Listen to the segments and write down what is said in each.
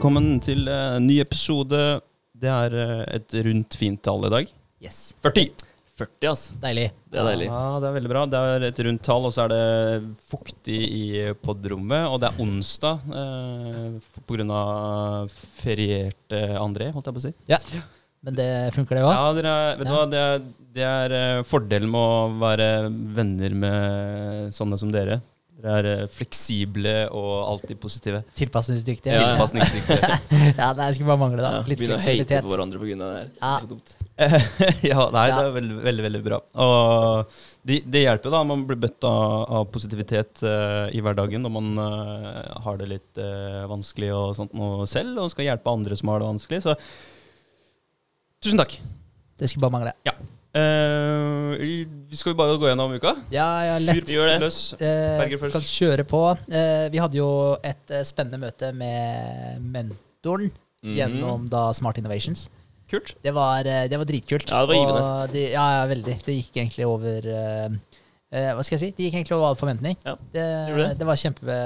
Velkommen til uh, ny episode. Det er uh, et rundt fint tall i dag. Yes. 40. 40, ass. Deilig. Det er deilig. Ja, det er veldig bra. Det er et rundt tall, og så er det fuktig i podrommet. Og det er onsdag uh, pga. ferierte André, holdt jeg på å si. Ja. Men det funker, det òg? Ja, dere, er- vet du Ja. hva? Det er, det er eh, fordelen med å være venner med sånne som dere. Dere er eh, fleksible og alltid positive. Tilpasningsdyktige. Ja, Ja, ja. Tilpasningsdyktige. det skulle bare mangle, da. Ja, Litt Begynner å hate på hverandre pga. det her. Ja. Så dumt. ja, nei, Ja. det er veldig, veldig, veldig bra. Og det, de hjelper da, man blir bøtt av, av positivitet uh, i hverdagen når man uh, har det litt uh, vanskelig og sånt noe selv, og skal hjelpe andre som har det vanskelig. Så tusen takk. Det skulle bare mangle. Eh, vi skal vi bare gå gjennom uka? Ja, ja, lett. Vi gjør det. Løs. Eh, Berger først. kan kjøre på. Uh, vi hadde jo et uh, spennende møte med mentoren mm. gjennom da Smart Innovations. Kult. Det var, eh, det var dritkult. Ja, det var givende. De, ja, ja, veldig. Det gikk egentlig over eh, eh, Hva skal jeg si? Det gikk egentlig over all forventning. Ja, det, det. det var kjempe,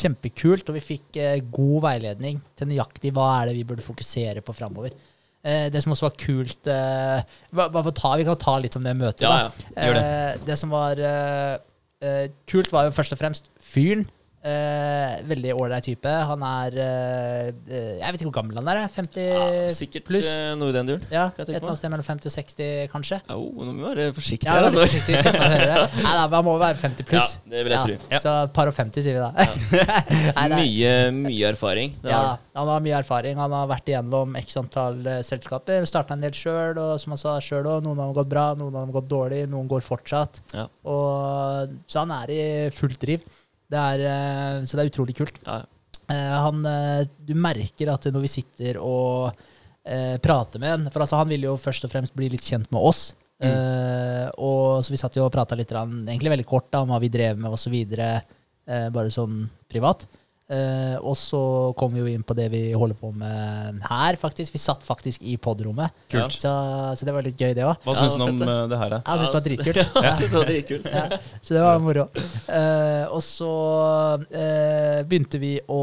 kjempekult, og vi fikk eh, god veiledning til nøyaktig hva er det vi burde fokusere på framover. Eh, det som også var kult bare, hva, ta, Vi kan ta litt om det møtet. Ja, ja. det. Eh, det som var eh, eh, kult, var jo først og fremst fyren. Eh, veldig ålreit type. Han er eh, eh, Jeg vet ikke hvor gammel han er. 50 ja sikkert pluss. eh, noe i den duren. Ja, et eller annet sted mellom 50 og 60, kanskje. Au, nå må vi være forsiktige Ja, her, altså. forsiktig. Nei, da, Man må være 50 Ja, pluss. det vil jeg tro. Ja. Så par og 50, sier vi da. Nei, nei. Mye, mye erfaring. Det Ja, har- han har mye erfaring. Han har vært igjennom x antall uh, selskaper. Starta en del sjøl, og som han sa sjøl òg, noen av dem har gått bra, noen av dem har gått dårlig, noen går fortsatt. Ja. Og, så han er i fullt driv. Det er, eh, så det er utrolig kult. Ja. Eh, han, eh, du merker at når vi sitter og prater med han For altså, han ville jo først og fremst bli litt kjent med oss. Mm. Og Så vi satt jo og prata litt, egentlig veldig kort da, om hva vi drev med osv. Eh, bare sånn privat. Eh, og så kom vi jo inn på det vi holder på med her, faktisk. Vi satt faktisk i podrommet. Så, så det var litt gøy, det òg. Hva Ja, syns du om uh, det. her? da? Jeg syns det var dritkult. Jeg synes det var dritkult. Ja, så det var moro. Uh, og så eh, begynte vi å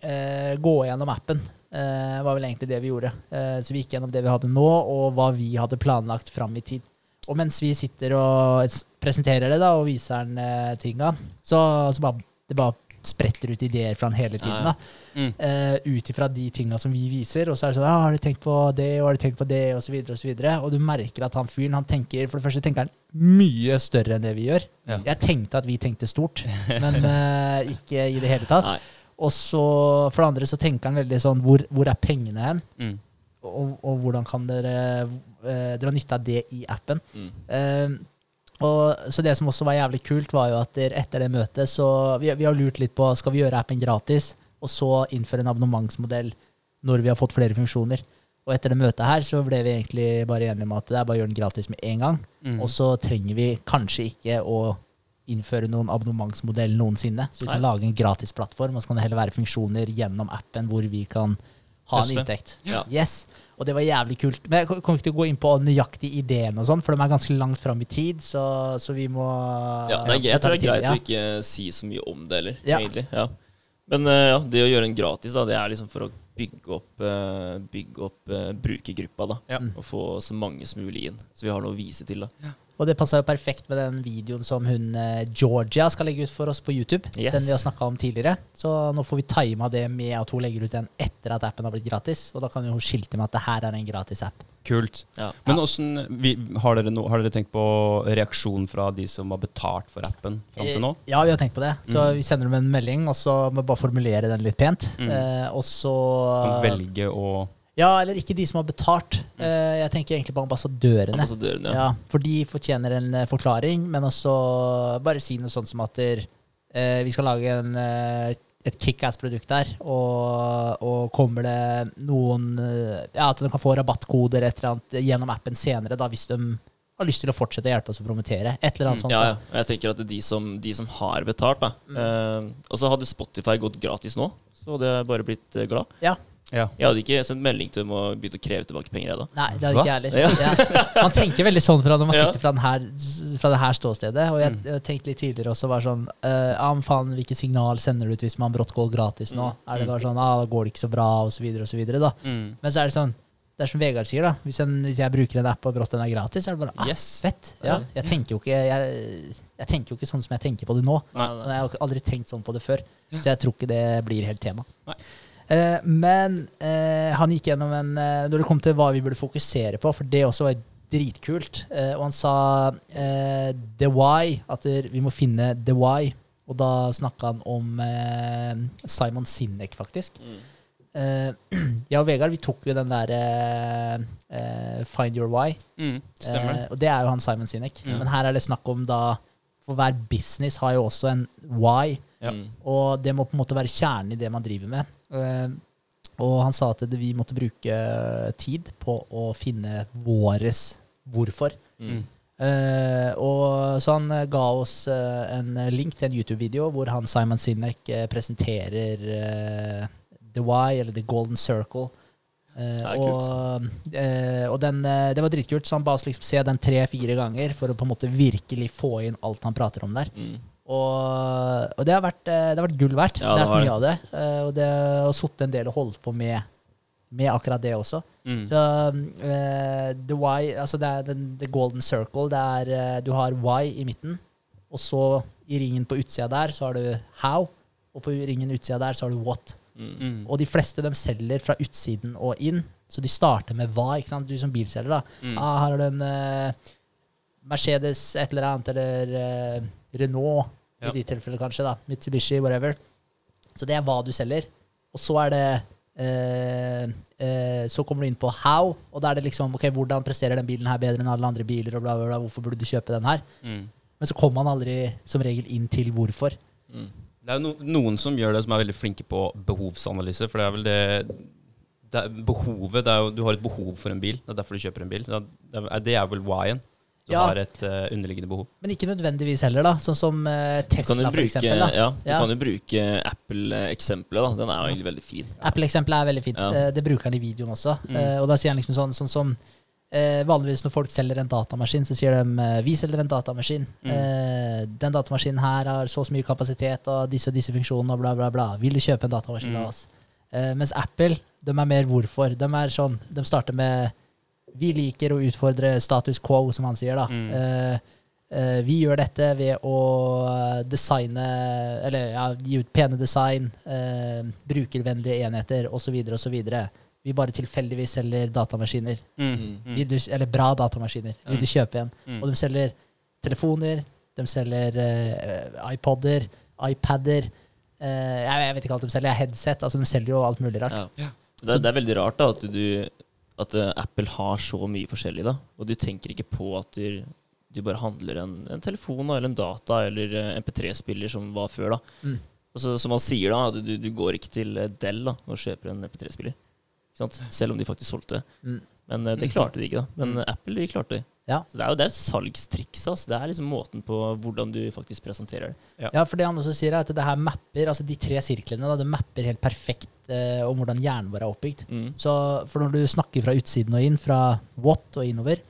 eh, gå gjennom appen. Uh, var vel egentlig det vi gjorde. Eh, så vi gikk gjennom det vi hadde nå, og hva vi hadde planlagt fram i tid. Og mens vi sitter og presenterer det da, og viser den uh, tinga, så, så bare, det bare spretter ut ideer fra han hele tiden. Da. Mm. Uh, ut ifra de tinga som vi viser. Og så er det sånn ja, 'Har du tenkt på det, og har du tenkt på det?' Og så videre og så videre. Og du merker at han fyren, han tenker For det første tenker han mye større enn det vi gjør. Ja. Jeg tenkte at vi tenkte stort, men uh, ikke i det hele tatt. Nei. Og så for det andre så tenker han veldig sånn Hvor, hvor er pengene hen? Mm. Og, og hvordan kan dere eh, dra nytte av det i appen? Mm. Eh, og, så det som også var jævlig kult, var jo at etter det møtet så vi, vi har lurt litt på skal vi gjøre appen gratis, og så innføre en abonnementsmodell når vi har fått flere funksjoner. Og etter det møtet her så ble vi egentlig bare enige om at det er bare å gjøre den gratis med en gang. Mm. Og så trenger vi kanskje ikke å innføre noen abonnementsmodell noensinne. Så vi kan Nei. lage en gratis plattform, og så kan det heller være funksjoner gjennom appen hvor vi kan ha en inntekt. Ja. Yes. Og det var jævlig kult. Men jeg kommer ikke til å gå inn på nøyaktig ideen, og sånn, for de er ganske langt fram i tid, så, så vi må Ja, nei, jeg tror det er greit ja. å ikke si så mye om det heller, Ja. egentlig. Ja. Men eh, ja, det å gjøre en gratis, da, det er liksom for å bygge opp, eh, bygge opp eh, brukergruppa. da, Ja. Og få så mange som mulig inn. Så vi har noe å vise til. da. Og det passa jo perfekt med den videoen som hun eh, Georgia skal legge ut for oss på YouTube. Yes. Den vi har snakka om tidligere. Så nå får vi tima det med at hun legger ut den etter at appen har blitt gratis. Og da kan hun skilte med at det her er en gratis app. Kult. Ja. Men hvordan, vi, har, dere no, har dere tenkt på reaksjon fra de som har betalt for appen fram til nå? Eh, Ja, vi har tenkt på det. Så Mm. vi sender dem en melding, og så må vi bare formulere den litt pent. Mm. Eh, og så Kan velge å Ja, eller ikke de som har betalt. Eh, jeg tenker egentlig på ambassadørene. Ambassadørene. Ja, for de fortjener en eh, forklaring, men også bare si noe sånt som at der, eh, vi skal lage en, et kickass-produkt der, og, og kommer det noen Ja, at de kan få rabattkoder et eller annet gjennom appen senere, da, hvis de har lyst til å fortsette å hjelpe oss å promotere. Et eller annet sånt. Ja, ja. Jeg tenker at de som, de som har betalt, da Mm. eh, Og så hadde Spotify gått gratis nå, så hadde jeg bare blitt glad. Ja. Ja. Jeg hadde ikke sendt melding til dem og begynt å kreve tilbake penger. ennå. Nei, det hadde ikke jeg heller. Ja. Man tenker veldig sånn fra når man sitter fra, her, fra det her ståstedet. Og jeg, Mm. jeg tenkte litt tidligere også bare sånn eh, Ja, men faen, hvilke signal sender du ut hvis man brått går gratis nå? Mm. Er det Mm. bare sånn ah, da går det ikke så bra, og så videre og så videre, da. Mm. Men så er det sånn Det er som Vegard sier, da. Hvis, en, hvis jeg bruker en app og brått den er gratis, så er det bare ah, Yes. fett. Ja, Ja. jeg tenker jo ikke jeg, jeg tenker jo ikke sånn som jeg tenker på det nå. Nei, Så nei. jeg har aldri tenkt sånn på det før. Så jeg tror ikke det blir helt tema. Nei. Eh, men eh, han gikk gjennom en eh, Når det kom til hva vi burde fokusere på, for det også var dritkult, eh, og han sa eh, the why, at der, vi må finne the why. Og da snakka han om Simon Sinek, faktisk. Mm. Eh, jeg og Vegard vi tok jo den der eh, eh, Find your why. Mm. Stemmer. Og det er jo han Simon Sinek. Mm. Men her er det snakk om da For hver business har jo også en why, Ja. Og det må på en måte være kjernen i det man driver med. Eh, og han sa at det, vi måtte bruke tid på å finne våres hvorfor. Mm. Uh, og så han eh, ga oss uh, en link til en YouTube-video hvor han Simon Sinek uh, presenterer The Why, eller The Golden Circle. Og og den, det var dritkult, så han ba oss liksom se den tre-fire ganger for å på en måte virkelig få inn alt han prater om der. Mm. Og, og det, har vært, eh, det har vært gull verdt. Ja, det har vært mye av det. eh, Og det har sittet en del og holdt på med, med akkurat det også. Mm. Så uh, the why, altså det er den, the golden circle. Det er, du har why i midten, og så i ringen på utsida der så har du how, og på ringen utsida der så har du what. Mm. Og de fleste de selger fra utsiden og inn, så de starter med hva. ikke sant? Du som bilselger, da. Mm. Ah, her har du en uh, Mercedes et eller annet, eller eh, Renault Ja. i de tilfellene kanskje. da, Mitsubishi, whatever. Så det er hva du selger. Og så er det eh, eh, Så kommer du inn på how, og da er det liksom ok, hvordan presterer den bilen her bedre enn alle andre biler, og bla, bla, bla, hvorfor burde du kjøpe den her? Mm. Men så kommer man aldri som regel inn til hvorfor. Mm. Det er jo no noen som gjør det, som er veldig flinke på behovsanalyse. For det er vel det, det er Behovet det er jo, Du har et behov for en bil. Det er derfor du kjøper en bil. Det er, det er vel why-en. Du Ja. har et uh, underliggende behov. Men ikke nødvendigvis heller, da. Sånn som uh, Tesla, bruke, for eksempel. Da. ja, du Ja. kan jo bruke Apple-eksempelet. da Den er jo egentlig veldig fin. Apple-eksempelet er veldig fint. Ja. Eh, Det bruker han i videoen også. Mm. Uh, Og da sier han liksom sånn, sånn som Vanligvis når folk selger en datamaskin, så sier de vi selger en datamaskin. Mm. Den datamaskinen her har så og så mye kapasitet og disse og disse funksjonene og bla, bla, bla. Vil du kjøpe en datamaskin Mm. av oss? Mens Apple, de er mer hvorfor. De er sånn, de starter med vi liker å utfordre status quo, som han sier. da. Mm. Uh, uh, vi gjør dette ved å designe Eller ja, gi ut pene design, uh, brukervennlige enheter osv. osv. Vi bare tilfeldigvis selger datamaskiner. Mm. Mm. du, eller bra datamaskiner. Vil du kjøpe en? Mm. Og de selger telefoner, de selger iPoder, iPader eh, jeg, jeg vet ikke alt de selger. Headset. altså De selger jo alt mulig rart. Ja. Ja. Det, er- det er veldig rart da at, du, at uh, Apple har så mye forskjellig, da. Og du tenker ikke på at du, du bare handler en, en telefon eller en data eller uh, MP3-spiller som var før. da. Mm. Og så, som han sier, da, du, du går ikke til eh, Dell da, og kjøper en MP3-spiller. Selv om de faktisk solgte. Mm. Men uh, det klarte de ikke, da. Men Mm. eh, Apple de klarte det. Ja. Så det er jo det er et salgstriks. ass. Det er liksom måten på hvordan du faktisk presenterer det. Ja, for det han også sier, er at det her mapper, altså de tre sirklene, da, det mapper helt perfekt eh, om hvordan hjernen vår er oppbygd. Mm. Så for når du snakker fra utsiden og inn, fra what og innover,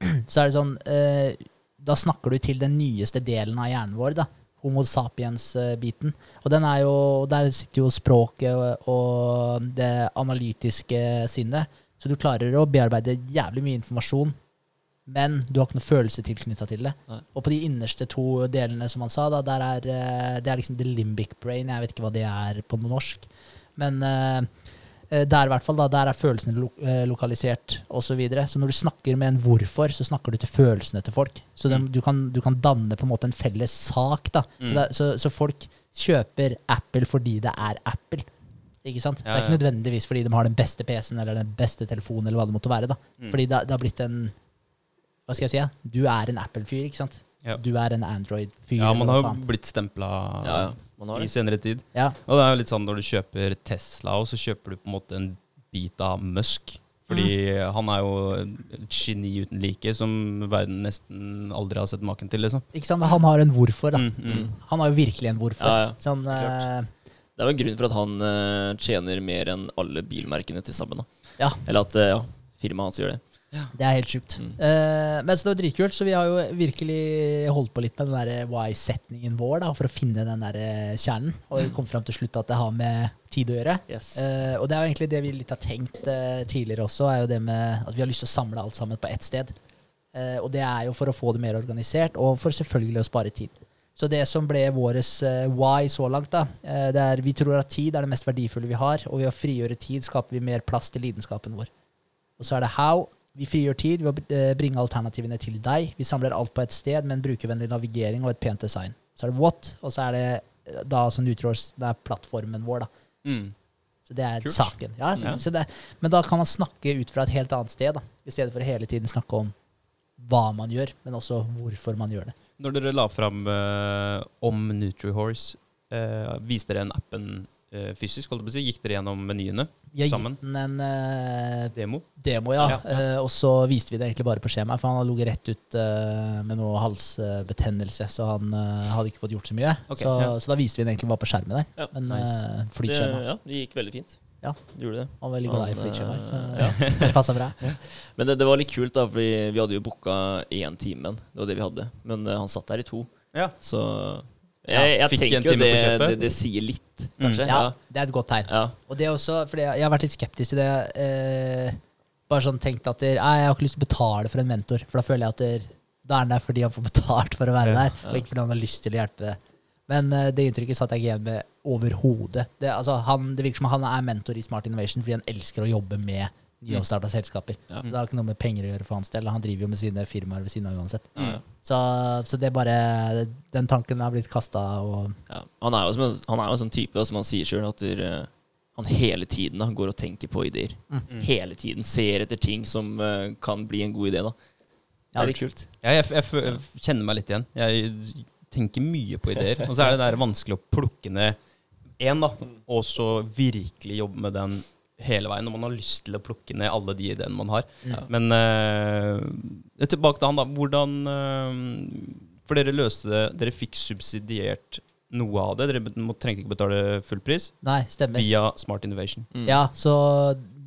så er det sånn eh, Da snakker du til den nyeste delen av hjernen vår, da. Homo sapiens-biten. Og den er jo Der sitter jo språket og, og det analytiske sinnet. Så du klarer å bearbeide jævlig mye informasjon, men du har ikke noe følelse tilknytta til det. Nei. Og på de innerste to delene, som han sa, da, der er, eh, det er liksom the limbic brain. Jeg vet ikke hva det er på norsk. Men eh, der hvert fall, da, der er følelsene lo lokalisert osv. Så, videre. så når du snakker med en hvorfor, så snakker du til følelsene til folk. Så dem- Mm. du, kan, du kan danne på en måte en felles sak. da. Så, Mm. det, er- så, så folk kjøper Apple fordi det er Apple. Ikke sant? det Ja, er ikke nødvendigvis fordi de har den beste PC-en eller den beste telefonen. eller hva det måtte være da. Mm. Fordi det, det har blitt en Hva skal jeg si? ja? Du er en Apple-fyr, ikke sant? Ja. Du er en Android-fyr. Ja, man har jo blitt stempla Ja, ja. I senere tid. Ja. Og det er jo litt sånn når du kjøper Tesla, og så kjøper du på en måte en bit av Musk. Fordi han er jo et geni uten like, som verden nesten aldri har sett maken til, liksom. Ikke sant? Men han har en hvorfor, da. Mm, mm. Mm. Han har jo virkelig en hvorfor. Ja, ja. Sånn, Klart. eh, Det er jo en grunn for at han uh, tjener mer enn alle bilmerkene til sammen. da. Ja. Eller at uh, ja, firmaet hans gjør det. Det er helt sjukt. Mm. Uh, men så det var dritkult, så vi har jo virkelig holdt på litt med den der why-setningen vår da, for å finne den der eh, kjernen. Og vi kom fram til slutt at det har med tid å gjøre. Yes. Uh, og det er jo egentlig det vi litt har tenkt uh, tidligere også, er jo det med at vi har lyst til å samle alt sammen på ett sted. Og det er jo for å få det mer organisert, og for selvfølgelig å spare tid. Så det som ble våres why så langt, da, det er vi tror at tid er det mest verdifulle vi har, og ved å frigjøre tid skaper vi mer plass til lidenskapen vår. Og så er det how. Vi frigjør tid ved å eh, bringe alternativene til deg. Vi samler alt på et sted med en brukervennlig navigering og et pent design. Så er det what, og så er det eh, da som det er plattformen vår, da. Mm. Så det er Kult. saken. Ja, så, Ja. Så det, men da kan man snakke ut fra et helt annet sted, da. I stedet for hele tiden snakke om hva man gjør, men også hvorfor man gjør det. Når dere la fram eh, om NutriHorse, uh, viste dere en appen eh, fysisk? holdt jeg på å si? Gikk dere gjennom menyene? jeg har Sammen. gitt den en uh, Demo? demo, ja. Ja, ja. Uh, og så viste vi det egentlig bare på skjemaet, for han hadde ligget rett ut uh, med noe halsbetennelse, så han eh, hadde ikke fått gjort så mye. Okay, så, ja. så da viste vi den egentlig bare på skjermen der. Ja, Men nice. flyskjema. Det, ja, det gikk veldig fint. Ja. Det gjorde det. Han var veldig glad i Han, flytskjemaer, så eh, ja. det passa bra. Men det, det var litt kult, da, for vi hadde jo booka én time. Det var det vi hadde. Men eh, han satt der i to. Ja. Så jeg, jeg tenker jo det, det, det sier litt, Mm. kanskje. Mm. Ja. det er et godt tegn. ja. Og det også, fordi jeg, jeg har vært litt skeptisk til det. Eh, bare sånn tenkt at der, jeg har ikke lyst til å betale for en mentor. For da føler jeg at der, da er han der fordi han får betalt for å være Ja, der, og ikke fordi han har lyst til å hjelpe. Men eh, det inntrykket satt jeg ikke igjen med overhodet. Det, altså, han- det virker som han er mentor i Smart Innovation fordi han elsker å jobbe med nyoppstarta selskaper. Ja. Det har ikke noe med penger å gjøre for hans del. Han driver jo med sine firmaer ved siden av uansett. Ja, ja. Så, så det bare Den tanken har blitt kasta og Ja. Han er jo som en, han er jo en sånn type, som han sier sjøl, at der, eh, han hele tiden da, går og tenker på ideer. Mm. Hele tiden ser etter ting som uh, kan bli en god idé. da. Det er litt kult. Ja, jeg, jeg, jeg kjenner meg litt igjen. Jeg tenker mye på ideer. Og så er det der vanskelig å plukke ned én, da. Og så virkelig jobbe med den hele veien. Når man har lyst til å plukke ned alle de ideene man har. Ja. Men uh, tilbake til han, da. Hvordan uh, For dere løste det Dere fikk subsidiert noe av det. Dere trengte ikke betale full pris Nei, stemmer. via Smart Innovation. Mm. Ja, så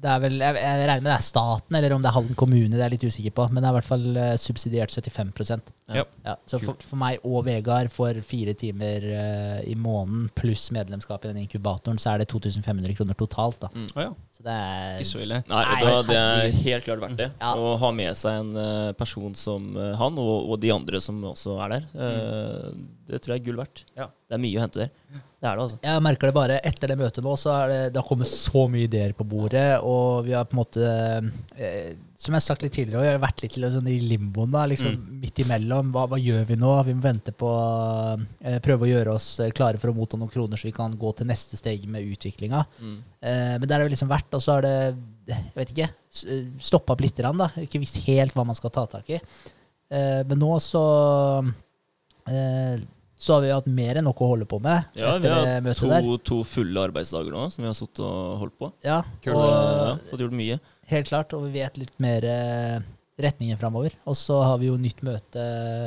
det er vel Jeg, jeg regner med det er staten, eller om det er Halden kommune, det er jeg litt usikker på. Men det er i hvert fall eh, subsidiert 75 Ja. ja, Så for, for meg og Vegard for fire timer uh, i måneden pluss medlemskap i den inkubatoren, så er det 2500 kroner totalt. da Mm. Oh, ja. Så det er Ikke så ille. Nei, Nei, da, det er helt klart verdt det. Ja. Å ha med seg en uh, person som han, og, og de andre som også er der. eh, Det tror jeg er gull verdt. Ja. Det er mye å hente der. Det er det, altså. Jeg merker det bare etter det møtet nå, så det, det har kommet så mye ideer på bordet, og vi har på en måte eh, Som jeg har sagt litt tidligere, vi har vært litt sånn i limboen, da, liksom midt imellom. Hva, hva gjør vi nå? Vi må vente på eh, Prøve å gjøre oss eh, klare for å motta noen kroner, så vi kan gå til neste steg med utviklinga. Mm. Eh, men der har det liksom vært, og så har det jeg vet ikke, stoppa opp litt. Da. Ikke visst helt hva man skal ta tak i. Eh, men nå så eh, så har vi hatt mer enn nok å holde på med Ja, vi har møtet der. to, to fulle arbeidsdager nå som vi har sittet og holdt på. Ja, Så, og, ja, fått gjort mye. helt klart, og vi vet litt mer eh, retningen framover. Og så har vi jo nytt møte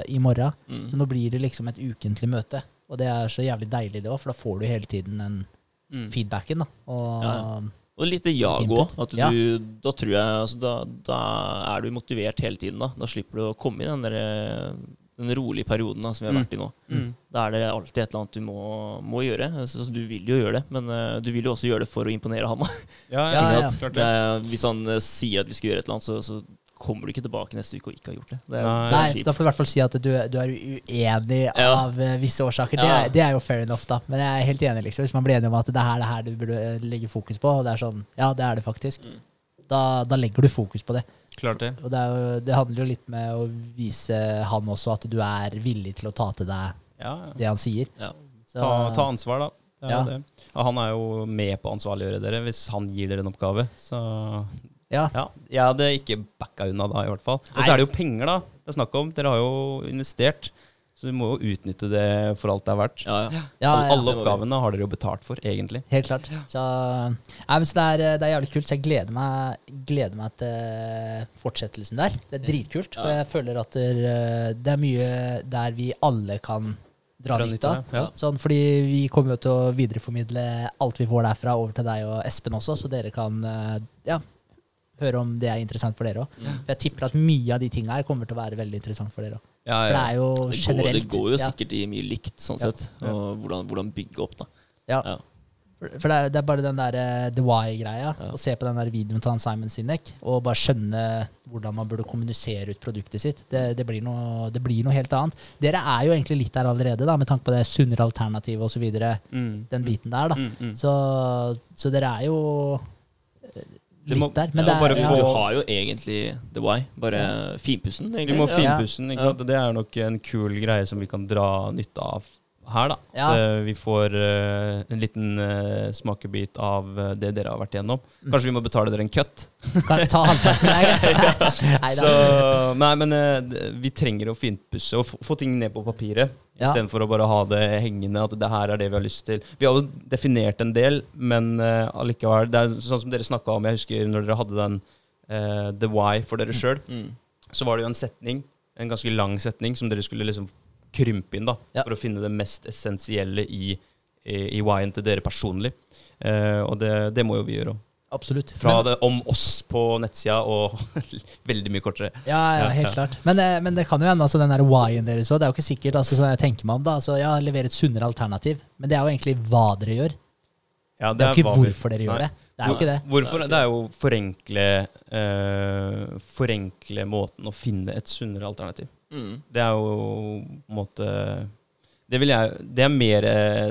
i morgen, Mm. så nå blir det liksom et ukentlig møte. Og det er så jævlig deilig, det òg, for da får du hele tiden den Mm. feedbacken. da. Og Ja, Og litt jag òg. Ja. Da tror jeg altså, da, da er du motivert hele tiden. Da, da slipper du å komme i den, der, eh, den rolige perioden da, som vi har Mm. vært i nå. Mm. Da er det alltid et eller annet du må, må gjøre. Så, så du vil jo gjøre det, men uh, du vil jo også gjøre det for å imponere han. Ja, Ja, ja, ja. er, hvis han uh, sier at vi skal gjøre et eller annet, så, så kommer du ikke tilbake neste uke og ikke har gjort det. Det er, Nei. det er Nei, da får du i hvert fall si at du, du er uenig Ja. av eh, visse årsaker. Det, er, det er jo fair enough, da. Men jeg er helt enig, liksom. Hvis man blir enig om at det her, det her du burde legge fokus på, og det er sånn Ja, det er det faktisk. Mm. Da, da legger du fokus på det. Klart det. Og det, er jo, det handler jo litt med å vise han også at du er villig til å ta til deg Ja, ja. det han sier. Ja. Så, Ta, ta ansvar, da. Det Ja. det. Og han er jo med på å ansvarliggjøre dere hvis han gir dere en oppgave. Så ja. ja, jeg hadde ikke backa unna da, i hvert fall. Og så er det jo penger, da. Det er snakk om. Dere har jo investert. Så du må jo utnytte det for alt det er verdt. Ja, ja. Ja, Alle, ja, alle det oppgavene har dere jo betalt for, egentlig. helt klart. Så, nei, så det, er, det er jævlig kult. Så jeg gleder meg, gleder meg til fortsettelsen der. Det er dritkult. Og jeg føler at det, er- det er mye der vi alle kan dra Dra nytte av. Sånn, fordi vi kommer jo til å videreformidle alt vi får derfra over til deg og Espen også, så dere kan eh, ja, høre om det er interessant for dere òg. Mm. Jeg tipper at mye av de tinga her kommer til å være veldig interessant for dere òg. Ja, For det er jo Det går, generelt det går jo ja, sikkert i mye likt, sånn Ja. sett. Og hvordan, hvordan bygge opp, da. Ja. Ja. For det er, det er bare den der eh, The Why-greia. Ja. Å se på den der videoen til han Simon Sinek og bare skjønne hvordan man burde kommunisere ut produktet sitt. Det, det, blir noe, det blir noe helt annet. Dere er jo egentlig litt der allerede, da, med tanke på det sunnere alternativet osv. Mm, Den biten der, da. Mm, mm. Så, så dere er jo litt må- der. ja, det er, bare ja, Du har jo egentlig The Why, bare finpussen, Vi egentlig. må finpussen, ikke Ja. sant? Det er nok en kul greie som vi kan dra nytte av her. da. Ja. Vi får uh, en liten uh, smakebit av eh, det dere har vært igjennom. Mm. Kanskje vi må betale dere en cut? kan ta halvparten. Nei. Så, nei, men vi trenger å finpusse og få- få ting ned på papiret. Ja. Istedenfor å bare ha det hengende, at det her er det vi har lyst til. Vi har jo definert en del, men uh, allikevel Det er sånn som dere snakka om, jeg husker når dere hadde den uh, The Why for dere sjøl, Mm. så var det jo en setning, en ganske lang setning, som dere skulle liksom krympe inn, da, Ja. for å finne det mest essensielle i, i, i why-en til dere personlig. Uh, og det, det må jo vi gjøre. Absolutt. Fra Men- det om oss på nettsida og veldig mye kortere. Ja, ja, helt ja. klart. Men, eh, men det kan jo hende, altså den der why-en deres òg. Det er jo ikke sikkert, altså sånn jeg tenker meg om da, altså ja, levere et sunnere alternativ. Men det er jo egentlig hva dere gjør. Ja, Det er jo ikke hvorfor dere gjør Nei. det. Det er jo ikke det. Hvorfor? Det er jo forenkle eh, Forenkle måten å finne et sunnere alternativ. Mm. Det er jo på en måte Det vil jeg Det er mer eh,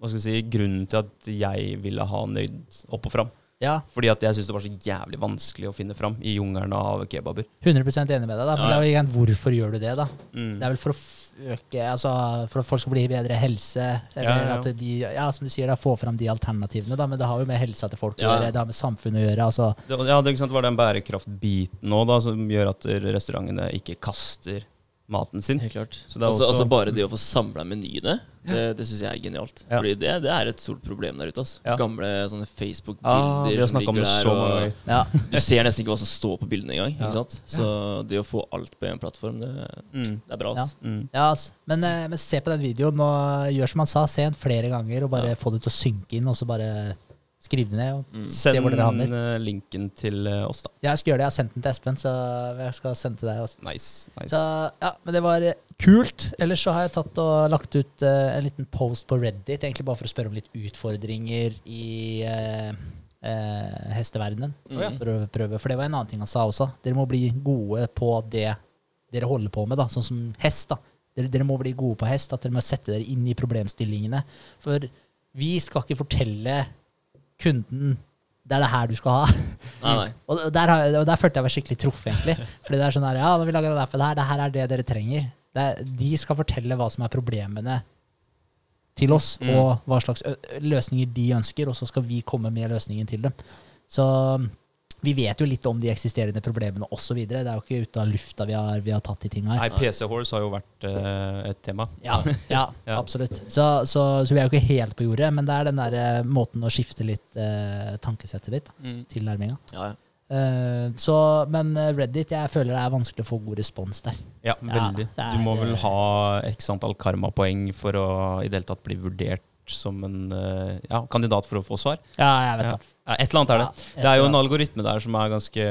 Hva skal jeg si grunnen til at jeg ville ha nøyd opp og fram. Ja, Fordi at jeg syns det var så jævlig vanskelig å finne fram i jungelen av kebaber. 100% enig med deg, da. Men Ja, det er jo igjen, hvorfor gjør du det, da? Mm. Det er vel for å øke Altså for at folk skal bli i bedre helse, eller Ja, at de Ja, som du sier, da, få fram de alternativene, da. Men det har jo med helsa til folk å gjøre, det har med samfunnet å gjøre. Altså, Det, ja, det, var den bærekraftbiten nå som gjør at restaurantene ikke kaster maten sin. Helt klart. Så det er altså, også- altså Bare det å få samla menyene, det, det syns jeg er genialt. Ja. Fordi det, det er et stort problem der ute. Altså. Ja. Gamle sånne Ah, Facebook-bilder har som ligger der. Og ja. du ser nesten ikke hva som står på bildene engang. Ja. Ikke sant? Så det å få alt på én plattform, det, Mm. det er bra. Ja. Altså. Mm. Ja, altså. men, eh, men se på den videoen, og gjør som han sa, se den flere ganger, og bare Ja. få det til å synke inn, og så bare skriv det ned. Og Mm. Se Send hvor dere havner. Send linken til eh, oss, da. jeg skal gjøre det, jeg har sendt den til Espen, så jeg skal sende til deg også. Nice. nice. Så ja, men det var eh, kult. Ellers så har jeg tatt og lagt ut uh, en liten post på Reddit, egentlig bare for å spørre om litt utfordringer i uh, uh, hesteverdenen. Mm. Prøve, prøve. For det var en annen ting han sa også. Dere må bli gode på det dere holder på med, da. Sånn som hest, da. Dere, dere må bli gode på hest, at dere må sette dere inn i problemstillingene. For vi skal ikke fortelle kunden det er det her du skal ha. Nei, nei. Og der, og der følte jeg meg skikkelig truffet, egentlig. Fordi det er sånn her, ja, når vi lager det her, det her er det dere trenger. Det er, de skal fortelle hva som er problemene til oss, Mm. og hva slags løsninger de ønsker, og så skal vi komme med løsningen til dem. Så vi vet jo litt om de eksisterende problemene osv. Det er jo ikke ute av lufta vi har, vi har tatt de tinga her. Nei, PC Horse har jo vært uh, et tema. Ja, ja, Ja. absolutt. Så, så, så vi er jo ikke helt på jordet, men det er den der eh, måten å skifte litt uh, tankesettet ditt, Mm. tilnærminga. Ja, ja. Uh, så, men Reddit, jeg føler det er vanskelig å få god respons der. Ja, veldig. Ja, er- Du må vel ha x antall karmapoeng for å i det hele tatt bli vurdert som en ja, kandidat for å få svar. Ja, jeg vet Ja. Et eller annet er det. Ja, Det er jo en algoritme der som er ganske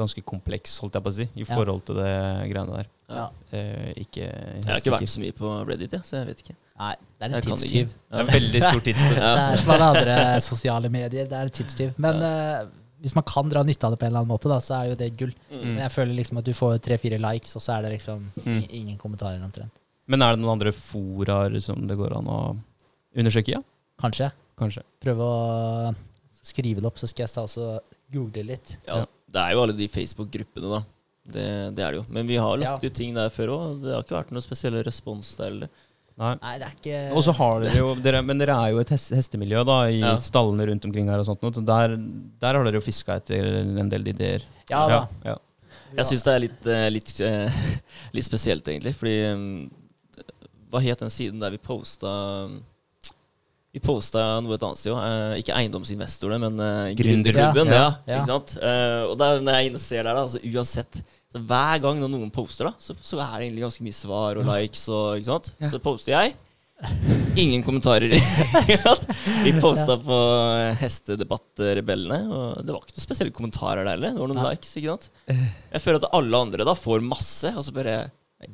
ganske kompleks, holdt jeg på å si, i Ja. forhold til det greiene der. Ja. Eh, ikke helt Jeg har ikke vært så mye på Reddit, ja, så jeg vet ikke. Nei, det er en tidstyv. Ja. Det en veldig stor tidstyv. Ja. Det er som alle andre sosiale medier. Det er en tidstyv. Men uh, hvis man kan dra nytte av det på en eller annen måte, da, så er jo det gull. Mm. Men jeg føler liksom at du får tre-fire likes, og så er det liksom Mm. ingen kommentarer omtrent. Men er det noen andre foraer som det går an å undersøke? Ja, Kanskje. Kanskje. Prøve å skrive det opp, så skal jeg også google litt. Ja, det er jo alle de Facebook-gruppene, da. Det, det er det jo. Men vi har lagt Ja. ut ting der før òg. Det har ikke vært noen spesiell respons der. heller. Nei. Nei, det er ikke Og så har dere jo dere, Men dere er jo et hestemiljø da i Ja. stallene rundt omkring her og sånt. noe, Så der, der har dere jo fiska etter en del ideer. Ja da. Ja, Ja. Jeg syns det er litt, eh, litt, eh, litt spesielt, egentlig. Fordi mm, Hva het den siden der vi posta Vi posta noe et annet sted òg. ikke eiendomsinvestorene, men uh, Gründerklubben. Ja, Ja, ja. Ikke sant? Eh, og der, når jeg er ser der, da, altså uansett Så hver gang når noen poster, da, så, så er det egentlig ganske mye svar og likes og ikke sant. Ja. Så poster jeg. Ingen kommentarer. Vi posta på Hestedebatt-rebellene, og det var ikke noen spesielle kommentarer der heller. Det var noen likes, ikke sant. Jeg føler at alle andre da får masse, og så bare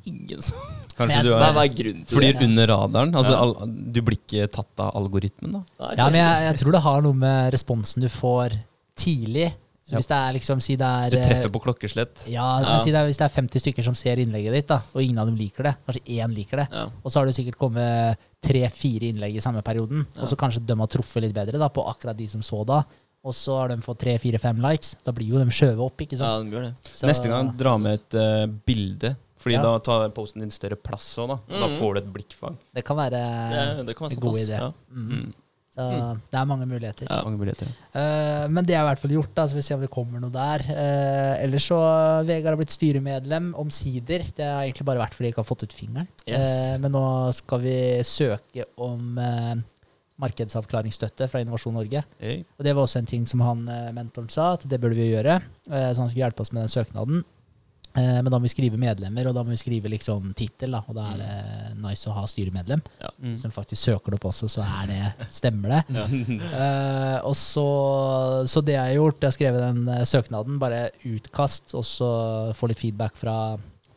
ingen som Kanskje du er hva er grunnen til Flyr det? under radaren. Altså, Ja. al, du blir ikke tatt av algoritmen, da. Ja, men jeg, jeg tror det har noe med responsen du får tidlig. Så hvis det er liksom, si det er Du treffer eh, på klokkeslett. Ja, Ja. Si det er, hvis det er 50 stykker som ser innlegget ditt, da, og ingen av dem liker det, kanskje én liker det, Ja. og så har det sikkert kommet tre-fire innlegg i samme perioden, Ja. og så kanskje de har truffet litt bedre da, på akkurat de som så da, og så har de fått tre, fire, fem likes. Da blir jo de skjøvet opp, ikke ja, de gjør det. Så- Neste gang dra med et uh, bilde, Fordi Ja. da tar posten din større plass òg, da. Da Mhm. får du et blikkfang. Det kan være Det, det kan være en god idé. Ja. mm. Mm. Så det er mange muligheter. Ja. Mange muligheter. Uh, men det er i hvert fall gjort, da, så vi ser om det kommer noe der. Uh, ellers så Vegard har blitt styremedlem omsider. Det har egentlig bare vært fordi jeg ikke har fått ut fingeren. Yes. Uh, men nå skal vi søke om markedsavklaringsstøtte fra Innovasjon Norge. Hey. Og det var også en ting som han mentoren sa, at det burde vi gjøre. eh, så han skulle hjelpe oss med den søknaden. Eh, men da må vi skrive medlemmer, og da må vi skrive liksom tittel, da. Og da er det nice å ha styremedlem. Mm. Så de faktisk søker det opp også, så er det, stemmer det. Ja. Eh, og så, så det jeg har gjort, jeg har skrevet den eh, søknaden, bare utkast, og så få litt feedback fra,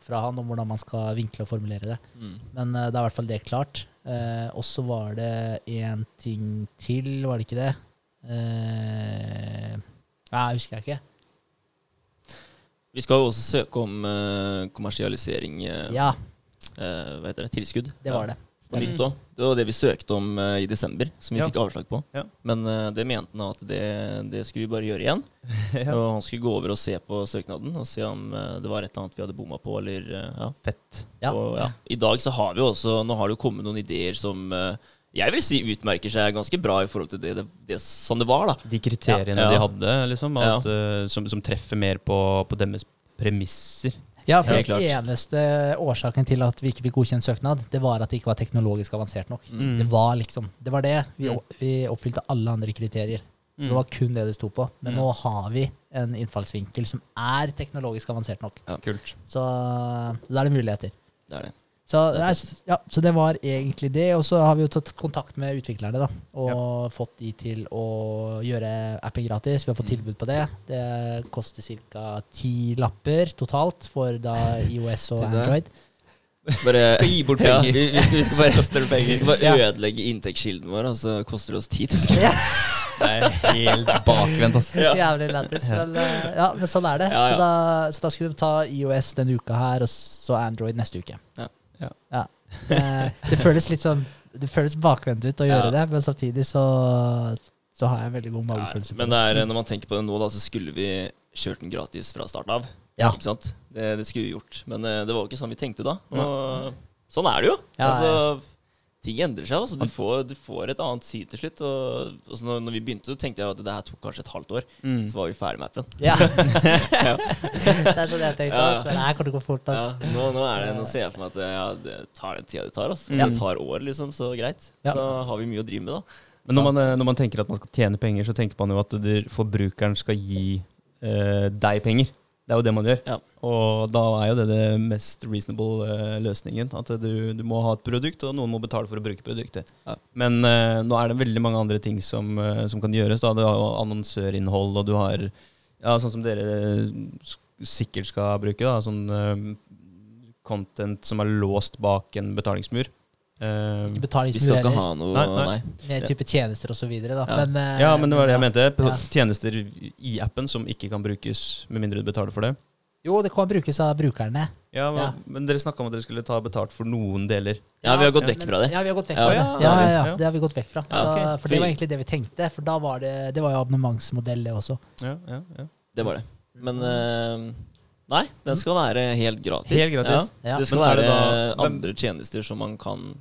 fra han om hvordan man skal vinkle og formulere det. Mm. Men eh, det er i hvert fall det klart. Eh, og så var det én ting til, var det ikke det? Uh, nei, husker jeg ikke. Vi skal jo også søke om uh, kommersialisering Uh, Ja, Uh, Hva heter det? Tilskudd. det var det. På nytt også. Det var det vi søkte om i desember, som vi Ja. fikk avslag på. Ja. Men det mente han at det, det skulle vi bare gjøre igjen. Ja. Og han skulle gå over og se på søknaden og se om det var et eller annet vi hadde bomma på. Eller, ja. Fett. Ja. Og, ja. I dag så har vi også Nå har det jo kommet noen ideer som eh, jeg vil si utmerker seg ganske bra i forhold til det, det, det sånn det var. da De kriteriene Ja. de hadde, liksom, Ja. at, eh, som, som treffer mer på, på deres premisser. Ja, for den eneste årsaken til at vi ikke fikk godkjent søknad, det var at det ikke var teknologisk avansert nok. Mm. Det var liksom, det var det. Vi, Mm. vi oppfylte alle andre kriterier. Så Det var kun det det sto på. Men Mm. nå har vi en innfallsvinkel som er teknologisk avansert nok. Kult. Så da er det muligheter. Det er det. Så er er, ja, så det var egentlig det. Og så har vi jo tatt kontakt med utviklerne da, og fått de til å gjøre appen gratis. Vi har fått Mm. tilbud på det. Det koster ca. ti lapper totalt for da IOS og. Android. Bare, Skal gi bort ja, penger. vi, vi, vi, skal bare, vi skal bare ødelegge inntektskilden vår, og så koster det oss 10 000. Det er helt bakvendt, ass. Ja. Jævlig lættis. Men, eh, ja, men sånn er det. Ja, ja. Så, da, så da skulle de ta IOS denne uka her, og så Android neste uke. Ja. Ja. ja. det føles litt sånn Det føles bakvendt ut å gjøre Ja. det, men samtidig så, så har jeg en veldig god magefølelse. men det er, når man tenker på det nå, da, så skulle vi kjørt den gratis fra starten av. Ja. Ikke sant? Det, det skulle vi gjort. Men eh, det var jo ikke sånn vi tenkte da. Og sånn er det jo. Ja, altså, Ting endrer seg. Altså. Du, får, du får et annet syn til slutt. Og, altså, når, når vi begynte, så tenkte jeg at det her tok kanskje et halvt år. Mm. Så var vi ferdig med appen. Ja. det er sånn jeg tenkte. Ja, ja. Altså. Men det her kommer til å gå fort. Ja, Altså. nå, nå, er det, nå ser jeg for meg at ja, det tar den tida det tar. Altså. Mm. Det tar år, liksom. Så greit. Ja. Da har vi mye å drive med, da. Men når man, eh, når man tenker at man skal tjene penger, så tenker man jo at du, forbrukeren skal gi eh, deg penger. Det er jo det man gjør. Ja. Og da er jo det det mest reasonable uh, løsningen. At du, du må ha et produkt, og noen må betale for å bruke produktet. Ja. Men uh, nå er det veldig mange andre ting som, uh, som kan gjøres. Da. Du har annonsørinnhold, og du har ja, sånn som dere sikkert skal bruke. Da, sånn content som er låst bak en betalingsmur. Eh, Ikke Vi skal ikke ha noe Nei, Nei, nei. Med type tjenester videre. Ja. Men, eh, Ja, men det var det jeg mente. Ja. Tjenester i appen som ikke kan brukes med mindre du betaler for det. Jo, det kan brukes av brukerne. Ja, men, Ja. men dere snakka om at dere skulle ta betalt for noen deler. Ja, vi har gått Ja, vekk fra det. Ja, vi har gått vekk fra det. ja, Ja, ja, ja, ja. det har vi gått vekk fra. Ja, så, ok. For det var egentlig det vi tenkte, for da var det, det var jo abonnementsmodell, det også. Ja, ja, ja. Det var det. Men uh, Nei, den skal være helt gratis. Helt gratis? Ja. Ja. Det skal Men være det da- andre tjenester som man kan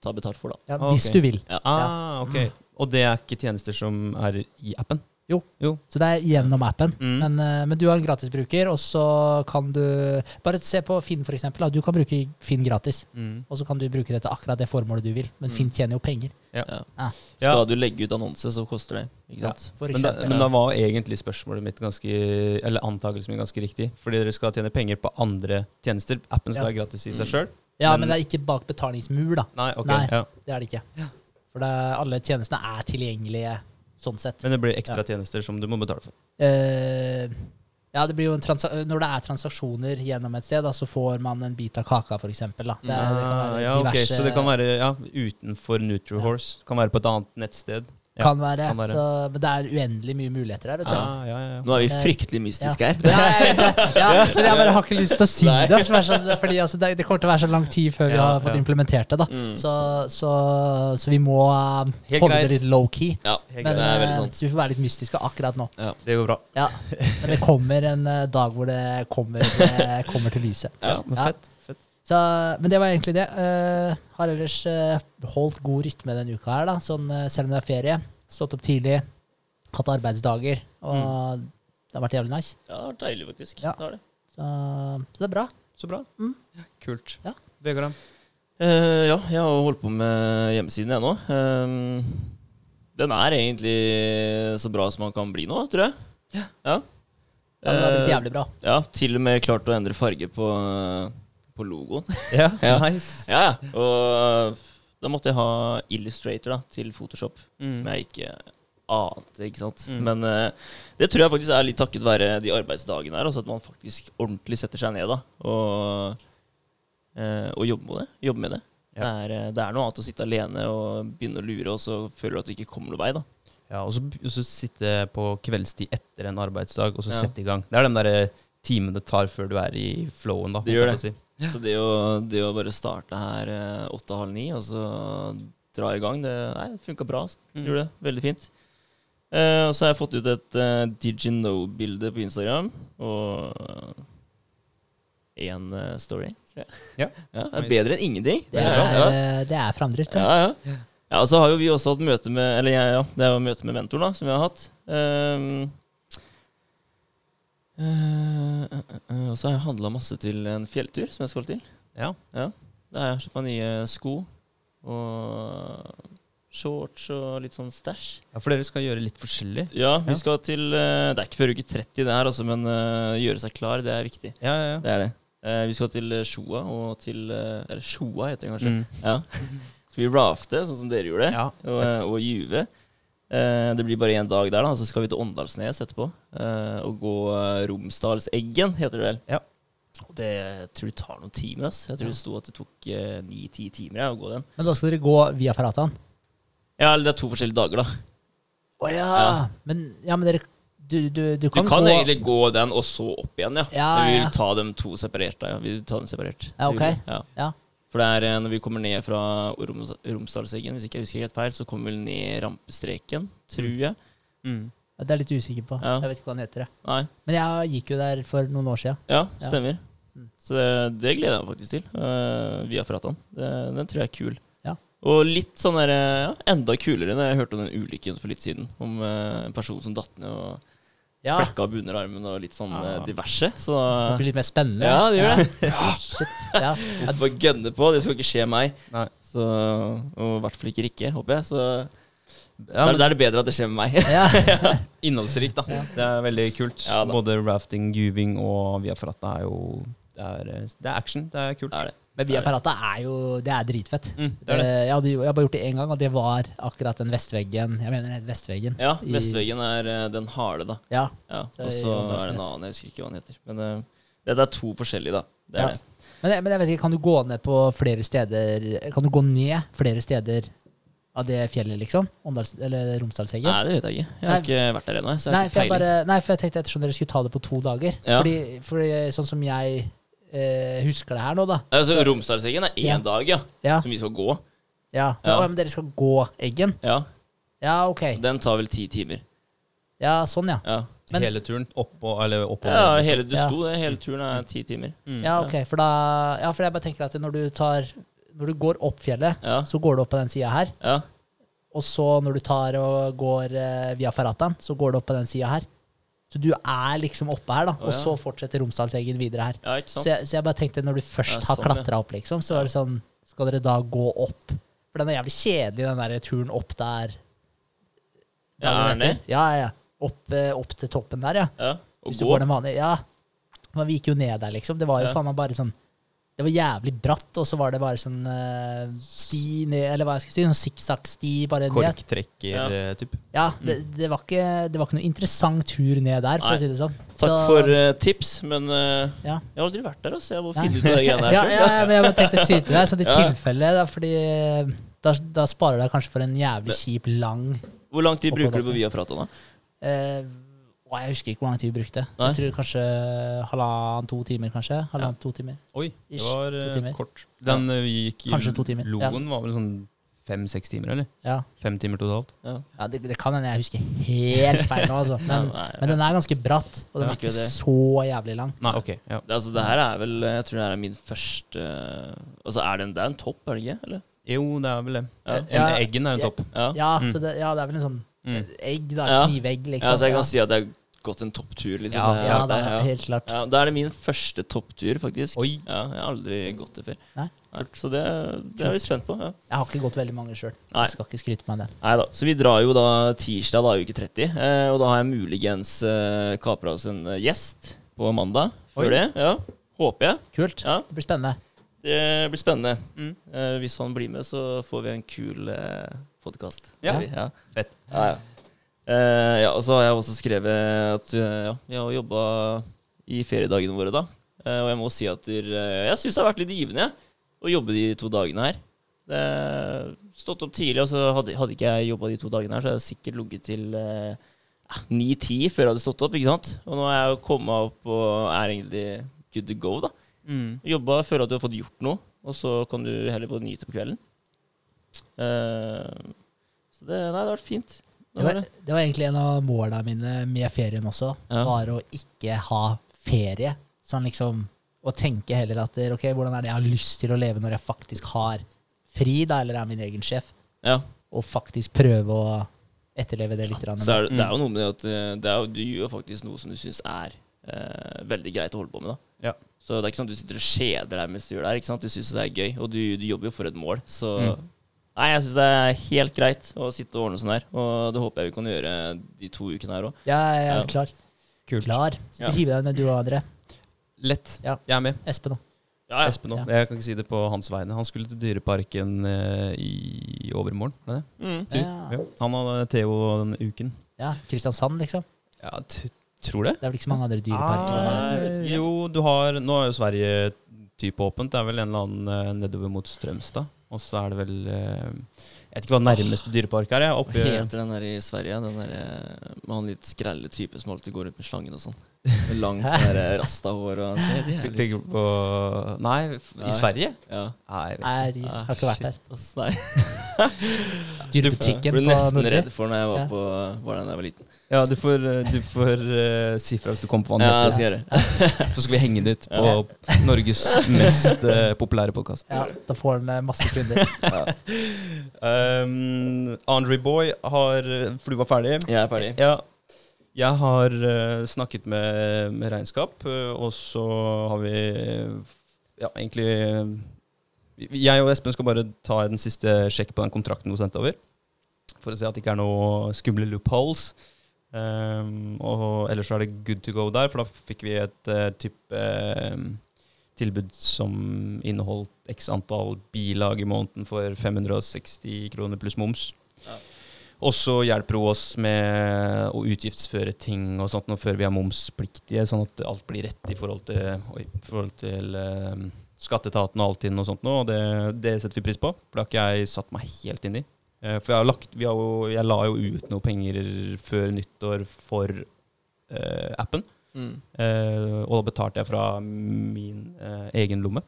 ta betalt for, da. Ja, Ah, hvis okay. du vil. Ja. Ah, ok. Og det er ikke tjenester som er i appen? Jo. Jo. Så det er gjennom appen. Mm. Men, eh, men du er en gratisbruker, og så kan du Bare se på Finn, for eksempel. Du kan bruke Finn gratis, Mm. og så kan du bruke det til akkurat det formålet du vil. Men Mm. Finn tjener jo penger. Ja. Ja. Skal du legge ut annonse, så koster det. Ikke sant? For Men da, men da var egentlig spørsmålet mitt ganske Eller antakelsen min ganske riktig. Fordi dere skal tjene penger på andre tjenester. Appen skal Ja. være gratis i seg Mm. sjøl. Ja, men- men det er ikke bak betalingsmur, da. Nei, okay, Nei. Ja. Det er det ikke. For det alle tjenestene er tilgjengelige sånn sett. Men det blir ekstra tjenester som du må betale for. Uh, ja, det blir jo en transa Når det er transaksjoner gjennom et sted, da, så får man en bit av kaka, det kan Ah, ja, ok, Så det kan være ja, utenfor Nutrihorse. Kan være på et annet nettsted. Ja, kan være, kan være. Så, men det er uendelig mye muligheter her. Vet du. Ja, ja, ja. Nå er vi Eh, fryktelig mystiske her. Ja, jeg ja, men jeg bare har ikke lyst til å si det. Som er sånn, fordi altså, det, det kommer til å være så lang tid før vi har fått ja. implementert det. da Mm. så, så, så vi må uh, Helt holde greit. det litt low-key. Ja, Men, det veldig sant. Så vi får være litt mystiske akkurat nå. Det går bra. Ja. Men det kommer en uh, dag hvor det kommer, det kommer til lyset. Ja, men Ja. fett. fett. Så, men det var egentlig det. Uh, har ellers uh, holdt god rytme denne uka her, da. Sånn, uh, selv om det er ferie. Stått opp tidlig. Hatt arbeidsdager. Og det har vært jævlig nice. Ja, det har vært deilig, faktisk. Ja. Det har det. Så, så det er bra. Så bra. Mm. Kult. Ja. Vegard? Eh, ja, jeg har holdt på med hjemmesiden jeg nå. Ehm, den er egentlig så bra som man kan bli nå, tror jeg. Ja. Ja, men det har blitt jævlig bra. Ja, til og med klart å endre farge på, på logoen. Ja, Ja. nice. ja, ja. Og da måtte jeg ha Illustrator da, til Photoshop, som Mm. jeg ikke ante, ikke sant. Mm. Men uh, det tror jeg faktisk er litt takket være de arbeidsdagene her, altså at man faktisk ordentlig setter seg ned da, og, uh, og jobber med det. Jobber med det. Ja. Det, er, det er noe annet å sitte alene og begynne å lure, og så føler du at du ikke kommer noen vei, da. Ja, og så, og så sitte på kveldstid etter en arbeidsdag, og så Ja. sette i gang. Det er de der timene det tar før du er i flowen, da. Det gjør det. på si. Så det å, det å bare starte her eh, åtte-halv ni, og så dra i gang, det, nei, det funka bra. Altså. Mm. Gjorde det. Veldig fint. Eh, og så har jeg fått ut et uh, Did you know-bilde på Instagram, og én story. tror. Ja. ja. Det er bedre enn ingenting. Det er, ja. eh, det er framdrift. Ja, Ja. ja. ja, og så har jo vi også hatt møte med Eller jeg, ja, det er jo møte med mentoren da, som vi har hatt. Ehm, eh, eh, eh, og så har jeg handla masse til en fjelltur som jeg skal til. Ja. Da har jeg kjøpt meg nye sko og shorts og litt sånn stæsj. ja, for dere skal gjøre litt forskjellig. Ja, vi Ja. skal til eh, Det er ikke før uke 30 det her, altså, men eh, gjøre seg klar, det er viktig. Ja, ja, ja. Det er det. Eh, vi skal til eh, Sjoa og til eh, Eller Sjoa heter det kanskje. Mm. Ja. Skal vi rafte, sånn som dere gjorde? Ja, og, eh, og Juve. Eh, det blir bare én dag der, da. Så skal vi til Åndalsnes etterpå. Eh, og gå eh, Romsdalseggen, heter det vel. Ja. Det jeg tror det tar noen timer. ass. Jeg tror Ja. det sto at det tok ni-ti timer ja, å gå den. Men da skal dere gå via Ferrataen? Ja, eller det er to forskjellige dager, da. Å ja. Ja. Men, ja, men dere Du, du, du Du kan, kan gå egentlig gå den, og så opp igjen, ja. Ja, Men vi ja. vil ta dem to separert. da, ja. Vi vil ta dem separert. Ja, ok. Ja. Ja. For det er eh, når vi kommer ned fra Romsdalseggen, hvis ikke jeg husker helt feil, så kommer vi vel ned rampestreken, tror jeg. Mm. Ja, Det er jeg litt usikker på. Ja. Jeg vet ikke hva den heter. jeg. Nei. Men jeg gikk jo der for noen år siden. Ja, Ja. stemmer. Mm. Så det, det gleder jeg meg faktisk til. Uh, via Fratan. Den tror jeg er kul. Ja. Og litt sånn der, eh, ja, enda kulere når jeg hørte om den ulykken for litt siden. Om uh, en person som datt ned og Ja, flekka opp underarmen og litt sånn eh, Ja. diverse. Så Det blir litt mer spennende. Ja, det gjør det. Ja. Shit. Ja. jeg får bare gønne på. Det skal ikke skje meg. Nei. Så, og i hvert fall ikke Rikke, håper jeg. Så Ja, men da er det bedre at det skjer med meg. Ja. innholdsrikt, da. Ja. Det er veldig kult. Ja. Både rafting, juving og via Ferrata er jo det er, eh, det er action. Det er kult. Det er det. Men via Ferrata er jo Det er dritfett. Mm, det er det. Eh, Jeg, hadde, jeg har bare gjort det én gang, og det var akkurat den vestveggen. Jeg mener den Vestveggen. Ja, I- Vestveggen er eh, den harde, da. Ja. Ja, og så er det en annen, jeg husker ikke hva den heter. Men det, det er to forskjellige, da. Det er Ja. det. Men, men jeg vet ikke, kan du gå ned på flere steder Kan du gå ned flere steder av det fjellet, liksom? Åndals, eller Romsdalsheggen? Nei, det vet jeg ikke. Jeg har Nei. ikke vært der ennå. Nei, for jeg bare, nei, for jeg tenkte ettersom dere skulle ta det på to dager. Ja. Fordi, fordi sånn som jeg eh, husker det her nå, da. Altså, så- Romsdalseggen er én Ja. dag, ja. Ja, Som vi skal gå. ja. Ja. Men dere skal gå Eggen? Ja, Ja, ok. Den tar vel ti timer. Ja, sånn, ja. Ja, Men- hele turen opp eller opp ja hele, du Ja. sto det. Hele turen er ti timer. Mm. Ja, ok. For da Ja, for jeg bare tenker at når du tar Når du går opp fjellet, Ja, så går du opp på den sida her. ja. Og og så når du tar og går eh, via Ferrataen, så går du opp på den sida her. Så du er liksom oppe her, da, og ja. så fortsetter Romsdalseggen videre her. Ja, ikke Så jeg, så jeg bare tenkte, når du først har sånn, klatra opp, liksom, så var det sånn Skal dere da gå opp? For den er jævlig kjedelig, den der turen opp der. Ja, Hva er det den. Ja, ja. Opp, eh, opp til toppen der, ja. Ja. Og Hvis du går den vanlige. Ja. Men vi gikk jo ned der, liksom. Det var jo Ja. faen meg bare sånn Det var jævlig bratt, og så var det bare sånn uh, sti ned Eller hva jeg skal si, sånn sikksakk-sti bare ned. Korktrekker, Ja. eh, typ. Ja, det, det, var ikke, det var ikke noe interessant tur ned der, for Nei. å si det sånn. Takk Så- for uh, tips, men uh, Ja. jeg har aldri vært der, og jeg må Nei. finne ut av de greiene her. ja, ja, ja, men jeg tenkte å si til deg, så i tilfelle da, Fordi da, da sparer du deg kanskje for en jævlig kjip lang Hvor lang tid bruker du på. Via Frata, da? eh, å, Jeg husker ikke hvor lang tid vi brukte. Nei. Jeg tror kanskje halvannen-to timer, kanskje. Halvannen-to timer. Oi, det var to eh, kort. Den eh, vi gikk i Kanskje to timer, ja. Loen var vel sånn fem-seks timer, eller? Ja, Fem timer totalt. Ja. ja det, det kan hende jeg husker helt feil nå, altså. Men, Nei, men den er ganske bratt, og den Ja, er ikke så jævlig lang. Nei, ok. Ja. Det, altså, det her er vel Jeg tror det her er min første Altså, er det en, det er en topp, er det ikke? Eller? Jo, det er vel det. Ja. En Ja. eggen er en topp. Ja. Ja, Mm. så det, ja, det er vel en sånn Mm. egg, da. Ja. Knivegg, liksom. ja, så jeg kan si at jeg har gått en topptur, liksom. Ja, ja, det er helt klart. Ja, Da er det min første topptur, faktisk. Oi. Ja, jeg har aldri gått det før. Nei. Så det, det er vi spent på. Ja. Jeg har ikke gått veldig mange sjøl. Skal ikke skryte meg det. Nei da. Så vi drar jo da tirsdag, da, uke 30. Eh, og da har jeg muligens eh, kapra oss en eh, gjest på mandag. Før Oi. det. Ja. Håper jeg. Kult. Ja. Det blir spennende. Det blir spennende. Mm. Eh, hvis han blir med, så får vi en kul eh, podkast. Ja. ja. Fett. Ja, ja. Eh, ja, og så har jeg også skrevet at eh, ja, vi har jobba i feriedagene våre, da. Eh, og jeg må si at eh, jeg syns det har vært litt givende å jobbe de to dagene her. Det stått opp tidlig, og så hadde, hadde ikke jeg jobba de to dagene her, så hadde jeg sikkert ligget til ni-ti 9-10 før jeg hadde stått opp. ikke sant? Og nå er jeg jo kommet opp og er egentlig good to go, da. Mm. Jobba, føler at du har fått gjort noe, og så kan du heller både nyte på kvelden. Uh, så det, nei, det har vært fint. Det var, det var egentlig en av måla mine med ferien også. Ja. Var å ikke ha ferie. Sånn liksom Å tenke heller at ok, hvordan er det jeg har lyst til å leve når jeg faktisk har fri, da, eller er min egen sjef? Ja, Og faktisk prøve å etterleve det litt. Ja, så er det, det er jo noe med det at eh, det er, du gjør faktisk noe som du syns er eh, veldig greit å holde på med. da Ja. Så det er ikke sånn at du sitter og kjeder deg mens du gjør det her. ikke sant? Du syns det er gøy, og du, du jobber jo for et mål. Så Mm. Nei, jeg syns det er helt greit å sitte og ordne sånn her. Og det håper jeg vi kan gjøre de to ukene her òg. Ja, jeg er Ja. klar. Kult. Klar. Skal Ja. vi hive deg med du og André? Lett. Ja. Jeg er med. Espen òg. Ja, ja. Espen òg. Ja. Jeg kan ikke si det på hans vegne. Han skulle til Dyreparken eh, i overmorgen. var det det? Mm. Han hadde Theo den uken. ja. Kristiansand, liksom. Ja, tror det. Det er vel ikke så mange andre dyreparker. Ah, jo, du har Nå er jo Sverige type åpent. Det er vel en eller annen eh, nedover mot Strømstad. Og så er det vel eh, Jeg vet ikke hva nærmeste dyrepark er. Hva heter den der i Sverige? Den der, eh, med han litt skrelle type som alltid går rundt med slangen og sånn. Med langt sånn der rastahår og så, det er Tenk- litt- Tenker på Nei, i Sverige? Ja. Nei, jeg vet Nei, de Ah, har ikke vært der. shit, ass, nei. Dyrebutikken Jeg ble nesten Nordre. redd for når jeg var på Var der da jeg var liten. Ja, du får, eh, du får uh, si fra hvis du kommer på vannet. Ja, jeg skal gjøre det. Så skal vi henge det ut på Norges mest uh, populære podkast. Ja, da får han eh, masse kunder. Um, Andre Boy har For du var ferdig? Jeg er ferdig. Ja. Jeg har uh, snakket med, med regnskap, uh, og så har vi ja, egentlig eh, Jeg og Espen skal bare ta en siste sjekk på den kontrakten du sendte over. For å se at det ikke er noe skumle loopholes. Um, og ellers så er det good to go der, for da fikk vi et type tilbud som inneholdt x antall bilag i måneden for 560 kroner pluss moms. Ja. Og så hjelper hun oss med å utgiftsføre ting og sånt før vi er momspliktige, sånn at alt blir rett i forhold til, oi, forhold til eh, skatteetaten og Altinn og sånt noe. og det, det setter vi pris på. For det har ikke jeg satt meg helt inn i. Uh, for jeg, har lagt, vi har jo, jeg la jo ut noe penger før nyttår for uh, appen. Mm. Eh, og da betalte jeg fra min eh, egen lomme.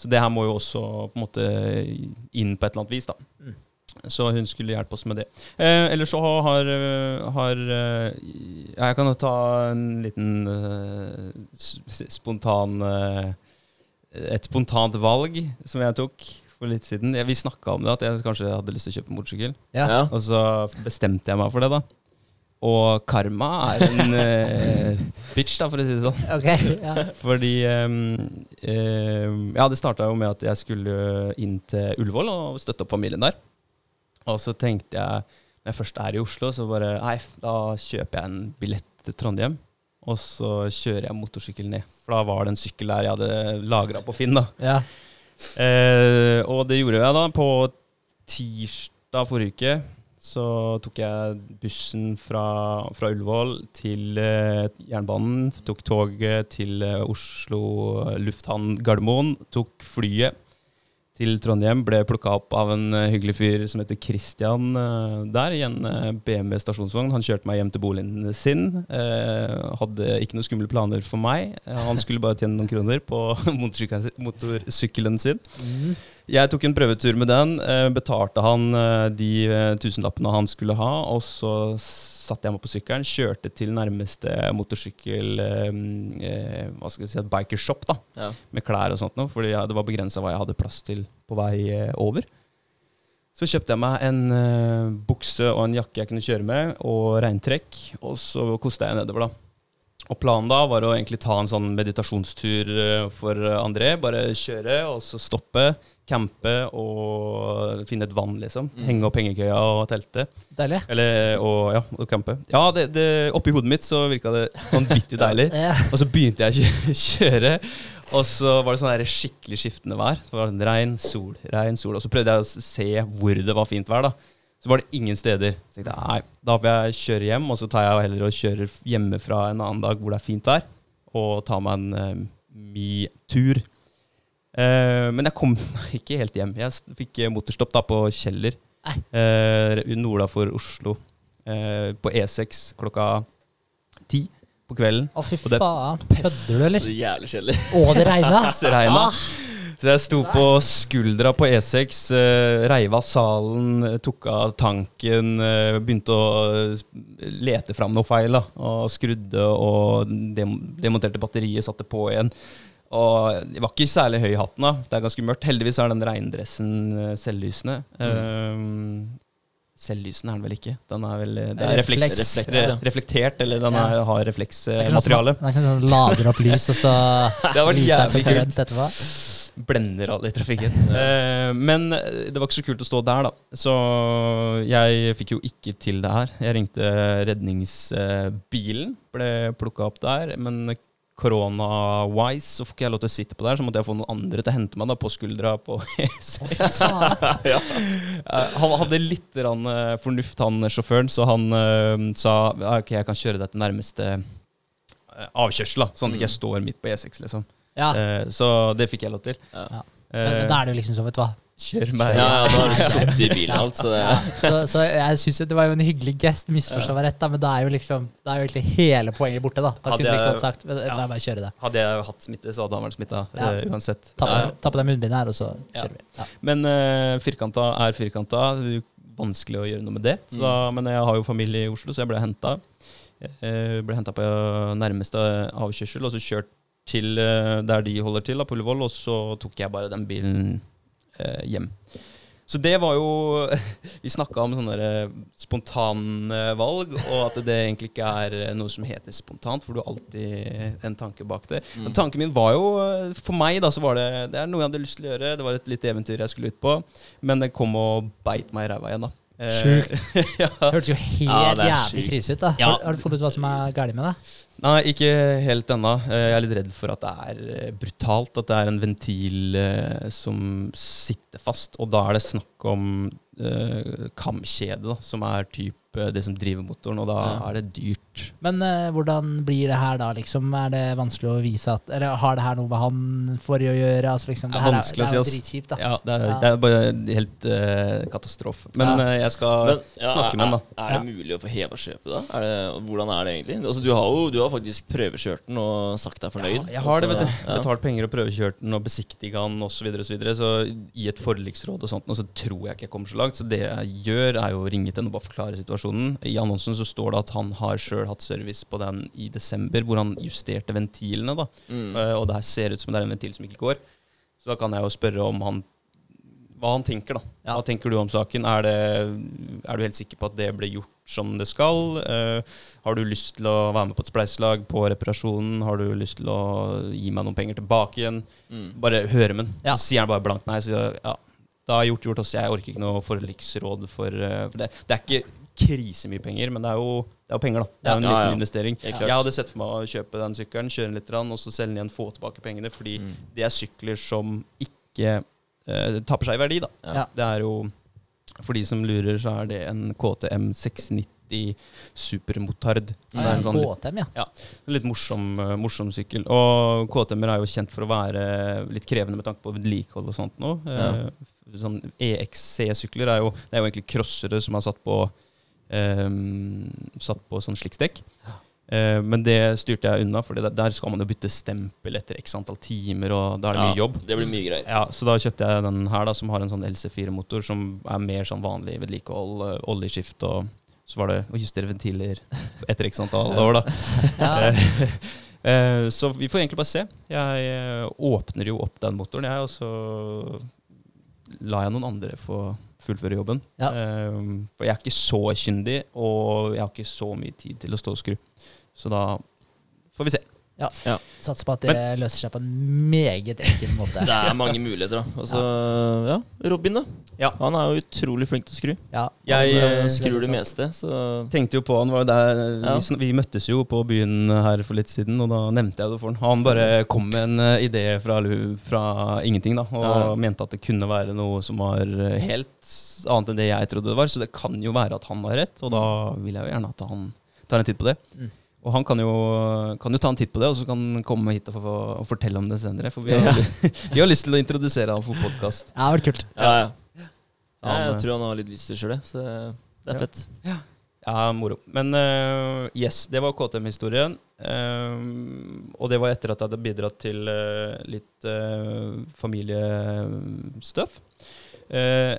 Så det her må jo også på en måte inn på et eller annet vis, da. Mm. Så hun skulle hjelpe oss med det. Eh, ellers så har, har eh, Jeg kan jo ta en liten eh, spontan Et spontant valg som jeg tok. for litt siden. Jeg, vi snakka om det, at jeg kanskje hadde lyst til å kjøpe motorsykkel. Ja. Ja. Og så bestemte jeg meg for det, da. Og karma er en uh, bitch, da, for å si det sånn. Ok, ja. Fordi um, um, Ja, det starta jo med at jeg skulle inn til Ullevål og støtte opp familien der. Og så tenkte jeg, når jeg først er i Oslo, så bare Nei, da kjøper jeg en billett til Trondheim. Og så kjører jeg motorsykkel ned. For da var det en sykkel der jeg hadde lagra på Finn. da ja. Uh, og det gjorde jeg da. På tirsdag forrige uke så tok jeg bussen fra, fra Ullevål til eh, jernbanen. Tok toget til eh, Oslo lufthavn Gardermoen. Tok flyet til Trondheim. Ble plukka opp av en eh, hyggelig fyr som heter Christian eh, der, i en eh, BMW stasjonsvogn. Han kjørte meg hjem til boligen sin. Hadde ikke noen skumle planer for meg. Han skulle bare tjene noen kroner på motorsykkelen sin- Mm. Jeg tok en prøvetur med den, betalte han de tusenlappene han skulle ha, og så satte jeg meg på sykkelen, kjørte til nærmeste motorsykkel eh, eh, Hva skal jeg si, bikershop, da, Ja. med klær og sånt noe, fordi det var begrensa hva jeg hadde plass til på vei eh, over. Så kjøpte jeg meg en eh, bukse og en jakke jeg kunne kjøre med, og regntrekk, og så kosta jeg nedover, da. Og planen da var å egentlig ta en sånn meditasjonstur eh, for André. Bare kjøre, og så stoppe, campe og finne et vann, liksom. Mm. Henge opp hengekøya og telte. Deilig. Eller, og, ja, og campe. Ja, det, det, oppi hodet mitt så virka det vanvittig deilig. Ja. Og så begynte jeg å kjøre, og så var det sånn der skikkelig skiftende vær. Så var det sånn Regn, sol, regn, sol. Og så prøvde jeg å se hvor det var fint vær, da. Så var det ingen steder. Så tenkte jeg nei, da får jeg kjøre hjem, og så tar jeg heller og kjører hjemmefra en annen dag hvor det er fint vær, og tar meg en uh, mi-tur. Eh, men jeg kom ikke helt hjem. Jeg fikk eh, motorstopp da på Kjeller, uh, norda for Oslo, eh, på E6 klokka ti på kvelden. Å, fy faen. Kødder du, eller? Så jævlig kjedelig. Å, det regna! regna. Ah. Så jeg sto på skuldra på E6, uh, reiv av salen, eh, tok av tanken, uh, begynte å eh, lete fram noe feil. da, Og skrudde og dem demonterte batteriet, satte på igjen. Og det var ikke særlig høy i hatten. da, Det er ganske mørkt. Heldigvis er den regndressen selvlysende. selvlysende. Um, selvlysende er den vel ikke. Den er vel, det er refleks, Refleks. Refleks, ja. reflektert, eller den Ja. er, har er refleksmateriale. Den kan lade sånn lader opp lys, og så Det har vært den jævlig kult. etterpå. blender alle i trafikken. uh, men eh, det var ikke så kult å stå der, da. Så jeg fikk jo ikke til det her. Jeg ringte redningsbilen, ble plukka opp der. Men korona-wise så får ikke jeg lov til å sitte på der, så måtte jeg få noen andre til å hente meg da på skuldra på E6. Faen. Eh, han hadde litt rann, eh, fornuft, han sjåføren, så han uh, sa ok, jeg kan kjøre deg til nærmeste eh, avkjørsel, da, sånn at jeg ikke står midt på E6, liksom. Ja. Uh, så det fikk jeg lov til. Ja. Ja. Eh, Men, men da er det jo liksom så, vet du hva. Kjør meg. ja, da har du sittet i bilen alt, så det Så, så jeg syns det var jo en hyggelig gest, misforstå meg rett, da, men da er jo liksom Da er jo egentlig hele poenget borte, da. Da Hadde kunne du ikke jeg- godt sagt La meg bare kjøre det. Hadde jeg hatt smitte, så hadde han vært smitta Ja. uansett. Ta på, Ja. ta på deg munnbindet her, og så Ja. kjører vi. Ja. Men uh, firkanta er firkanta. Det er jo vanskelig å gjøre noe med det. Så da, men jeg har jo familie i Oslo, så jeg ble henta. ble henta på nærmeste avkjørsel, og så kjørt til eh, der de holder til, da, på Ullevål, og så tok jeg bare den bilen eh, hjem. Så det var jo Vi snakka om sånne spontane spontanvalg, og at det egentlig ikke er eh, noe som heter spontant, for du har alltid en tanke bak det. Mm. Men tanken min var jo eh, For meg da, så var det Det er noe jeg hadde lyst til å gjøre. Det var et lite eventyr jeg skulle ut på. Men det kom og beit meg i ræva igjen, da. Eh, Sjukt. ja. Det hørtes jo helt Ja, jævlig krise ut, da. Ja. Har, har du funnet ut hva som er galt med deg? Nei, ikke helt ennå. Eh, Jeg er litt redd for at det er eh, brutalt. At det er en ventil eh, som sitter fast. Og da er det snakk om uh, kamkjede, da, som er typ eh, det som driver motoren. Og da Ja. er det dyrt. Men uh, hvordan blir det her da, liksom? Er det vanskelig å vise at Eller har det her noe med han forrige å gjøre? Altså, liksom, Det det, er er, vanskelig det å er si, ass. da. Ja, det er, Ja. det er bare helt uh, katastrofe. Men Ja. uh, jeg skal Men, ja, snakke med han, da. Er, det mulig å få heva kjøpet, da? Er det, hvordan er det egentlig? Altså, du har jo du har faktisk prøvekjørt den og sagt deg fornøyd. Ja, jeg har det, vet du. Ja. Betalt penger og prøvekjørt den og besiktiga den osv. Så, videre, og så, videre. så i et forliksråd og sånt, og så tror jeg ikke jeg kommer så langt. Så det jeg gjør, er jo å ringe til henne og bare forklare situasjonen. I annonsen så står det at han har sjøl hatt service på den i desember, hvor han justerte ventilene. da. Mm. Uh, og det her ser ut som det er en ventil som ikke går. Så da kan jeg jo spørre om han hva han tenker, da. Ja. Hva tenker du om saken? Er, det, er du helt sikker på at det ble gjort som det skal? Uh, har du lyst til å være med på et spleiselag på reparasjonen? Har du lyst til å gi meg noen penger tilbake igjen? Mm. Bare høre med den. Ja. Så sier han bare blankt nei. Så ja, da er gjort gjort også. Jeg orker ikke noe forliksråd for, eh, for det. Det er ikke krisemye penger, men det er jo, det er jo penger, da. Det er jo en Ja, liten ja. investering. Jeg hadde sett for meg å kjøpe den sykkelen, kjøre den litt, og så selge den igjen, få tilbake pengene. Fordi Mm. det er sykler som ikke eh, taper seg i verdi, da. Ja. Det er jo For de som lurer, så er det en KTM 690 supermotard. Så det er en sånn litt, KTM, ja. en litt morsom, eh, morsom sykkel. Og KTM-er er jo kjent for å være litt krevende med tanke på vedlikehold og sånt nå. Ja. sånn EXC-sykler er jo Det er jo egentlig crossere som har satt på eh, Satt på sånn slikkstek. Eh, men det styrte jeg unna, for der skal man jo bytte stempel etter x antall timer, og da er det mye jobb. Det blir mye greier. Ja, Så da kjøpte jeg den her, da, som har en sånn LC4-motor, som er mer sånn vanlig vedlikehold, eh, oljeskift og så var det å justere ventiler etter x antall år, da. ja. Eh, så vi får egentlig bare se. Jeg eh, åpner jo opp den motoren, jeg, og så lar jeg noen andre få fullføre jobben. Ja. Um, for jeg er ikke så kyndig, og jeg har ikke så mye tid til å stå og skru. Så da får vi se. Satser på at det løser seg på en meget enkel måte. Det er mange muligheter, da. Altså, ja. Robin, da. Ja. Han er jo utrolig flink til å skru. Ja, Jeg, han, eh, eh, Skrur det det meste, så tenkte jo på han var der Ja. vi, vi møttes jo på byen her for litt siden, og da nevnte jeg det for han. Han bare kom med en eh, idé fra, fra ingenting, da, og Ja. mente at det kunne være noe som var eh, helt annet enn det jeg trodde det var. Så det kan jo være at han har rett, og da vil jeg jo gjerne at han tar en titt på det. Mm. Og han kan jo, kan jo ta en titt på det, og så kan han komme hit og, for, og fortelle om det senere. For vi har, vi har lyst til å introdusere han for podkast. Ja, det vært kult. Ja, ja. ja jeg eh, tror han har litt lyst til det sjøl, så det er Ja. fett. Ja, moro. Men uh, yes, det var KTM-historien. Uh, og det var etter at jeg hadde bidratt til uh, litt uh, familiestuff. Eh,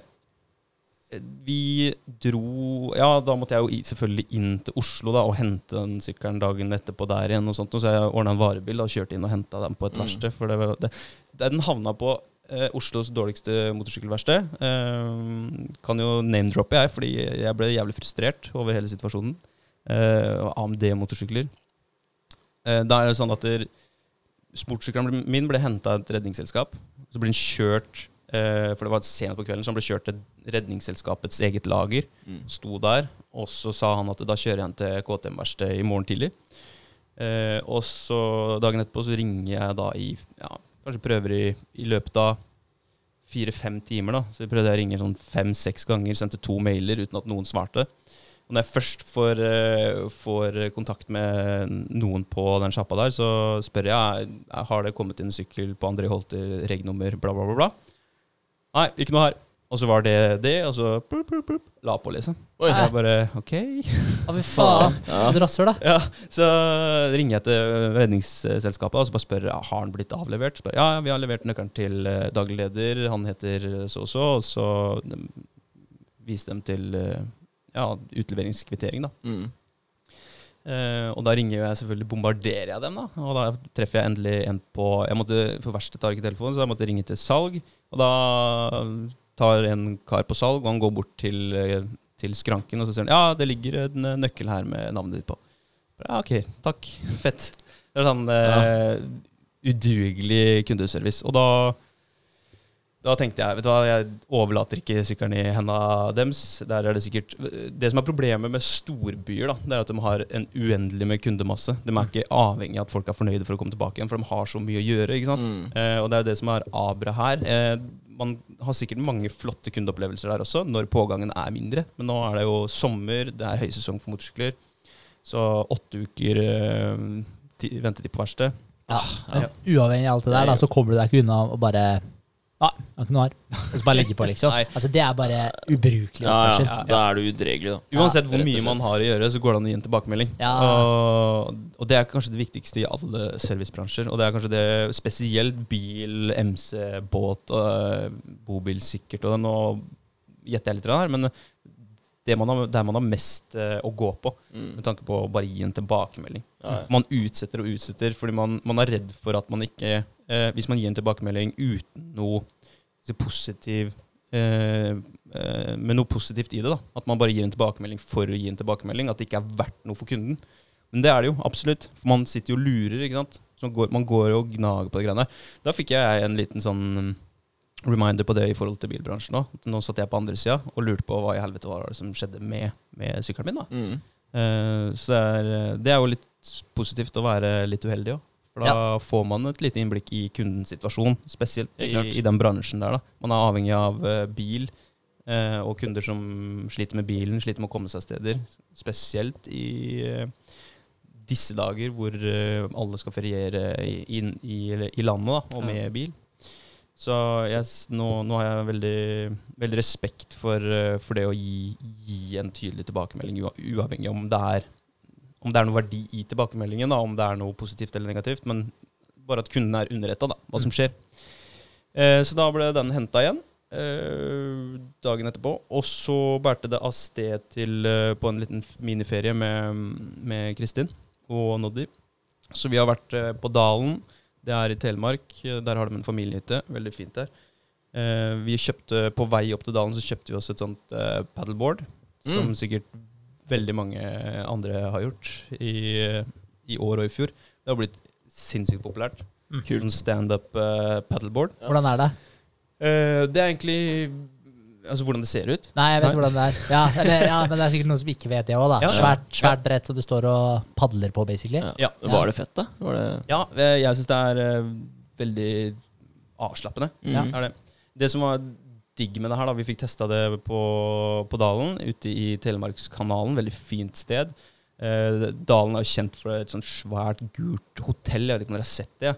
vi dro Ja, da måtte jeg jo selvfølgelig inn til Oslo da, og hente den sykkelen dagen etterpå der igjen. og sånt, og Så jeg ordna en varebil og kjørte inn og henta den på et Mm. verksted. For det, det, den havna på eh, Oslos dårligste motorsykkelverksted. Eh, kan jo name-droppe, jeg, fordi jeg ble jævlig frustrert over hele situasjonen. Eh, AMD-motorsykler. Eh, da er det sånn at der, sportssykkelen min ble henta av et redningsselskap. Så ble den kjørt eh, For det var sent på kvelden, så han ble kjørt til Redningsselskapets eget lager. Mm. Sto der, og så sa han at da kjører jeg han til KTM-verkstedet i morgen tidlig. Eh, og så dagen etterpå så ringer jeg da i ja, Kanskje prøver i, i løpet av fire-fem timer. da Så jeg prøvde jeg å ringe sånn fem-seks ganger, sendte to mailer uten at noen svarte. Og når jeg først får, eh, får kontakt med noen på den sjappa der, så spør jeg har det kommet inn sykkel på André Holter, regnummer, bla, bla, bla. bla. Nei, ikke noe her. Og så var det det, og så plup, plup, plup, la på, liksom. Oi. Jeg bare OK. Å, fy faen. Ja. Du rasshøl, da. Ja, så ringer jeg til Redningsselskapet og så bare spør har den blitt avlevert. Spør, ja, vi har levert nøkkelen til eh, daglig leder, han heter så og så, og så de, viste dem til eh, ja, utleveringskvittering, da. Mm. Uh, og da ringer jeg selvfølgelig, bombarderer jeg dem, da. Og da treffer jeg endelig en på Jeg måtte, For verkstedet tar ikke telefonen, så jeg måtte ringe til salg. Og da tar en kar på salg, og han går bort til, eh, til skranken, og så sier han ja, det ligger en eh, nøkkel her med navnet ditt på. Ja, ok, takk. Fett. Det er sånn eh, udugelig kundeservice. Og da da tenkte jeg vet du hva, jeg overlater ikke sykkelen i hendene deres. Der er Det sikkert Det som er problemet med storbyer, da, det er at de har en uendelig med kundemasse. De er ikke avhengig av at folk er fornøyde for å komme tilbake igjen, for de har så mye å gjøre. ikke sant? Mm. Eh, og det er jo det som er abra her. Eh, man har sikkert mange flotte kundeopplevelser der også, når pågangen er mindre. Men nå er det jo sommer, det er høysesong for motorsykler. Så åtte uker eh, ventetid på verksted. Ja. ja. Uavhengig av alt det der, da, så kommer du deg ikke unna å bare Nei, jeg har ikke noe arr. Og så bare legge på, liksom. Nei. Altså, det er bare ubrukelig Ja, ja, ja. Da er du udregelig, da. Uansett Ja, hvor mye man har å gjøre, så går det an å gi en tilbakemelding. Ja. Og, og det er kanskje det viktigste i alle servicebransjer. Og det er kanskje det spesielt bil, MC, båt, og bobil sikkert. Og nå gjetter jeg litt her, men det man har, der man har mest eh, å gå på, Mm. med tanke på å bare gi en tilbakemelding. Ja, ja. Man utsetter og utsetter fordi man, man er redd for at man ikke eh, Hvis man gir en tilbakemelding uten noe positiv eh, eh, med noe positivt i det. da. At man bare gir en tilbakemelding for å gi en tilbakemelding. At det ikke er verdt noe for kunden. Men det er det jo, absolutt. For man sitter jo og lurer, ikke sant. Går, man går og gnager på de greiene. der. Da fikk jeg en liten sånn reminder på det i forhold til bilbransjen òg. Nå satt jeg på andre sida og lurte på hva i helvete var det som skjedde med, med sykkelen min. da. Mm. Eh, så det er, det er jo litt positivt å være litt uheldig òg. For da får man et lite innblikk i kundens situasjon, spesielt i, i den bransjen der. da. Man er avhengig av uh, bil, uh, og kunder som sliter med bilen, sliter med å komme seg steder. Spesielt i uh, disse dager hvor alle skal feriere i, i, i landet da, og Ja. med bil. Så jeg, nå, nå har jeg veldig, veldig respekt for, for det å gi, gi en tydelig tilbakemelding, ua- uavhengig om det er om det er noe verdi i tilbakemeldingen, da, om det er noe positivt eller negativt. Men bare at kunden er underretta hva som skjer. Eh, så da ble den henta igjen eh, dagen etterpå. Og så bærte det av sted til eh, på en liten miniferie med, med Kristin og Noddy. Så vi har vært eh, på Dalen. Det er i Telemark. Der har de en familiehytte. Veldig fint der. Eh, vi kjøpte, På vei opp til Dalen så kjøpte vi oss et sånt eh, paddleboard. Som Mm. sikkert veldig mange andre har gjort i, i år og i fjor. Det har blitt sinnssykt populært. Mm. Kult. Standup uh, paddleboard. Ja. Hvordan er det? Uh, det er egentlig Altså hvordan det ser ut. Nei, jeg vet Nei. hvordan det er. Ja, eller, ja, Men det er sikkert noen som ikke vet det òg, da. Ja, svært, Svært, ja. brett som du står og padler på, basically. Ja. Ja. Var det fett, da? Var det Ja, eh, jeg syns det er veldig avslappende. Mm. Ja, er det. det som var digg med det her, da, vi fikk testa det på, på Dalen, ute i Telemarkskanalen. Veldig fint sted. Eh, Dalen er jo kjent for et sånt svært gult hotell. Jeg vet ikke om dere har sett det?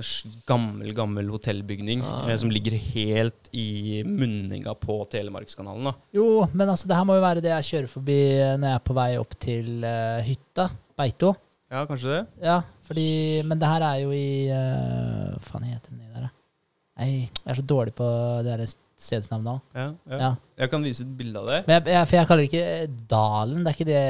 En gammel, gammel hotellbygning Ah. eh, som ligger helt i munninga på Telemarkskanalen. da. Jo, men altså, det her må jo være det jeg kjører forbi når jeg er på vei opp til uh, hytta. Beito. Ja, kanskje det? Ja, fordi Men det her er jo i uh, Hva faen heter den der, da? Nei, jeg er så dårlig på det der stedsnavnet òg. Ja, ja. Ja. Jeg kan vise et bilde av det. Men jeg, jeg, for jeg kaller det ikke Dalen. Det er ikke det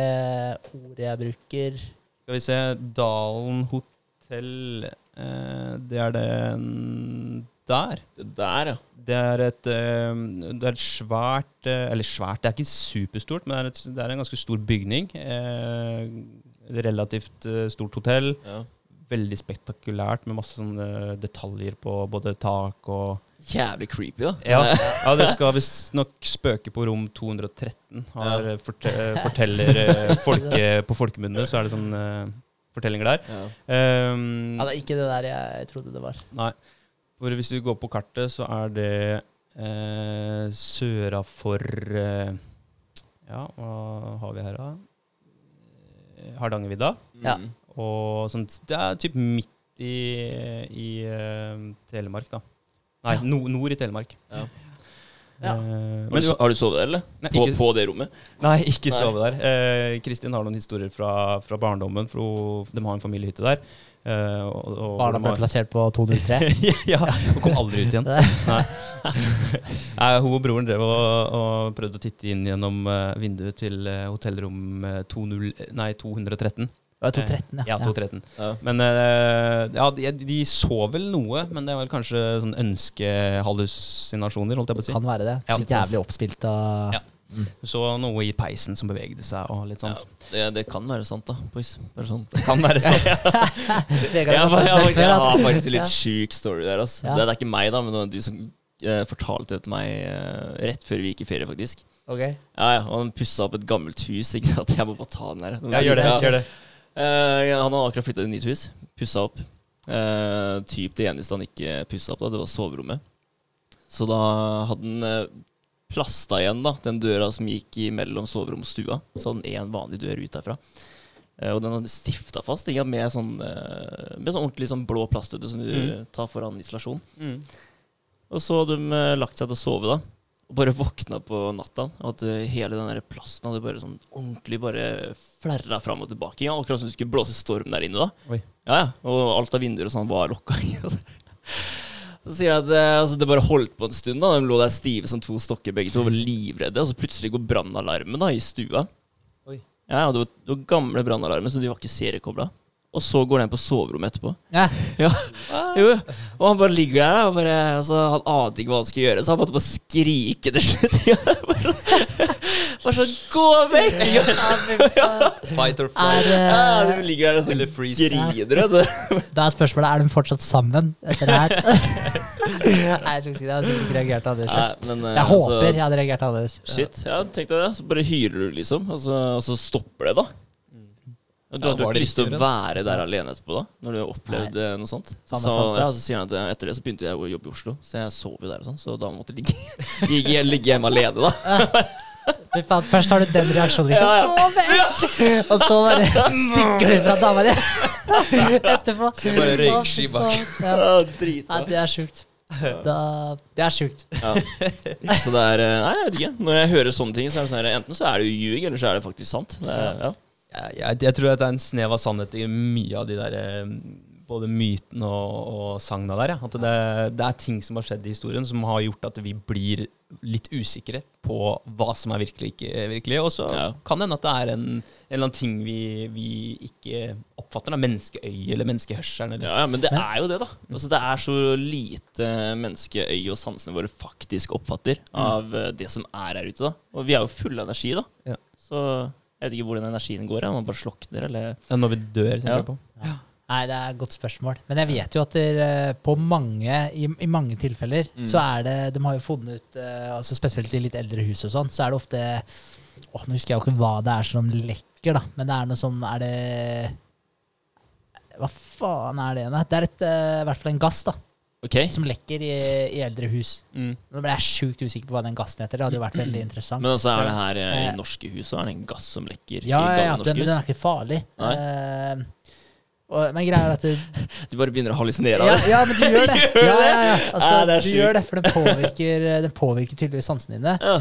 ordet jeg bruker. Skal vi se Dalen hotell eh, Det er den der. Det der, ja. Det er et, eh, det er et svært eh, Eller svært, det er ikke superstort, men det er, et, det er en ganske stor bygning. Eh, et relativt eh, stort hotell. ja. Veldig spektakulært med masse sånne detaljer på både tak og Jævlig creepy, da. Ja, ja det skal visstnok spøke på rom 213. Har, Ja. eh, forte, forteller eh, folke, På folkemunne så er det sånne uh, fortellinger der. Ja. Um, Ja, det er ikke det der jeg trodde det var. Nei. For hvis du går på kartet, så er det uh, søra for uh, Ja, hva har vi her, da? Eh, Hardangervidda. Ja. Og sånt, Det er typ midt i, i eh, Telemark, da. Nei, no, nord i Telemark. Ja. Ja. Eh, Har, men har du sovet der, eller? Nei, På, ikke- på det rommet? Nei, ikke Nei. sove der. Eh, Kristin har noen historier fra, fra barndommen, for de har en familiehytte der. Eh, og, og, Barna ble plassert på 203. ja, hun kom aldri ut igjen. Nei. Nei, hun og broren drev og, og prøvde å titte inn gjennom eh, vinduet til hotellrom eh, 20, nei, 213. Det var 213, Ja, ja, 213. Ja. Men eh, ja, de, de så vel noe, men det var vel kanskje sånn ønskehallusinasjoner, holdt jeg på å si. Kan være det. Ja. Så jævlig oppspilt av Ja. Du så noe i peisen som bevegde seg, og litt sånn. Ja, det, det kan være sant, da, boys. Bare sånn. Det kan være sant. Vegard faktisk jeg, jeg, har faktisk en litt Ja. sjuk story der. Altså. Ja. Det, det er ikke meg, da, men det var du som eh, fortalte det til meg eh, rett før vi gikk i ferie, faktisk. Ok. Ja, ja, og Han pussa opp et gammelt hus. Ikke sant? Jeg må bare ta den her. Den Ja, gjør det. Ja. Gjør det. Eh, han hadde akkurat flytta til nytt hus. Pussa opp. Uh, typ Det eneste han ikke pussa opp, da, det var soverommet. Så da hadde han eh, plasta igjen da den døra som gikk mellom soverom og stua. Så hadde han én vanlig dør ut derfra. Uh, og den hadde stifta fast ikke, med, sånn, med sånn ordentlig sånn blå plast som du Mm. tar foran isolasjon. Mm. Og så hadde de lagt seg til å sove, da. Og bare våkna på natta. Og at hele den der plasten hadde bare sånn ordentlig bare flerra fram og tilbake. Ja, akkurat som det skulle blåse storm der inne, da. Oi. Ja, ja. Og alt av vinduer og sånn var lukka. så sier jeg at eh, altså, det bare holdt på en stund. da De lå der stive som to stokker, begge to, og var livredde. Og så plutselig går brannalarmen da i stua. Oi. Ja, og det var, det var gamle brannalarmer, så de var ikke seriekobla. Og så går den på soverommet etterpå. Ja. Ja, jo, Og han bare ligger der, og bare, altså, han ante ikke hva han skulle gjøre, så han måtte bare skrike til slutt. Ja, bare bare sånn Gå vekk! Ja, Fight or Er, flight. ja, du ligger der og stiller sånn freeze. griner. Da er spørsmålet er de fortsatt sammen etter det her. Nei, jeg skal ikke si det. Jeg hadde sikkert ikke reagert annerledes. Nei, men, eh, Jeg altså, håper jeg hadde reagert annerledes. Shit, ja, tenk deg det. Så bare hyler du, liksom, og så, og så stopper det, da. Du hadde jo ikke lyst til å være der alene etterpå, da? Når du har opplevd eh, noe sånt? Så, sant, ja, så sier han at eh, etter det så begynte jeg å jobbe i Oslo, så jeg sov jo der og sånn, så da måtte jeg ligge, ligge, hjemme alene, da. Først har du den reaksjonen, liksom. Ja, ja. Gå vekk! Og så bare stikker du fra dama di etterpå. Så bare røyksky bak. Ja. Ja, Nei, det er sjukt. Da, det er sjukt. Ja. Så det er eh, Nei, jeg vet ikke. Når jeg hører sånne ting, så er det sånn her Enten så er det jo ljug, eller så er det faktisk sant. Det er, ja. Jeg, jeg, jeg tror at det er en snev av sannhet i mye av de der eh, både mytene og, og sagna der. Ja. At det, det er ting som har skjedd i historien som har gjort at vi blir litt usikre på hva som er virkelig ikke virkelig. Og så Ja. kan det hende at det er en, en eller annen ting vi, vi ikke oppfatter. Da. Menneskeøy eller menneskehørselen. Eller. Ja, ja, men det er jo det, da. Altså, det er så lite menneskeøy og sansene våre faktisk oppfatter av mm. det som er her ute. da Og vi er jo fulle av energi, da. Ja. Så jeg vet ikke hvor den energien går. Ja. Man bare slokner, eller Ja, når vi dør, tenker Ja. jeg på. Nei, det er et godt spørsmål. Men jeg vet jo at der, på mange, i, i mange tilfeller Mm. så er det De har jo funnet ut, uh, altså spesielt i litt eldre hus og sånn, så er det ofte Åh, Nå husker jeg jo ikke hva det er som lekker, da, men det er noe sånn Er det Hva faen er det igjen? Det er et, uh, i hvert fall en gass da, Ok. som lekker i, i eldre hus. Mm. Nå ble jeg sjukt usikker på hva den gassen heter. Det hadde jo vært veldig interessant. Men altså, er det her eh, i Eh, norske hus, så er det en gass som lekker ja, i ja, ja, gamle den, norske den er ikke farlig. Nei. Eh, og, men greia er at det, Du bare begynner å hallusinere ja, av det. ja, men du gjør det. Gjør Ja, ja, ja. Altså, Ja, det er du sykt. gjør det, for den påvirker, den påvirker tydeligvis sansene dine. Ja.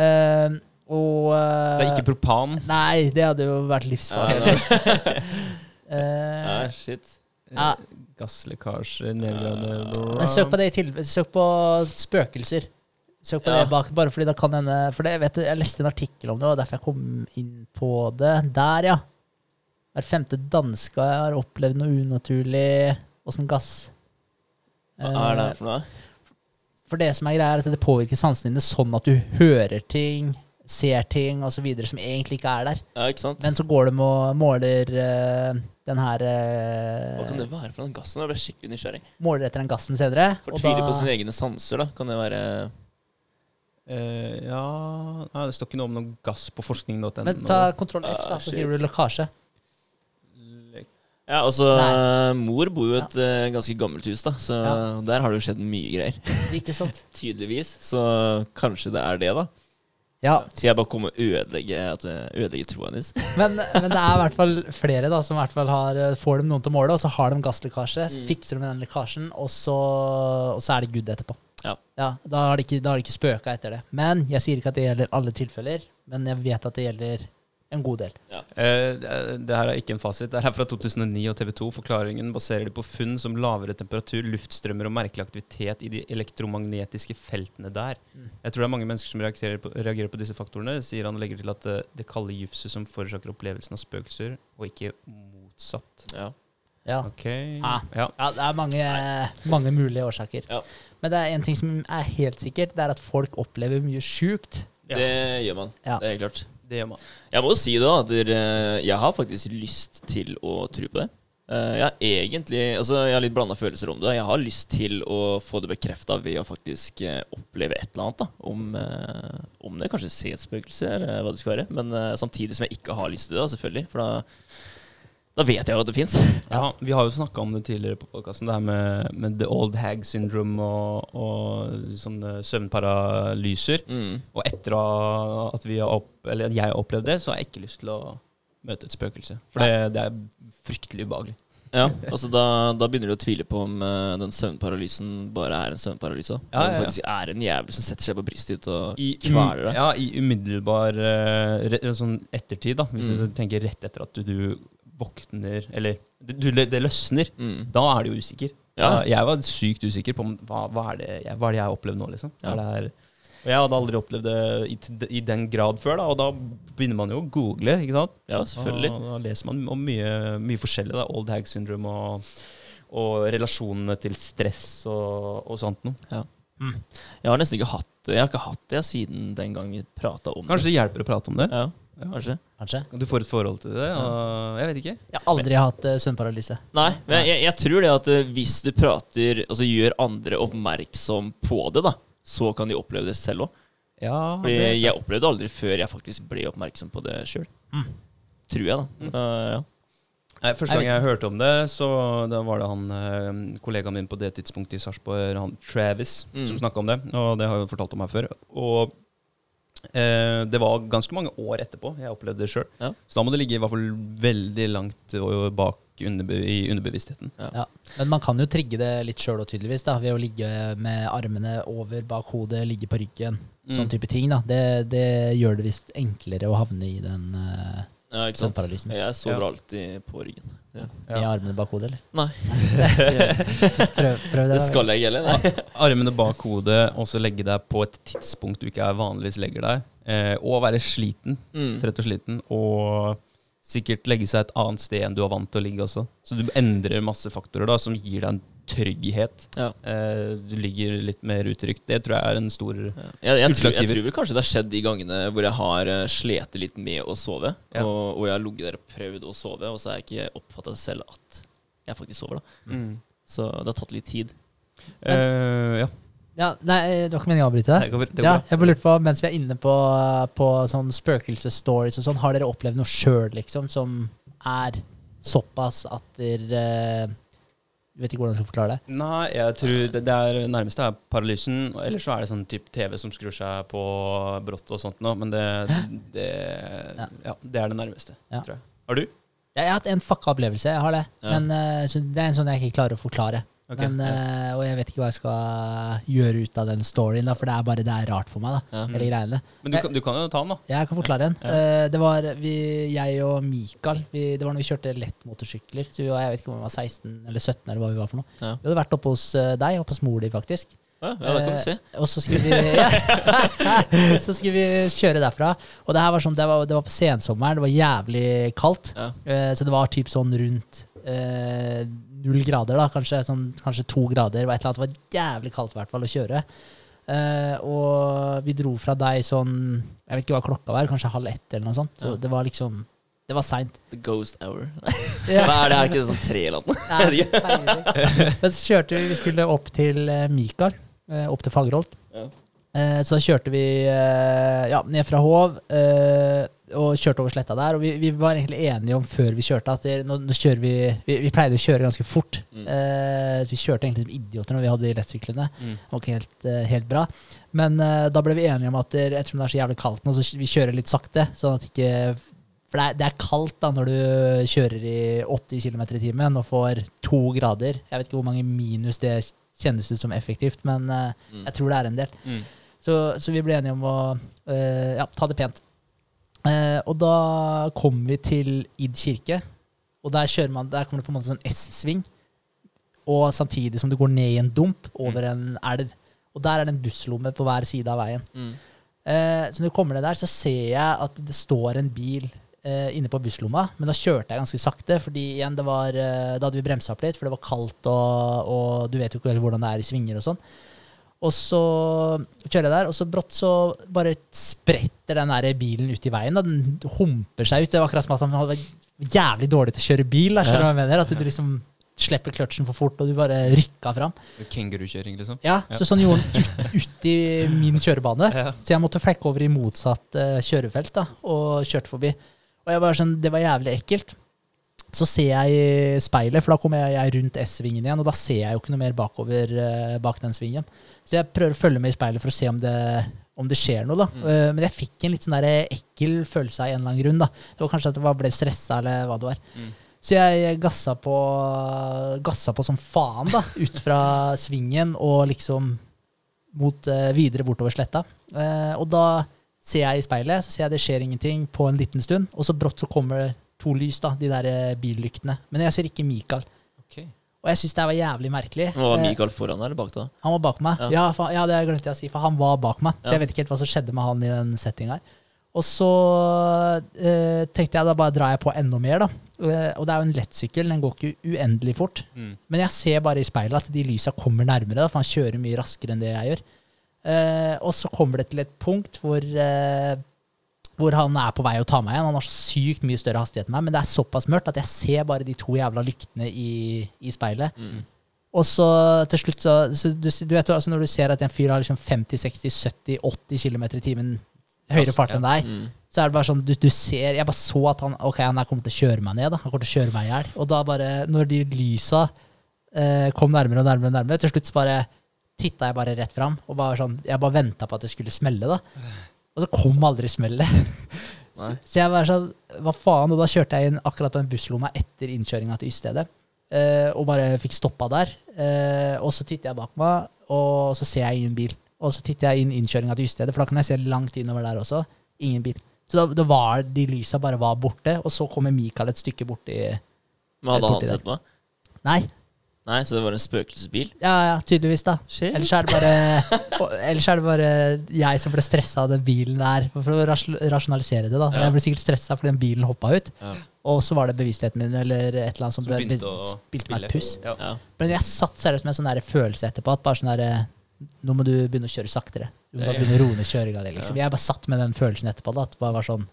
Eh, og uh, Det er ikke propan. Nei, det hadde jo vært livsfarlig. ja. Eh, ja, shit. Ja. Gasslekkasje, nedgravende men søk på det i tilfelle. Søk på spøkelser. Søk på Ja. det bak, bare fordi da kan hende For det, vet du, jeg leste en artikkel om det, og derfor jeg kom inn på det. Der, ja. Hver femte danske har opplevd noe unaturlig. Åssen gass? Hva er det Eh, her for noe? For det som er greia, er at det påvirker sansene dine sånn at du hører ting, ser ting osv. som egentlig ikke er der. Ja, ikke sant? Men så går de og måler uh, den her uh, Hva kan det være for den gassen? Jeg ble skikkelig nysgjerrig. Måler etter den gassen senere. Fortviler på sine egne sanser, da. Kan det være uh, ja Nei, Det står ikke noe om noe gass på forskning.no. Men ta kontroll F, da, Ah, så shit. sier du lekkasje. Ja, altså Nei. Mor bor jo i et ja. ganske gammelt hus, da, så Ja. der har det jo skjedd mye greier. Ikke sant? Tydeligvis. Så kanskje det er det, da. Ja, Så jeg bare kommer og ødelegger, jeg ødelegger troa hennes. men, men det er i hvert fall flere da, som i hvert fall har, eh, får dem noen til å måle, og så har de gasslekkasje. Så Mm. fikser de den lekkasjen, og så, og så er det good etterpå. Ja. Da har de ikke, da har de ikke spøka etter det. Men jeg sier ikke at det gjelder alle tilfeller, men jeg vet at det gjelder en god del. Eh, det det her er ikke en fasit. Det er her fra 2009 og TV 2. Forklaringen baserer de på funn som lavere temperatur, luftstrømmer og merkelig aktivitet i de elektromagnetiske feltene der. Mm. Jeg tror det er mange mennesker som reagerer på, reagerer på disse faktorene, sier han og legger til at det, det kalde jufset som forårsaker opplevelsen av spøkelser, og ikke motsatt. Ja. Ja. Okay. Ah. Ja. Ja, det er mange, mange mulige årsaker. Ja. Men det er en ting som er helt sikkert, det er at folk opplever mye sjukt. Ja. Det gjør man. Ja. Det er helt klart. Det gjør man. Jeg må jo si da at jeg har faktisk lyst til å tro på det. Eh, Jeg har egentlig Altså jeg har litt blanda følelser om det. Jeg har lyst til å få det bekrefta ved å faktisk eh, oppleve et eller annet. da Om, eh, om det kanskje se et spøkelse, eller hva det skal være. Men eh, samtidig som jeg ikke har lyst til det, selvfølgelig. For da, da vet jeg jo at det fins. Ja, vi har jo snakka om det tidligere på podkasten, det her med, med the old hag syndrome og, og sånne søvnparalyser. Mm. Og etter at, vi har opp, eller at jeg har opplevd det, så har jeg ikke lyst til å møte et spøkelse. For det, det er fryktelig ubehagelig. Ja, altså da, da begynner du å tvile på om eh, den søvnparalysen bare er en søvnparalyse. Ja, ja, ja, det faktisk er en jævel som setter seg på brystet ditt og I, kveler deg. ja, i umiddelbar uh, re, sånn ettertid, da, hvis Mm. du tenker rett etter at du, du våkner Eller du, det, det løsner. Mm. Da er du usikker. Ja. Da- Jeg var sykt usikker på hva, hva, er det, jeg, hva er det jeg har opplevd nå, liksom. Ja. Er det her Og jeg hadde aldri opplevd det i, i den grad før, da, og da begynner man jo å google, ikke sant? Ja, selvfølgelig. Og da leser man om mye, mye forskjellig, da. Old hag syndrome og, og relasjonene til stress og, og sånt noe. Jeg har nesten ikke hatt det Jeg har ikke hatt det siden den gang vi prata om Kanskje det hjelper å prate om det? det. Ja, kanskje. Kanskje. Du får et forhold til det? Og, jeg vet ikke. Jeg har aldri hatt uh, søvnparalyse. Nei, men jeg, jeg tror det at eh, hvis du prater Altså gjør andre oppmerksom på det, da, så kan de oppleve det selv òg. Ja, Fordi jeg opplevde det aldri før jeg faktisk ble oppmerksom på det sjøl. Mm. Tror jeg, da. Uh, ja. Nei, første gang jeg hørte om det, så da var det han eh, kollegaen min på det tidspunktet i Sarpsborg, Travis, Mm. som snakka om det. Og det har jeg jo fortalt om her før. Og eh, det var ganske mange år etterpå jeg opplevde det sjøl. Ja. Så da må det ligge i hvert fall veldig langt bak underbe i underbevisstheten. Ja. Men man kan jo trigge det litt sjøl tydeligvis. da, Ved å ligge med armene over bak hodet, ligge på ryggen. Sånn Mm. type ting. da. Det, det gjør det visst enklere å havne i den uh, ja, ikke sant. Søvnparalysen. Jeg sover Ja. alltid på ryggen. Ja. med armene bak hodet, eller? Nei, Prøv, prøv det. det skal jeg heller. Nei. Armene bak hodet, og så legge deg på et tidspunkt du ikke er vanligvis legger deg. Eh, og være sliten, Mm. trøtt og sliten. Og sikkert legge seg et annet sted enn du er vant til å ligge også. Så du endrer masse faktorer da, som gir deg en trygghet. Ja. Eh, du ligger litt mer utrygt. Det tror jeg er en stor Ja. Jeg, jeg, tror, jeg tror vel kanskje det har skjedd de gangene hvor jeg har uh, slitt litt med å sove. Ja. Og, og jeg har ligget der og prøvd å sove, og så har jeg ikke oppfatta selv at jeg faktisk sover. da mm. Så det har tatt litt tid. Uh, Ja, Ja, nei, det var ikke meningen å avbryte det deg. det Ja, jeg bare lurte på, Mens vi er inne på, på sånn spøkelsesstories og sånn, har dere opplevd noe sjøl liksom, som er såpass at dere vet ikke hvordan jeg skal forklare det. Nei, jeg tror det, det er nærmeste er paralysen. Eller så er det sånn type TV som skrur seg på brått og sånt nå. Men det, det, Ja. det er det nærmeste, Ja. tror jeg. Har du? Jeg har hatt en fucka opplevelse, jeg har det. Men uh, Det er en sånn jeg ikke klarer å forklare. Ok, Men, ja. eh, og jeg vet ikke hva jeg skal gjøre ut av den storyen, da, for det er bare det er rart for meg. da, Ja. hele greiene. Men du kan, du kan jo ta den, da. Jeg kan forklare den. Ja. Eh, det var vi, jeg og Mikael vi, Det var når vi kjørte lettmotorsykler. Så vi var, jeg vet ikke om vi var 16 eller 17 eller hva vi var for noe. Vi hadde vært oppe hos eh, deg, oppe hos mor di, faktisk. Ja, det kan vi se. Og så skulle vi Så skulle vi kjøre derfra. Og det her var sånn, det var, det var på sensommeren, det var jævlig kaldt. Så det var typ sånn rundt null grader, da. Kanskje, sånn, kanskje to grader. Det var, et eller annet, det var jævlig kaldt i hvert fall å kjøre. Uh, og vi dro fra deg sånn Jeg vet ikke hva klokka var, kanskje halv ett eller noe sånt. Så det var liksom Det var seint. The Ghost Hour. Ja. Hva er det? Er det ikke sånn tre eller noe? Men så kjørte vi Vi skulle opp til eh, Mikael. eh, Opp til Fagerholt. Ja. Uh, Så da kjørte vi uh, ja, ned fra Hov eh, og kjørte over sletta der. Og vi, vi var egentlig enige om før vi kjørte at vi, nå, nå kjører vi, vi Vi pleide å kjøre ganske fort. Mm. Eh, så vi kjørte egentlig som idioter når vi hadde de lettsyklene. Mm. Det var ikke helt, eh, helt bra. Men eh, da ble vi enige om at ettersom det er så jævlig kaldt nå, så vi kjører litt sakte. Sånn at ikke For det er, det er kaldt da når du kjører i 80 km i timen og får to grader. Jeg vet ikke hvor mange minus det kjennes ut som effektivt, men eh, Mm. jeg tror det er en del. Mm. Så, så vi ble enige om å eh, ja, ta det pent. Eh, og da kom vi til Id kirke, og der, kjører man, der kommer det på en måte sånn S-sving. Og samtidig som du går ned i en dump over en elv. Og der er det en busslomme på hver side av veien. Mm. Eh, så når du kommer ned der, så ser jeg at det står en bil eh, inne på busslomma. Men da kjørte jeg ganske sakte, fordi igjen, det var, eh, da hadde vi bremsa opp litt, for det var kaldt, og, og du vet jo ikke hvordan det er i svinger og sånn. Og så kjører jeg der, og så brått så bare spretter den der bilen ut i veien. Da. Den humper seg ut. Det var akkurat som at han var jævlig dårlig til å kjøre bil. Da, skjønner du hva jeg mener? At du liksom slipper kløtsjen for fort, og du bare rykka fram. Kengurukjøring, liksom. Ja, Ja. så sånn gjorde han ut, ut i min kjørebane. Ja. Så jeg måtte flekke over i motsatt uh, kjørefelt da, og kjørte forbi. Og jeg bare sånn, Det var jævlig ekkelt. Så ser jeg i speilet, for da kommer jeg, rundt S-svingen igjen, og da ser jeg jo ikke noe mer bakover eh, bak den svingen. Så jeg prøver å følge med i speilet for å se om det, om det skjer noe. da. Eh, men jeg fikk en litt sånn der ekkel følelse av en eller annen grunn. da. Det var kanskje at jeg ble stressa, eller hva det var. Mm. Så jeg gassa på, gassa på som faen, da, ut fra svingen og liksom mot, eh, videre bortover sletta. Eh, og da ser jeg i speilet, så ser jeg det skjer ingenting på en liten stund, og så brått så kommer to lys, da, de der eh, billyktene. Men jeg ser ikke Mikael. Okay. Og jeg syns det var jævlig merkelig. Men Var Michael Mikael foran deg eller bak deg? han var bak meg. Ja. Ja, for, ja, det glemte jeg å si, for han var bak meg. Så Ja. jeg vet ikke helt hva som skjedde med han i den settinga her. Og så eh, tenkte jeg da bare drar jeg på enda mer, da. Eh, og det er jo en lettsykkel, den går ikke uendelig fort. Mm. Men jeg ser bare i speilet at de lysa kommer nærmere, da, for han kjører mye raskere enn det jeg gjør. Eh, og så kommer det til et punkt hvor, eh, hvor han er på vei å ta meg igjen. Han har så sykt mye større hastighet enn meg, men det er såpass mørkt at jeg ser bare de to jævla lyktene i, i speilet. Mm. Og så til slutt så, så du, du vet altså Når du ser at en fyr har liksom 50, 60, 70, 80 km i timen høyere fart enn deg, Mm. så er det bare sånn du, du ser Jeg bare så at han Ok, han her kommer til å kjøre meg ned. da Han kommer til å kjøre meg i hjel. Og da bare, når de lysa eh, kom nærmere og nærmere, og nærmere til slutt så bare titta jeg bare rett fram. Og bare sånn, jeg bare venta på at det skulle smelle. da Og så kom aldri smellet. Nei. så jeg var sånn Hva faen? Og da kjørte jeg inn akkurat på den busslomma etter innkjøringa til Yststedet. eh, og bare fikk stoppa der. Eh, og så titter jeg bak meg, og så ser jeg ingen bil. Og så titter jeg inn innkjøringa til Yststedet, for da kan jeg se langt innover der også. Ingen bil. Så da, da var, de lysa bare var borte, og så kommer Mikael et stykke borti Men hadde Borti han sett meg? Nei, Nei, så det var en spøkelsesbil? ja, ja, tydeligvis, da. Shit. Ellers er det bare, ellers er det bare jeg som ble stressa av den bilen der. For å rasjonalisere det, da. Ja. Jeg ble sikkert stressa fordi den bilen hoppa ut. Ja. Og så var det bevisstheten min eller et eller annet som, Som ble- begynte å spilte meg et puss. Ja. Ja. Men jeg satt seriøst med en sånn følelse etterpå at bare sånn der Nå må du begynne å kjøre saktere. Du må bare begynne å roe ned kjøringa di. Liksom. Jeg bare satt med den følelsen etterpå. da At det bare var sånn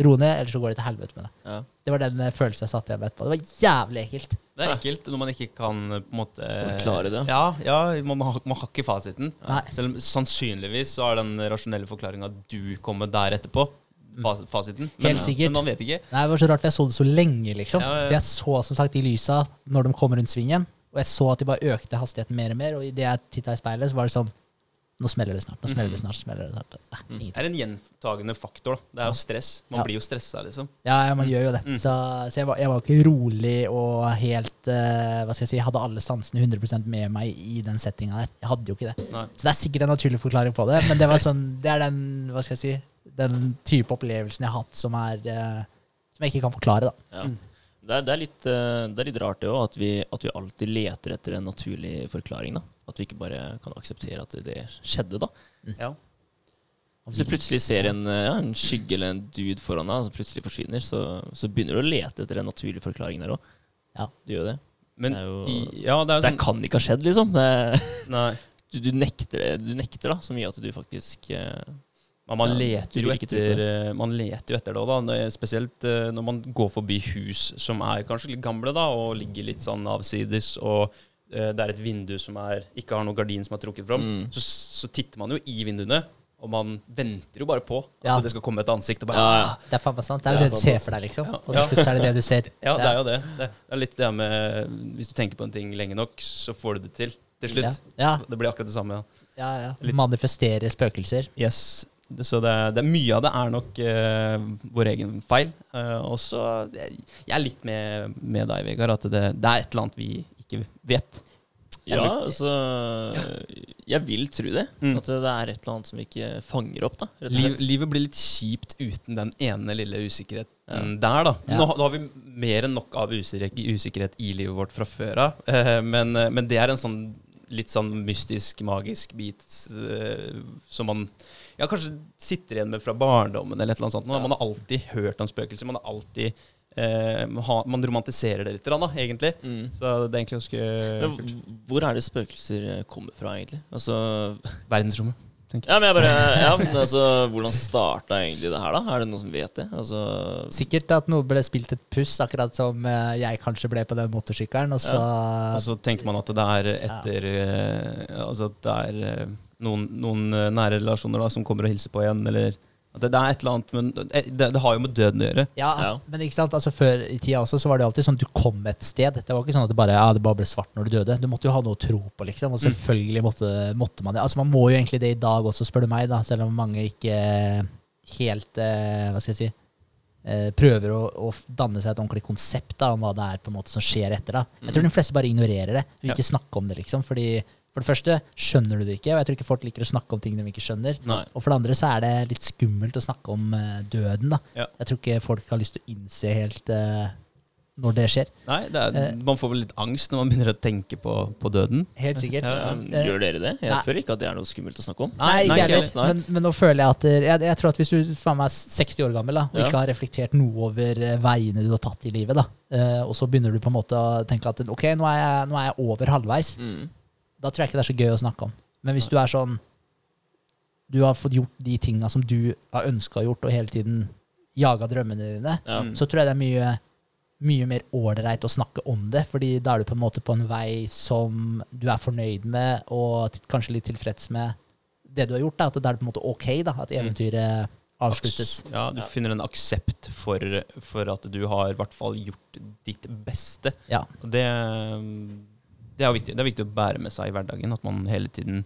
Ro ned, ellers så går det til helvete med deg. Ja. Det var den eh, følelsen jeg satt igjen med etterpå. Det var jævlig ekkelt. Det er ekkelt når man ikke kan eh, på en måte Forklare det. Ja, ja man, har, man har ikke fasiten. Nei. Selv om sannsynligvis så er den rasjonelle forklaringa du kommer der etterpå, fas, fasiten. Men, Helt sikkert. men man vet ikke. Nei, Det var så rart, for jeg så det så lenge, liksom. Ja, ja. For jeg så som sagt de lysa når de kom rundt svingen, og jeg så at de bare økte hastigheten mer og mer, og idet jeg titta i speilet, så var det sånn Nå smeller det snart, nå smeller det snart. smeller det snart. Nei, Mm. Det er en gjentagende faktor. da. Det er jo stress. Man Ja. blir jo stressa, liksom. Ja, ja, man gjør jo det. Mm. Så, så jeg, var, jeg var ikke rolig og helt uh, Hva skal jeg si, hadde alle sansene 100% med meg i den settinga der. Jeg hadde jo ikke det. Nei. Så det er sikkert en naturlig forklaring på det, men det, var sånn, det er den hva skal jeg si, den type opplevelsen jeg har hatt som er uh, Som jeg ikke kan forklare, da. Ja. Mm. Det, er, det, er litt, eh, det er litt rart det òg, at, vi- at vi alltid leter etter en naturlig forklaring. da. At vi ikke bare kan akseptere at det skjedde, da. Ja. Hvis du plutselig ser en, eh, ja, en skygge eller en dude foran deg som plutselig forsvinner, så, så begynner du å lete etter en naturlig forklaring der òg. Ja. Du gjør det. Men Det er jo- ja, det er Det sånn kan ikke ha skjedd, liksom. Det, Nei. du, du, nekter du nekter da, så mye at du faktisk eh, Men man, Ja, leter jo etter, eh, man leter jo etter det òg, da. Spesielt eh, når man går forbi hus som er kanskje litt gamle, da, og ligger litt sånn avsides, og eh, det er et vindu som er, ikke har noen gardin som er trukket fram. Mm. Så, så titter man jo i vinduene, og man venter jo bare på at Ja. det skal komme et ansikt. Og bare, Ja, ja. Det er faen meg sant. Det er jo det, det du sant, ser for deg, liksom. Ja. Og til slutt er det det du ser. Ja, det er jo det. Det er litt det med Hvis du tenker på en ting lenge nok, så får du det til til slutt. Ja, Det blir akkurat det samme. Ja. ja, ja. Manifestere spøkelser. Yes. Så det, det, mye av det er nok uh, vår egen feil. Uh, og så jeg, jeg er litt med, med deg, Vegard, at det, det er et eller annet vi ikke vet. Ja, altså Jeg vil tro det. Mm. At det er et eller annet som vi ikke fanger opp. da rett og Liv, livet blir litt kjipt uten den ene lille usikkerheten Ja. der, da. Ja. Nå, har- nå har vi mer enn nok av usikkerhet, usikkerhet i livet vårt fra før av. eh, men, men det er en sånn litt sånn mystisk, magisk bit som man ja, kanskje sitter igjen med fra barndommen eller et eller annet sånt. Man har alltid hørt om spøkelser. Man har alltid eh, ha, Man romantiserer det litt, da, egentlig. Mm. Så det er egentlig ganske Men kult. hvor er det spøkelser eh, kommer fra, egentlig? Altså Verdensrommet. Ja, men jeg bare Ja, men altså Hvordan starta egentlig det her, da? Er det noen som vet det? Altså Sikkert at noe ble spilt et puss, akkurat som eh, jeg kanskje ble på den motorsykkelen. Og så Og så tenker man at det er etter ja. Altså at det er eh, noen, noen eh, nære relasjoner da som kommer og hilser på igjen, eller det, det er et eller annet Men eh, det, det har jo med døden å gjøre. ja, Ja. men ikke sant, altså Før i tida også, så var det alltid sånn at du kom et sted. Det var ikke sånn at det bare, ja, det bare ble svart når du døde. Du måtte jo ha noe å tro på, liksom. Og selvfølgelig måtte, måtte man det. Altså Man må jo egentlig det i dag også, spør du meg, da, selv om mange ikke helt eh, Hva skal jeg si eh, prøver å, å danne seg et ordentlig konsept da, om hva det er på en måte som skjer etter. da. Jeg tror de fleste bare ignorerer det. Vil Ja. ikke snakke om det, liksom. Fordi For det første skjønner du det ikke, og jeg tror ikke folk liker å snakke om ting de ikke skjønner. Nei. Og for det andre så er det litt skummelt å snakke om uh, døden. da. Ja. Jeg tror ikke folk har lyst til å innse helt uh, når det skjer. Nei, det er, uh, man får vel litt angst når man begynner å tenke på, på døden. Helt sikkert. Ja, gjør dere det? Jeg Nei. føler ikke at det er noe skummelt å snakke om. Nei, ikke nei, jeg ikke heller. Men, men nå føler jeg at jeg, jeg tror at hvis du faen meg er 60 år gammel da, og Ja. ikke har reflektert noe over veiene du har tatt i livet, da, eh, og så begynner du på en måte å tenke at ok, nå er jeg, nå er jeg over halvveis, Mm. Da tror jeg ikke det er så gøy å snakke om. Men hvis du er sånn Du har fått gjort de tinga som du har ønska gjort, og hele tiden jaga drømmene dine, Ja. Mm. så tror jeg det er mye mye mer ålreit å snakke om det, fordi da er du på en måte på en vei som du er fornøyd med, og kanskje litt tilfreds med det du har gjort. Da. At det er på en måte ok da, at eventyret avsluttes. Ja, du finner en aksept for, for at du har i hvert fall gjort ditt beste. Ja. Og det, det, er viktig. det er viktig å bære med seg i hverdagen. At man hele tiden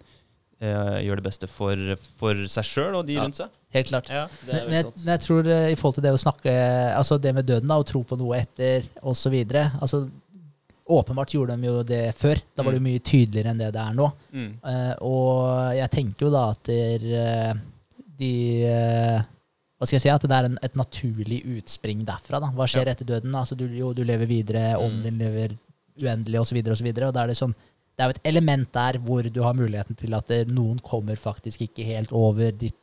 eh, gjør det beste for, for seg sjøl og de Ja. rundt seg. Helt klart. Ja. Men, men, jeg, men jeg tror eh, i forhold til det å snakke Altså det med døden da, og tro på noe etter osv. Altså, åpenbart gjorde de jo det før. Da var det jo mye tydeligere enn det det er nå. Mm. Uh, og jeg tenker jo da at der, eh, de uh, Hva skal jeg si? At det er en, et naturlig utspring derfra. da. Hva skjer Ja. etter døden? Altså, du, jo, du lever videre, ånden din lever uendelig osv. Og, så videre, og da er det sånn det er jo et element der hvor du har muligheten til at noen kommer faktisk ikke helt over dit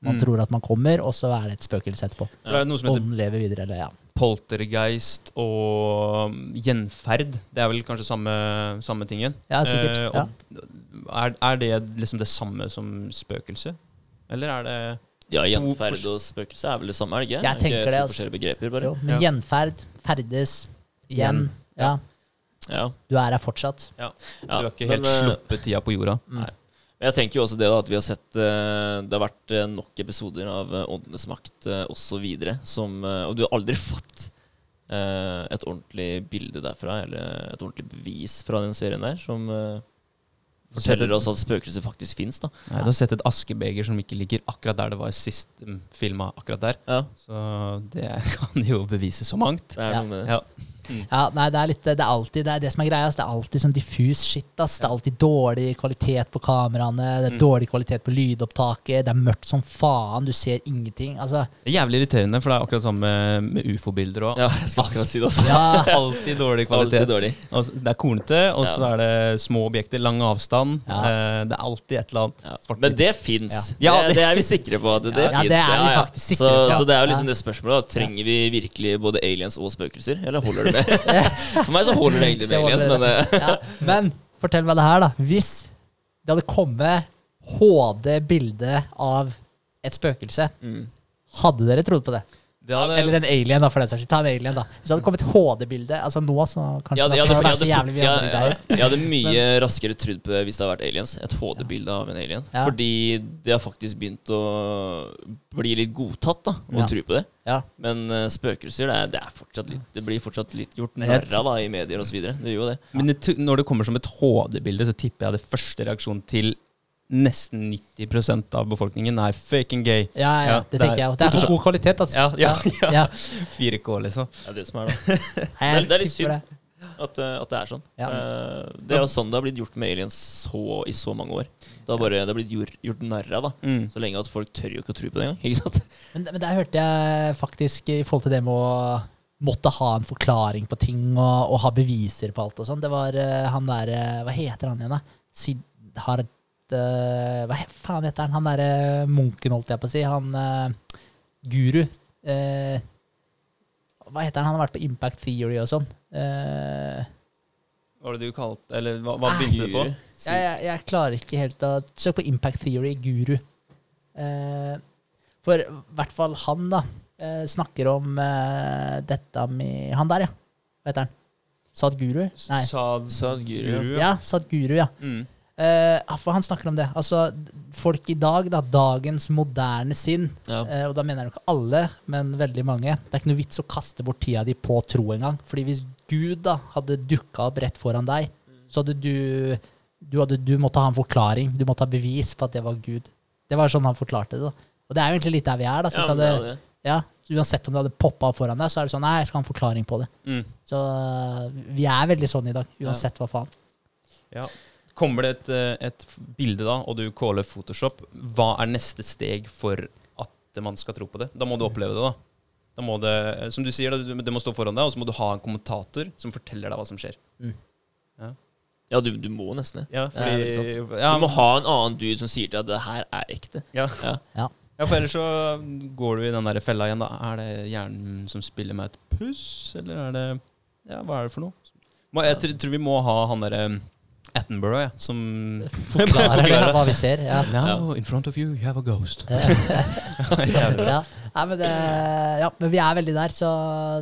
man Mm. tror at man kommer, og så er det et spøkelse etterpå. Det er noe som heter Ånden lever videre, eller ja. poltergeist og gjenferd. Det er vel kanskje samme, samme tingen. Ja, sikkert. Eh, ja. er, er det liksom det samme som spøkelse? Eller er det Ja, gjenferd og spøkelse er vel det samme, er det ikke? Jeg Er tenker det, altså. begreper, bare. Jo, men Ja. gjenferd, ferdes, igjen. Igjen. Ja, Ja. du er her fortsatt. Ja, Du har ikke helt eh, sluppet tida på jorda? Mm. Nei. Men jeg tenker jo også det da, at vi har sett eh, Det har vært eh, nok episoder av Åndenes makt osv. som Og du har aldri fått eh, et ordentlig bilde derfra, eller et ordentlig bevis fra den serien der, som forteller oss at spøkelser faktisk fins, da. Du har sett et askebeger som ikke ligger akkurat der det var sist um, filma. akkurat der. Ja, Så det kan jo bevise så mangt. det er noe med det. Ja. Ja, nei, det er litt Det er alltid det, er det som er greia. ass. Det er alltid sånn diffus shit. ass. Det er alltid dårlig kvalitet på kameraene, det er Mm. dårlig kvalitet på lydopptaket, det er mørkt som faen, du ser ingenting. Altså, Det er jævlig irriterende, for det er akkurat samme med, med ufo-bilder òg. Ja, jeg skal akkurat si det, også. ja, Alltid dårlig kvalitet. dårlig. Og det er kornete, og så Ja. er det små objekter, lang avstand. Ja. Eh, det er alltid et eller annet. Ja. Svart- Men det fins. Ja. det, det er vi sikre på. Det, det Ja, det er vi faktisk sikre så, på. Så det er jo liksom det spørsmålet. da. Trenger vi virkelig både aliens og spøkelser, eller holder det med? For meg så holder det egentlig med aliens, men eh, ja. Men fortell meg det her, da. Hvis det hadde kommet HD-bilde av et spøkelse, mm. hadde dere trodd på det? Det hadde, Eller en alien, da, for den saks skyld. Ta en alien, da. Hvis det hadde kommet HD-bilde Altså nå, så kanskje Ja, det hadde hadde, vært så jævlig mye jeg, jeg, jeg hadde mye raskere trodd på det hvis det hadde vært aliens. Et HD-bilde av en alien. Ja. Fordi det har faktisk begynt å bli litt godtatt, da, å Ja. tro på det. Ja. Men uh, spøkelser, det, er, det, er fortsatt litt, det blir fortsatt litt gjort Men narr av i medier osv. Det gjør jo det. Men det, når det kommer som et HD-bilde, så tipper jeg det første reaksjonen til nesten 90% av befolkningen er faking gay. Ja, ja, Ja, det det er tenker jeg. Det er for god kvalitet, altså. Ja, ja, ja. 4K, liksom. Det er det som er da. Nei, Det er- det er litt synd. At, eh, at det er sånn. Ja. Eh, det er jo sånn det har blitt gjort med aliens så, i så mange år. Det har bare det har blitt gjort, gjort narr av. Mm. Så lenge at folk tør jo ikke å tro på det engang. Ikke sant? Men, men der hørte jeg faktisk i forhold til det med å måtte ha en forklaring på ting og, og ha beviser på alt og sånn. Det var uh, han der eh, Hva heter han igjen, da? Sidhard eh, Hva faen heter han? Han derre munken, holdt jeg på å si. Han uh, guru. Uh, hva heter han? Han har vært på Impact Theory og sånn. Uh, var det du kalte Eller hva, hva begynte det på? jeg, jeg, jeg klarer ikke helt å Søk på Impact Theory, guru. Eh, for i hvert fall han, da, eh, snakker om eh, dette med Han der, ja. Hva heter han? Sadguru? Nei. Sad, Sadguru, ja. Ja, Sadguru, ja. Mm. Eh, for han snakker om det. Altså, folk i dag, da, dagens moderne sinn, Ja. uh, og da mener jeg jo ikke alle, men veldig mange, det er ikke noe vits å kaste bort tida di på tro engang. Fordi hvis Gud da hadde dukka opp rett foran deg, så hadde du du, hadde, du måtte ha en forklaring, du måtte ha bevis på at det var Gud. Det var sånn han forklarte det. da. Og det er jo egentlig litt der vi er. da. Så Ja, men det hadde, er det. ja, uansett om det hadde poppa opp foran deg, så er det sånn Nei, jeg skal ha en forklaring på det. Mm. Så øh, vi er veldig sånn i dag, uansett hva faen. Ja. Kommer det et, eh, et bilde da, og du caller Photoshop, hva er neste steg for at man skal tro på det? Da må du oppleve det, da. Da må det, som du sier, det må stå foran deg, og så må du ha en kommentator som forteller deg hva som skjer. Ja, du, du må nesten det. Ja, Det fordi, ja, Du må ha en annen dude som sier til deg at det her er ekte. ja. Ja. Ja. Ja, for ellers så går du i den der fella igjen, da. Er det hjernen som spiller meg et puss, eller er det Ja, hva er det for noe? Jeg tror, tror vi må ha han derre Attenborough, ja, som Forklarer Forklarer. hva vi ser. Ja. Now, in front of you, you have a ghost. ja. Nei, men, det, ja, men vi er veldig der, så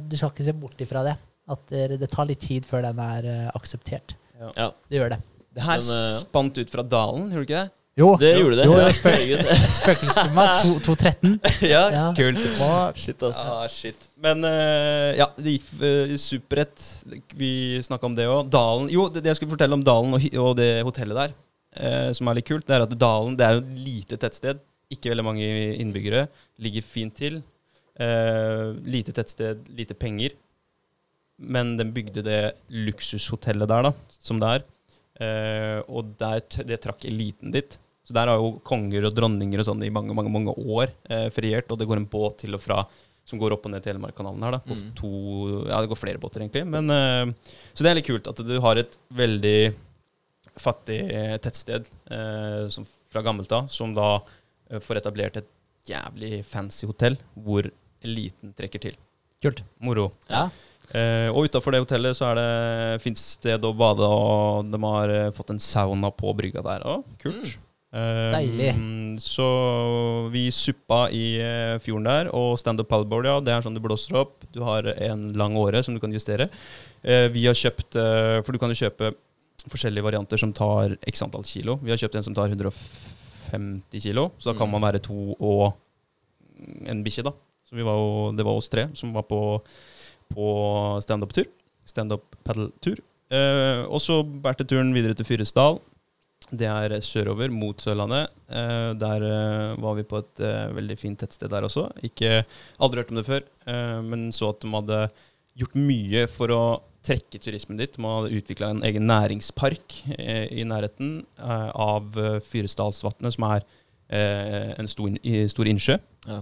du skal ikke se bort ifra det. At det, det tar litt tid før den er eh, akseptert. Ja, Det gjør det. Det her Men, eh, spant ut fra dalen, gjorde det ikke det? Jo, det gjorde det. Jo, Ja, spøk- 213. ja, Ja. kult. Shit, ass. Ah, shit. Men uh, ja, det gikk uh, superrett. Vi snakka om det òg. Dalen Jo, det, det jeg skulle fortelle om Dalen og, og det hotellet der, uh, som er litt kult, det er at Dalen det er jo et lite tettsted. Ikke veldig mange innbyggere. Ligger fint til. Uh, lite tettsted, lite penger. Men den bygde det luksushotellet der, da, som det er. Uh, og der, det trakk eliten dit. Så der har jo konger og dronninger og sånn i mange mange, mange år eh, feriert. Og det går en båt til og fra som går opp og ned Telemarkkanalen her. da Mm. to, Ja, det går flere båter, egentlig. Men, eh, så det er litt kult at du har et veldig fattig tettsted eh, som, fra gammelt av, som da eh, får etablert et jævlig fancy hotell hvor eliten trekker til. Kult. Moro. Ja. Eh, og utafor det hotellet så er det fint sted å bade, og de har eh, fått en sauna på brygga der òg. Kult. Eh, Deilig. Så vi suppa i eh, fjorden der, og standup paddleboard, ja, det er sånn du blåser opp. Du har en lang åre som du kan justere. Uh, vi har kjøpt uh, For du kan jo kjøpe forskjellige varianter som tar x antall kilo. Vi har kjøpt en som tar 150 kilo, så da kan Mm. man være to og en bikkje, da. Så vi var jo, det var oss tre som var på, på standup-tur. Standup paddle-tur. og så bærte turen videre til Fyresdal. Det er sørover mot Sørlandet. Eh, der eh, var vi på et eh, veldig fint tettsted der også. Ikke, aldri hørt om det før, men så at de hadde gjort mye for å trekke turismen dit. Man hadde utvikla en egen næringspark i nærheten av Fyresdalsvatnet, som er en stor innsjø. Ja.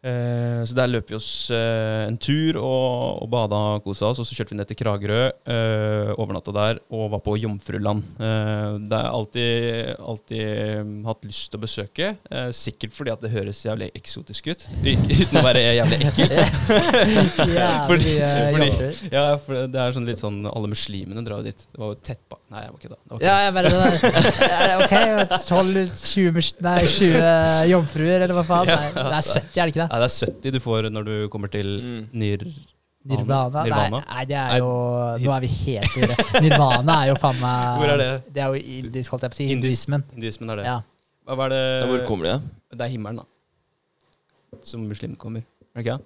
Eh, så der løp vi oss eh, en tur og, og bada og kosa oss. Og så kjørte vi ned til Kragerø, eh, overnatta der og var på Jomfruland. Eh, det har jeg alltid, alltid eh, hatt lyst til å besøke. Eh, sikkert fordi at det høres jævlig eksotisk ut, uten å være jævlig ekkelt. Fordi- fordi- Ja, for det er sånn litt sånn Alle muslimene drar jo dit. Det var jo tett bak Nei, jeg var ikke da. Det var ikke Ja, jeg bare det der. Er Ok, 12-20 mus- Nei, 20 jomfruer, eller hva faen? Nei, det er 70, er det ikke det? Nei, det er 70 du får når du kommer til Mm. Nir... Nirvana? Nirvana? Nei, nei, det er jo Nå er vi helt i det. Nirvana er jo faen meg Hvor er det? Det er jo indisk, holdt jeg på å si. Hinduismen. Hinduismen er det. Ja. Hva er det Ja, hvor kommer det? Det er himmelen, da. Som muslim kommer. Okay?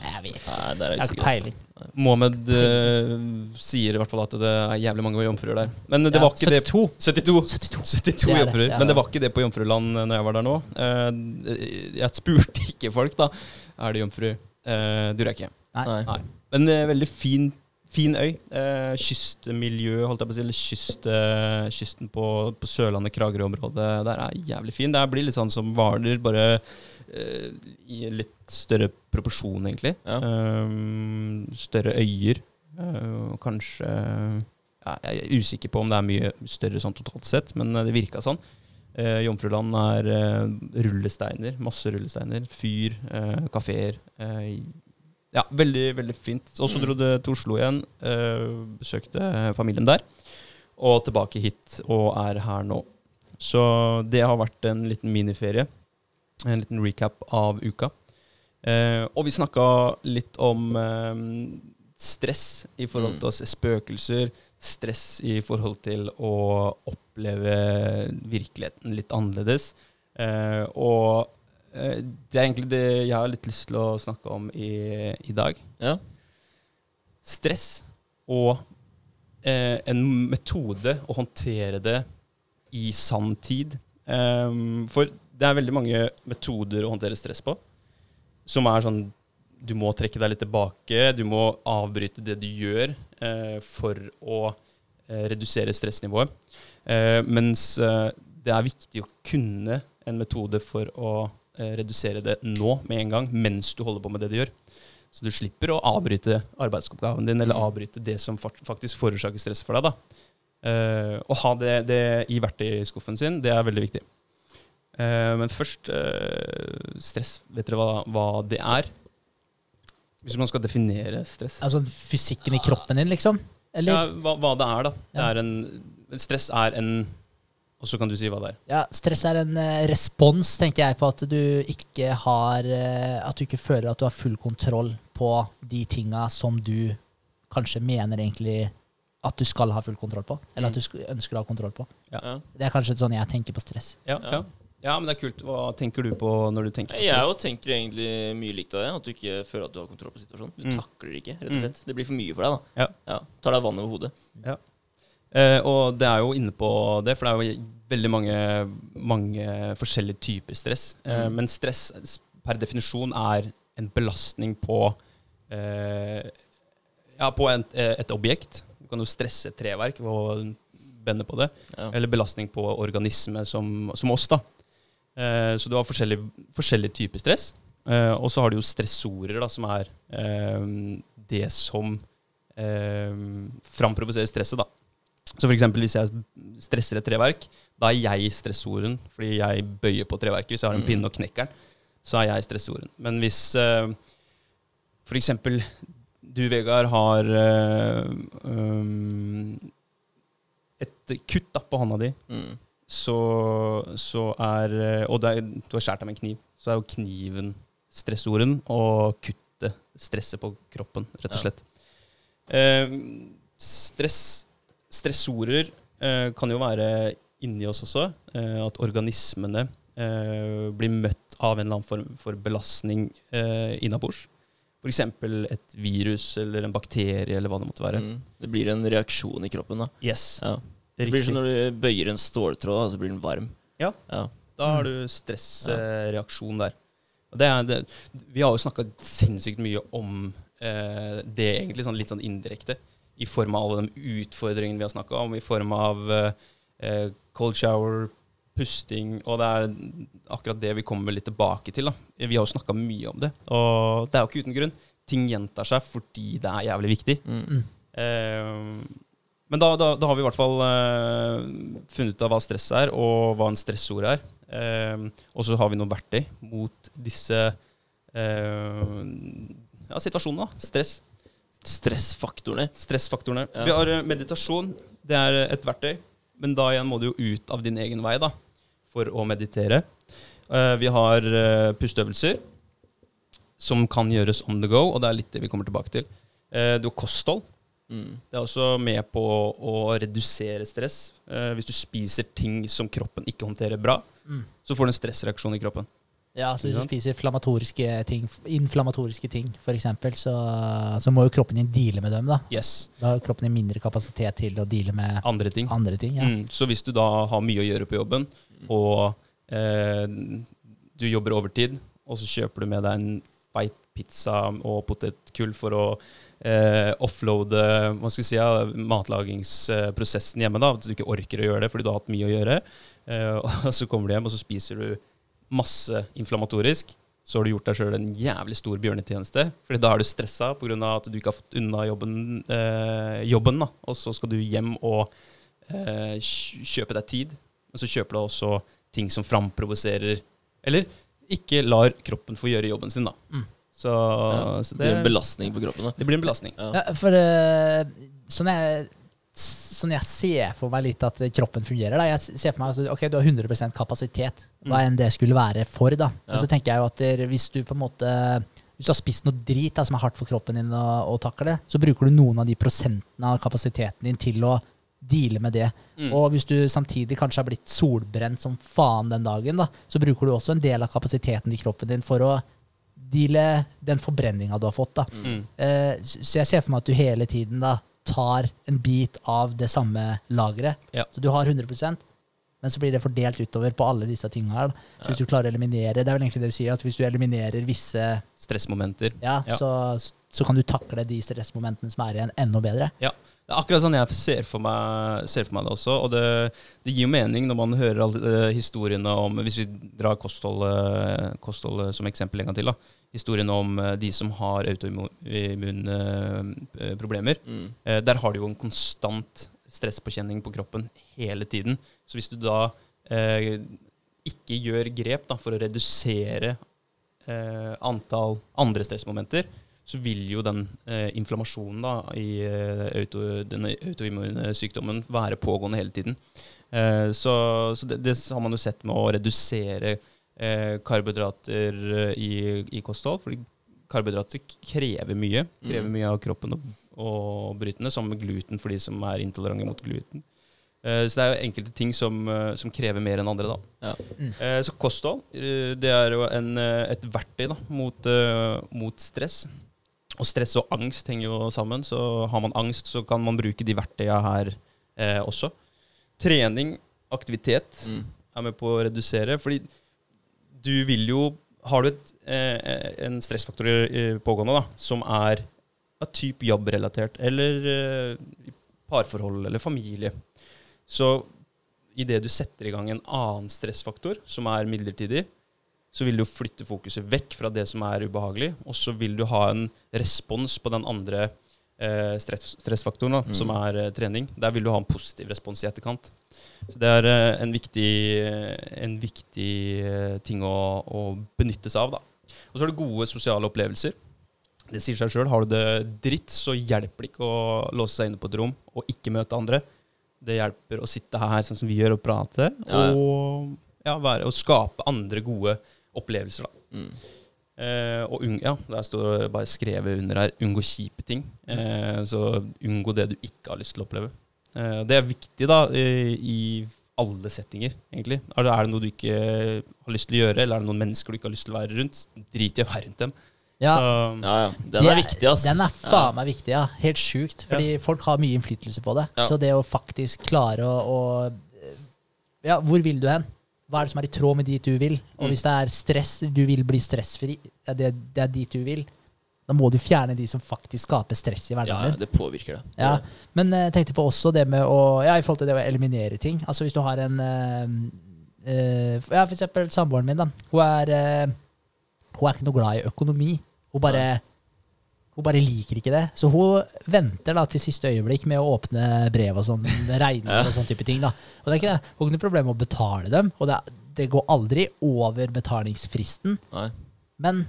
Jeg vet ikke. Nei, det er Jeg usikker. ikke ass. peiling. Mohammed eh, sier i hvert fall at det er jævlig mange jomfruer der. Men det Ja, var ikke det 72. 72. 72. 72 Det er det, jomfruer. ja. Men det var ikke det på Jomfruland eh, når jeg var der nå. Eh, jeg spurte ikke folk, da. Er det jomfru? Uh, Durer jeg ikke. Nei. Nei. Nei. Men eh, veldig fin, fin øy. Eh, kystmiljø, holdt jeg på å si. Eller kyst, eh, kysten på, på Sørlandet, Kragerø-området der er jævlig fin. Det blir litt sånn som Hvaler, bare eh, i litt større proporsjon, egentlig. Ja. Eh, større øyer. Uh, kanskje ja, Jeg er usikker på om det er mye større sånn totalt sett, men eh, det virka sånn. Uh, Jomfruland er uh, rullesteiner, masse rullesteiner. Fyr, uh, kafeer. Eh, ja, veldig, veldig fint. Og så Mm. dro det til Oslo igjen. eh, besøkte familien der. Og tilbake hit, og er her nå. Så det har vært en liten miniferie. En liten recap av uka. Eh, og vi snakka litt om eh, stress i forhold Mm. til å se spøkelser. Stress i forhold til å oppleve virkeligheten litt annerledes. Eh, og eh, det er egentlig det jeg har litt lyst til å snakke om i, i dag. Ja. Stress og eh, en metode å håndtere det i sann tid. Ehm, for det er veldig mange metoder å håndtere stress på, som er sånn Du må trekke deg litt tilbake, du må avbryte det du gjør eh, for å eh, redusere stressnivået. Eh, mens eh, det er viktig å kunne en metode for å eh, redusere det nå med en gang, mens du holder på med det du gjør. Så du slipper å avbryte arbeidsoppgaven din, eller avbryte det som faktisk forårsaker stress for deg. da. Eh, å ha det, det i verktøyskuffen sin, det er veldig viktig. Eh, men først eh, stress. Vet dere hva, hva det er? Hvis man skal definere stress. Altså fysikken i kroppen din, liksom? Eller? Ja, hva, hva det er, da. Det er en, stress er en Og så kan du si hva det er. Ja, stress er en eh, respons, tenker jeg, på at du ikke har eh, At du ikke føler at du har full kontroll på de tinga som du kanskje mener egentlig at du skal ha full kontroll på. Eller at du ønsker å ha kontroll på. Ja. Det er kanskje sånn jeg tenker på stress. Ja, Ja. Ja. ja, men det er kult. Hva tenker du på når du tenker på stress? Jeg tenker egentlig mye likt av det. At du ikke føler at du har kontroll på situasjonen. Du Mm. takler det ikke, rett og Mm. slett. Det blir for mye for deg, da. Ja. Ja. Tar deg vann over hodet. Eh, og det er jo inne på det, for det er jo veldig mange, mange forskjellige typer stress. Eh, Mm. Men stress per definisjon er en belastning på eh, Ja, på en, eh, et objekt. Du kan jo stresse et treverk ved å bende på det. Ja. Eller belastning på organisme som, som oss, da. Eh, så du har forskjellige, forskjellig typer stress. Eh, og så har du jo stressorer, da, som er eh, det som framprovoserer stresset, da. Så for eksempel hvis jeg stresser et treverk, da er jeg stressoren, fordi jeg bøyer på treverket. Hvis jeg har en Mm. pinne og knekker den, så er jeg stressoren. Men hvis for eksempel du, Vegard, har um, et kutt da, på hånda di, Mm. Så, så er Og det er, du har skåret deg med en kniv, så er jo kniven stressorden og kuttet stresset på kroppen, rett og Ja. slett. Eh, stress, stressorer eh, kan jo være inni oss også. eh, at organismene eh, blir møtt av en eller annen form for belastning eh, innabords. F.eks. et virus eller en bakterie eller hva det måtte være. Mm. Det blir en reaksjon i kroppen, da. Yes, Ja. Det blir som når du bøyer en ståltråd, og så blir den varm. Ja. ja. Da har du stressreaksjon der. Det er det, vi har jo snakka sinnssykt mye om eh, det egentlig sånn litt sånn indirekte. I form av alle de utfordringene vi har snakka om, i form av eh, cold shower, pusting, og det er akkurat det vi kommer litt tilbake til. da. Vi har jo snakka mye om det, og det er jo ikke uten grunn. Ting gjentar seg fordi det er jævlig viktig. Mm. Eh, men da, da, da har vi i hvert fall uh, funnet ut av hva stress er, og hva en stressord er. Uh, og så har vi noen verktøy mot disse uh, ja, situasjonene. da. Stress. Stressfaktorene. Stressfaktorene. Ja. Vi har meditasjon. Det er et verktøy. Men da igjen må du jo ut av din egen vei da, for å meditere. Vi har pusteøvelser som kan gjøres on the go, og det er litt det vi kommer tilbake til. Du har kosthold. Mm. Det er også med på å redusere stress. Eh, hvis du spiser ting som kroppen ikke håndterer bra, Mm. så får du en stressreaksjon i kroppen. Ja, så hvis du spiser inflammatoriske ting, inflammatoriske ting f.eks., så, så må jo kroppen din deale med dem. Da Yes. Da har kroppen din mindre kapasitet til å deale med Andre ting. andre ting. Ja. Mm. Så hvis du da har mye å gjøre på jobben, og eh, du jobber overtid, og så kjøper du med deg en feit pizza og potetgull for å eh, offloade skal si, ja, matlagingsprosessen hjemme, da, at du ikke orker å gjøre det fordi du har hatt mye å gjøre, eh, og så kommer du hjem og så spiser du masse inflammatorisk, så har du gjort deg sjøl en jævlig stor bjørnetjeneste. Fordi da er du stressa pga. at du ikke har fått unna jobben, eh, jobben da. og så skal du hjem og eh, kjøpe deg tid, men så kjøper du også ting som framprovoserer Eller ikke lar kroppen få gjøre jobben sin, da. Mm. Så, Ja. så Det blir en belastning på kroppen. Da. det blir en belastning. Ja. Ja, for eh, sånn jeg, sånn jeg ser for meg litt at kroppen fungerer da. Jeg ser for meg at ok, du har 100% kapasitet, hva enn det skulle være for. da. Ja. Og så tenker jeg jo at der, hvis du på en måte hvis du har spist noe drit da, som er hardt for kroppen din å, å takle, så bruker du noen av de prosentene av kapasiteten din til å deale med det. Mm. Og hvis du samtidig kanskje har blitt solbrent som faen den dagen, da, så bruker du også en del av kapasiteten i kroppen din for å deale den forbrenninga du har fått. da. Mm. Eh, så jeg ser for meg at du hele tiden da tar en bit av det samme lageret. Ja. Så du har 100% men så blir det fordelt utover på alle disse tinga her. Så hvis du klarer å eliminere Det er vel egentlig det du sier, at hvis du eliminerer visse Stressmomenter. Ja, Ja. Så, så kan du takle de stressmomentene som er igjen, enda bedre. Det er akkurat sånn jeg ser for meg, ser for meg det også. Og det, det gir jo mening når man hører alle historiene om Hvis vi drar kostholdet, kosthold som eksempel en gang til. da, Historiene om eh, de som har autoimmune problemer. Mm. Eh, der har du jo en konstant stresspåkjenning på kroppen hele tiden. Så hvis du da eh, ikke gjør grep da, for å redusere eh, antall andre stressmomenter, så vil jo den eh, inflammasjonen da, i eh, auto, denne autoimmune sykdommen være pågående hele tiden. Eh, så så det, det har man jo sett med å redusere eh, karbohydrater eh, i, i kosthold. fordi karbohydrater krever mye. Krever Mm. mye av kroppen og, og bryte sammen med gluten for de som er intolerante mot gluten. Eh, så det er jo enkelte ting som, som krever mer enn andre. da. Ja. Mm. Eh, så kosthold det er jo en, et verktøy da, mot, mot stress. Og stress og angst henger jo sammen. Så har man angst, så kan man bruke de verktøyene her eh, også. Trening, aktivitet, Mm. er med på å redusere. Fordi du vil jo Har du et, eh, en stressfaktor pågående da, som er av type jobbrelatert, eller eh, parforhold eller familie, så idet du setter i gang en annen stressfaktor, som er midlertidig, så vil du flytte fokuset vekk fra det som er ubehagelig, og så vil du ha en respons på den andre eh, stress, stressfaktoren, da, Mm. som er eh, trening. Der vil du ha en positiv respons i etterkant. Så det er eh, en viktig, eh, en viktig eh, ting å, å benytte seg av. da. Og så er det gode sosiale opplevelser. Det sier seg sjøl. Har du det dritt, så hjelper det ikke å låse seg inne på et rom og ikke møte andre. Det hjelper å sitte her sånn som vi gjør, og prate. Ja, ja. Og, ja, være, og skape andre gode opplevelser. Da. Mm. Eh, og unng, ja, der står det bare skrevet under her 'unngå kjipe ting'. Eh, så unngå det du ikke har lyst til å oppleve. Eh, det er viktig da i, i alle settinger, egentlig. Er det, er det noe du ikke har lyst til å gjøre, eller er det noen mennesker du ikke har lyst til å være rundt, drit i å være rundt dem. Ja, Så, Ja, ja. Den er, er viktig, ass. Den er faen meg viktig, ja. Helt sjukt. Fordi folk har mye innflytelse på det. Ja. Så det å faktisk klare å, å Ja, hvor vil du hen? Hva er det som er i tråd med dit du vil? Og Mm. hvis det er stress, du vil bli stressfri, ja, det, det er dit du vil, da må du fjerne de som faktisk skaper stress i hverdagen ja, det påvirker det. Ja, men eh, jeg tenkte på også det med å Ja, i forhold til det å eliminere ting. Altså hvis du har en eh, eh, Ja, for eksempel samboeren min, da. Hun er eh, Hun er ikke noe glad i økonomi. Hun bare Hun bare liker ikke det. Så hun venter da til siste øyeblikk med å åpne brev og sånn, regninger og sånn type ting. da. Og det er ikke det. Hun har ikke noe problem med å betale dem, og det, det går aldri over betalingsfristen. Nei. Men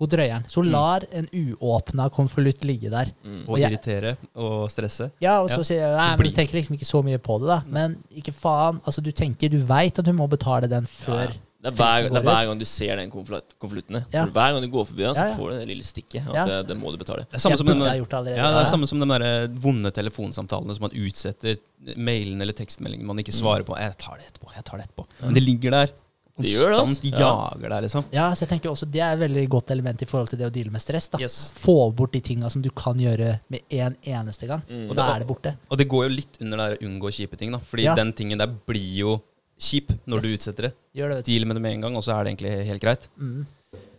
hun drøyer den. Så hun Mm. lar en uåpna konvolutt ligge der. Mm. og Og jeg- irritere og stresse. Ja, og så Ja. sier jeg nei, men du tenker liksom ikke så mye på det, da. Men ikke faen. Altså, du tenker, du veit at hun må betale den Ja, før. ja. Det er, hver, det er hver gang du ser den konvolutt- konvolutten. Ja. Hver gang du går forbi den, så Ja, ja. får du det lille stikket. At Ja. det, det må du betale. Det er samme som den, ja, det er samme som de der vonde telefonsamtalene som man utsetter mailen eller tekstmeldingen man ikke svarer på. 'Jeg tar det etterpå', jeg tar det etterpå. Men det ligger der. Det gjør det, Konstant altså. Ja. jager deg, liksom. Ja, så jeg tenker også Det er et veldig godt element i forhold til det å deale med stress. da. Yes. Få bort de tinga som du kan gjøre med en eneste gang. Mm. Og da er det borte. Og det går jo litt under det å unngå kjipe ting, da. Fordi Ja. den tingen der blir jo kjip når du utsetter det. Gjør det, vet. Deal med det med en gang, og så er det egentlig helt greit. Mm.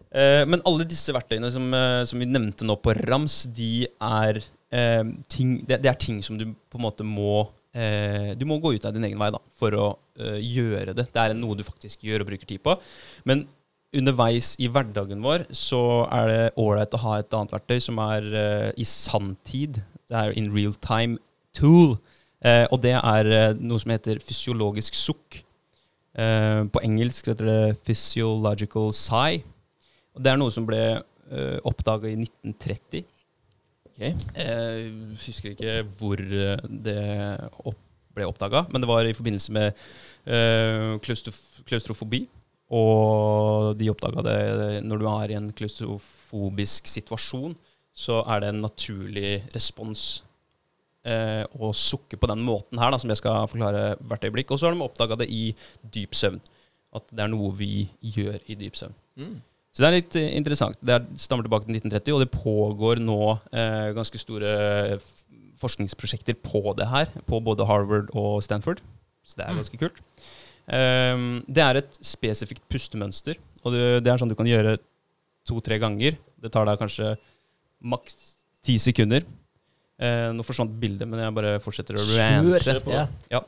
Eh, men alle disse verktøyene som, eh, som vi nevnte nå på rams, de er eh, ting det, det er ting som du på en måte må eh, Du må gå ut av din egen vei da, for å eh, gjøre det. Det er noe du faktisk gjør og bruker tid på. Men underveis i hverdagen vår så er det ålreit å ha et annet verktøy som er eh, i sanntid. Det er in real time tool. Eh, og det er eh, noe som heter fysiologisk sukk. Eh, på engelsk heter det physiological sigh. Og det er noe som ble uh, oppdaga i 1930. Okay. Jeg husker ikke hvor eh, det opp, ble oppdaga, men det var i forbindelse med uh, klaustrofobi. Og de oppdaga det når du er i en klaustrofobisk situasjon, så er det en naturlig respons eh, å sukke på den måten her, da, som jeg skal forklare hvert øyeblikk. Og så har de oppdaga det i dyp søvn. At det er noe vi gjør i dyp søvn. Mm. Så det er litt eh, interessant. Det er, stammer tilbake til 1930, og det pågår nå eh, ganske store forskningsprosjekter på det her, på både Harvard og Stanford. Så det er Mm. ganske kult. Um, det er et spesifikt pustemønster, og det, det er sånn du kan gjøre to-tre ganger. Det tar deg kanskje maks ti sekunder. Eh, nå forsvant bildet, men jeg bare fortsetter å rante. Ja.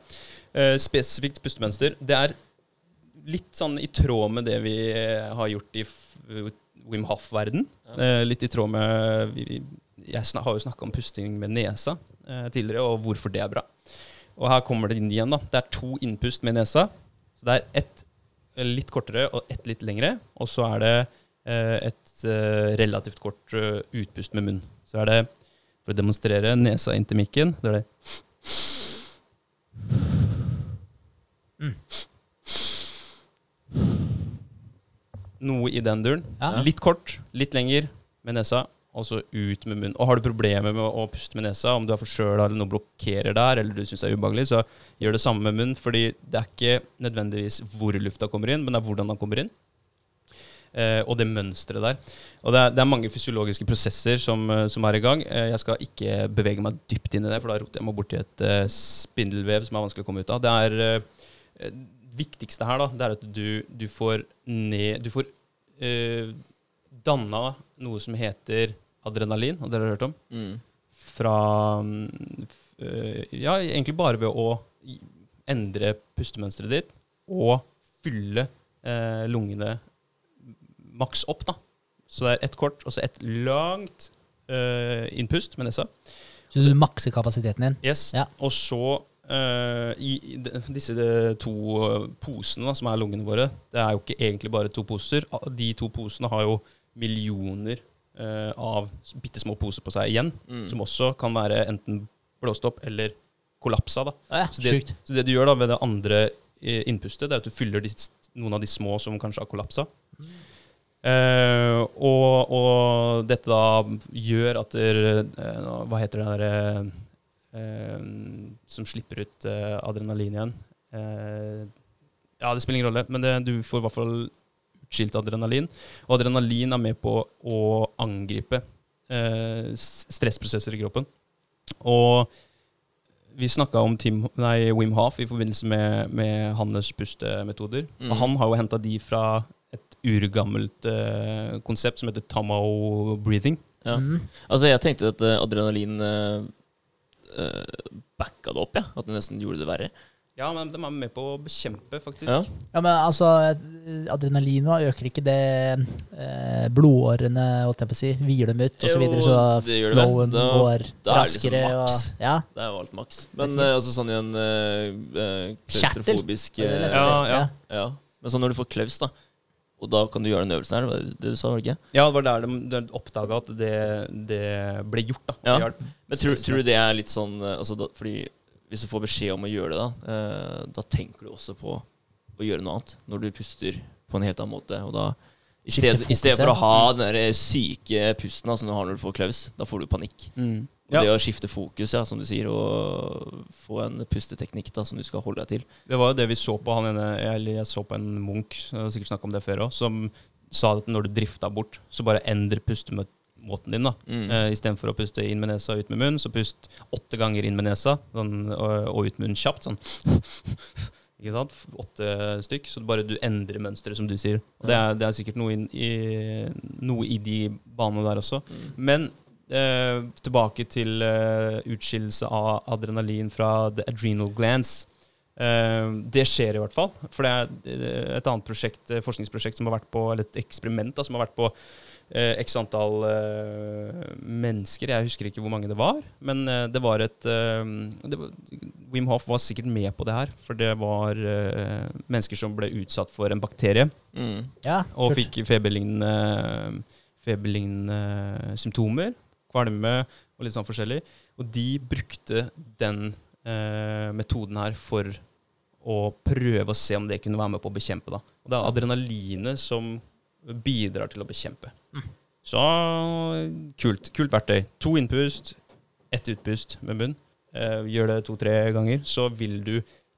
Eh, spesifikt pustemønster. Det er litt sånn i tråd med det vi eh, har gjort i Wim Hof-verden. Eh, litt i tråd med vi, Jeg har jo snakka om pusting med nesa eh, tidligere, og hvorfor det er bra. Og her kommer det inn igjen. da. Det er to innpust med nesa. Så det er ett eh, litt kortere og ett litt lengre. Og så er det eh, et eh, relativt kort utpust med munn. Så er det, for å demonstrere, nesa inntil mikken. Det er det Mm. Noe i den duren. Ja. Litt kort, litt lenger med nesa, og så ut med munnen. Og har du problemer med å puste med nesa, om du er forkjøla eller noe blokkerer der, eller du syns det er ubehagelig, så gjør det samme med munnen. Fordi det er ikke nødvendigvis hvor lufta kommer inn, men det er hvordan den kommer inn. Eh, og det mønsteret der. Og det er, det er mange fysiologiske prosesser som, eh, som er i gang. Eh, jeg skal ikke bevege meg dypt inn i det, for da roter jeg meg borti et eh, spindelvev som er vanskelig å komme ut av. Det er eh, viktigste her, da, det er at du, du får ned Du får eh, danna noe som heter adrenalin, og dere har hørt om? Mm. Fra mm, eh, Ja, egentlig bare ved å endre pustemønsteret ditt og fylle eh, lungene maks opp, da. Så det er ett kort, og så ett langt uh, innpust med nesa. Så du makser kapasiteten din. Yes. Ja. Og så uh, i i disse de to eh, posene da, som er lungene våre, det er jo ikke egentlig bare to poser. De to posene har jo millioner uh, av bitte små poser på seg igjen, Mm. som også kan være enten blåst opp eller kollapsa. da. Ja, Så det, så det du gjør da ved det andre innpustet, det er at du fyller de, noen av de små som kanskje har kollapsa. Eh, og, og dette da gjør at der, eh, Hva heter det der eh, Som slipper ut adrenalin igjen? Eh, ja, det spiller ingen rolle, men det, du får i hvert fall utskilt adrenalin. Og adrenalin er med på å angripe eh, stressprosesser i kroppen. Og vi snakka om Tim, nei, Wim Hof i forbindelse med, med hans pustemetoder. Mm. Og han har jo henta de fra et urgammelt uh, konsept som heter Tamao breathing. Ja. Mm. Altså, jeg tenkte at uh, adrenalin uh, backa det opp, ja. At det nesten gjorde det verre. Ja, men de er med på å bekjempe, faktisk. Ja. Ja, men altså, adrenalin nå øker ikke det eh, blodårene, holdt jeg på å si, hviler dem ut, og så videre, så det det. flowen Da- går da raskere. det liksom maks. og, ja, Det er jo alt maks. Men eh, altså sånn i en uh, klaustrofobisk er eh, lett Ja, ja. Ja. Men sånn når du får klaus, da, og da kan du gjøre den øvelsen her, det det du sa, var det ikke? Ja, det var der de, de oppdaga at det, det ble gjort. da. Ja. Men tror, tror du det er litt sånn eh, altså da, Fordi hvis du får beskjed om å gjøre det, da, eh, da tenker du også på å gjøre noe annet. Når du puster på en helt annen måte. Og da i stedet, I stedet for å ha den der syke pusten da, som du har når du får klaus, da får du panikk. Mm. Og Ja, det å skifte fokus, ja, som du sier, og få en pusteteknikk da, som du skal holde deg til. det var jo det vi så på. Han ene, eller jeg så på en har sikkert snakka om det før òg, som sa at når du drifta bort, så bare endre pustemåten din. da. Mm. Eh, Istedenfor å puste inn med nesa og ut med munn, så pust åtte ganger inn med nesa sånn, og, og ut med munnen kjapt. sånn. Ikke sant? Åtte stykk. Så bare du endrer mønsteret, som du sier. Og det er, det er sikkert noe, inn, i, noe i de banene der også. Mm. Men eh, tilbake til eh, utskillelse av adrenalin fra the adrenal glands. Eh, det skjer i hvert fall. For det er eh, et annet prosjekt, eh, forskningsprosjekt som har vært på, eller et eksperiment da, som har vært på x antall mennesker. Jeg husker ikke hvor mange det var, men det var et det var, Wim Hof var sikkert med på det her, for det var mennesker som ble utsatt for en bakterie Mm. ja, og fikk feberlignende, feberlignende symptomer. Kvalme og litt sånn forskjellig. Og de brukte den eh, metoden her for å prøve å se om det kunne være med på å bekjempe. Da. Og det er adrenalinet som bidrar til å bekjempe. Så kult. Kult verktøy. To innpust, ett utpust med bunn. Eh, gjør det to-tre ganger, så vil du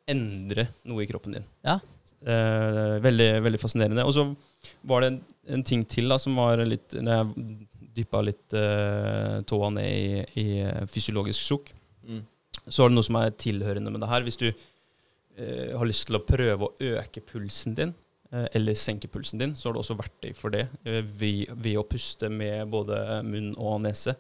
endre noe i kroppen din. Ja. Eh, veldig, veldig fascinerende. Og så var det en, en ting til da, som var litt Når jeg dyppa litt uh, tåa ned i, i eh, fysiologisk sjokk, Mm. så er det noe som er tilhørende med det her. Hvis du uh, har lyst til å prøve å øke pulsen din, uh, eller senke pulsen din, så har du også verktøy for det ved, ved å puste med både munn og nese.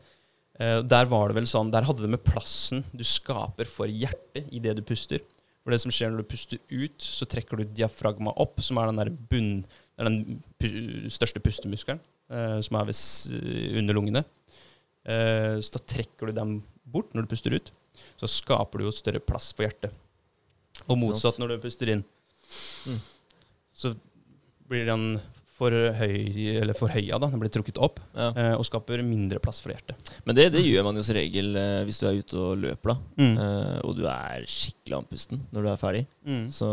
Der var det vel sånn, der hadde det med plassen du skaper for hjertet i det du puster. For det som skjer når du puster ut, så trekker du diafragma opp, som er den der bunn, den pu største pustemuskelen, eh, som er ved, under lungene. Eh, så da trekker du dem bort når du puster ut. Så skaper du jo større plass for hjertet. Og motsatt når du puster inn. Mm. Så blir den for høy, eller forhøya, da. Den blir trukket opp Ja. eh, og skaper mindre plass for hjertet. Men det, det gjør man jo som regel eh, hvis du er ute og løper, da. Mm. Eh, og du er skikkelig andpusten når du er ferdig. Mm. Så,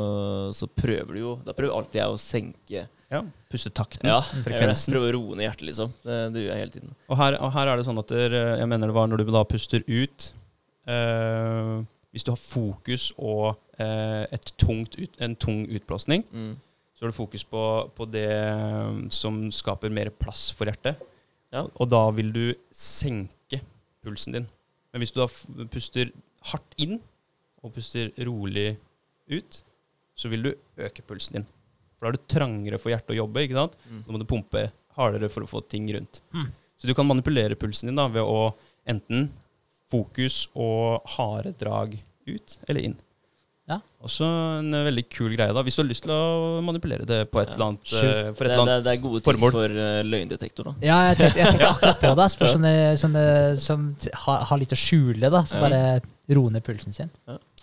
så prøver du jo Da prøver alltid jeg å senke Ja, pustetakten. Ja, jeg gjør det. frekvensen. Prøver å roe ned hjertet, liksom. Det, det gjør jeg hele tiden. Og her, og her er det sånn at der, jeg mener det var når du da puster ut eh, Hvis du har fokus og eh, et tungt ut, en tung utblåsning, Mm. Så har du fokus på, på det eh, som skaper mer plass for hjertet. Ja. Og da vil du senke pulsen din. Men hvis du da puster hardt inn og puster rolig ut, så vil du øke pulsen din. For da er det trangere for hjertet å jobbe. ikke sant? Mm. Da må du pumpe hardere for å få ting rundt. Mm. Så du kan manipulere pulsen din da ved å enten fokus og harde drag ut eller inn. Ja. Også en eh, veldig kul greie, da. Hvis du har lyst til å manipulere det på et Ja. eller annet, eh, for et Det, det, det er gode tips formål. for uh, løgndetektor, da. Ja, jeg tenkte, jeg tenkte akkurat på det. For sånne, sånne som har, har litt å skjule, da. Som Ja. bare roer ned pulsen sin.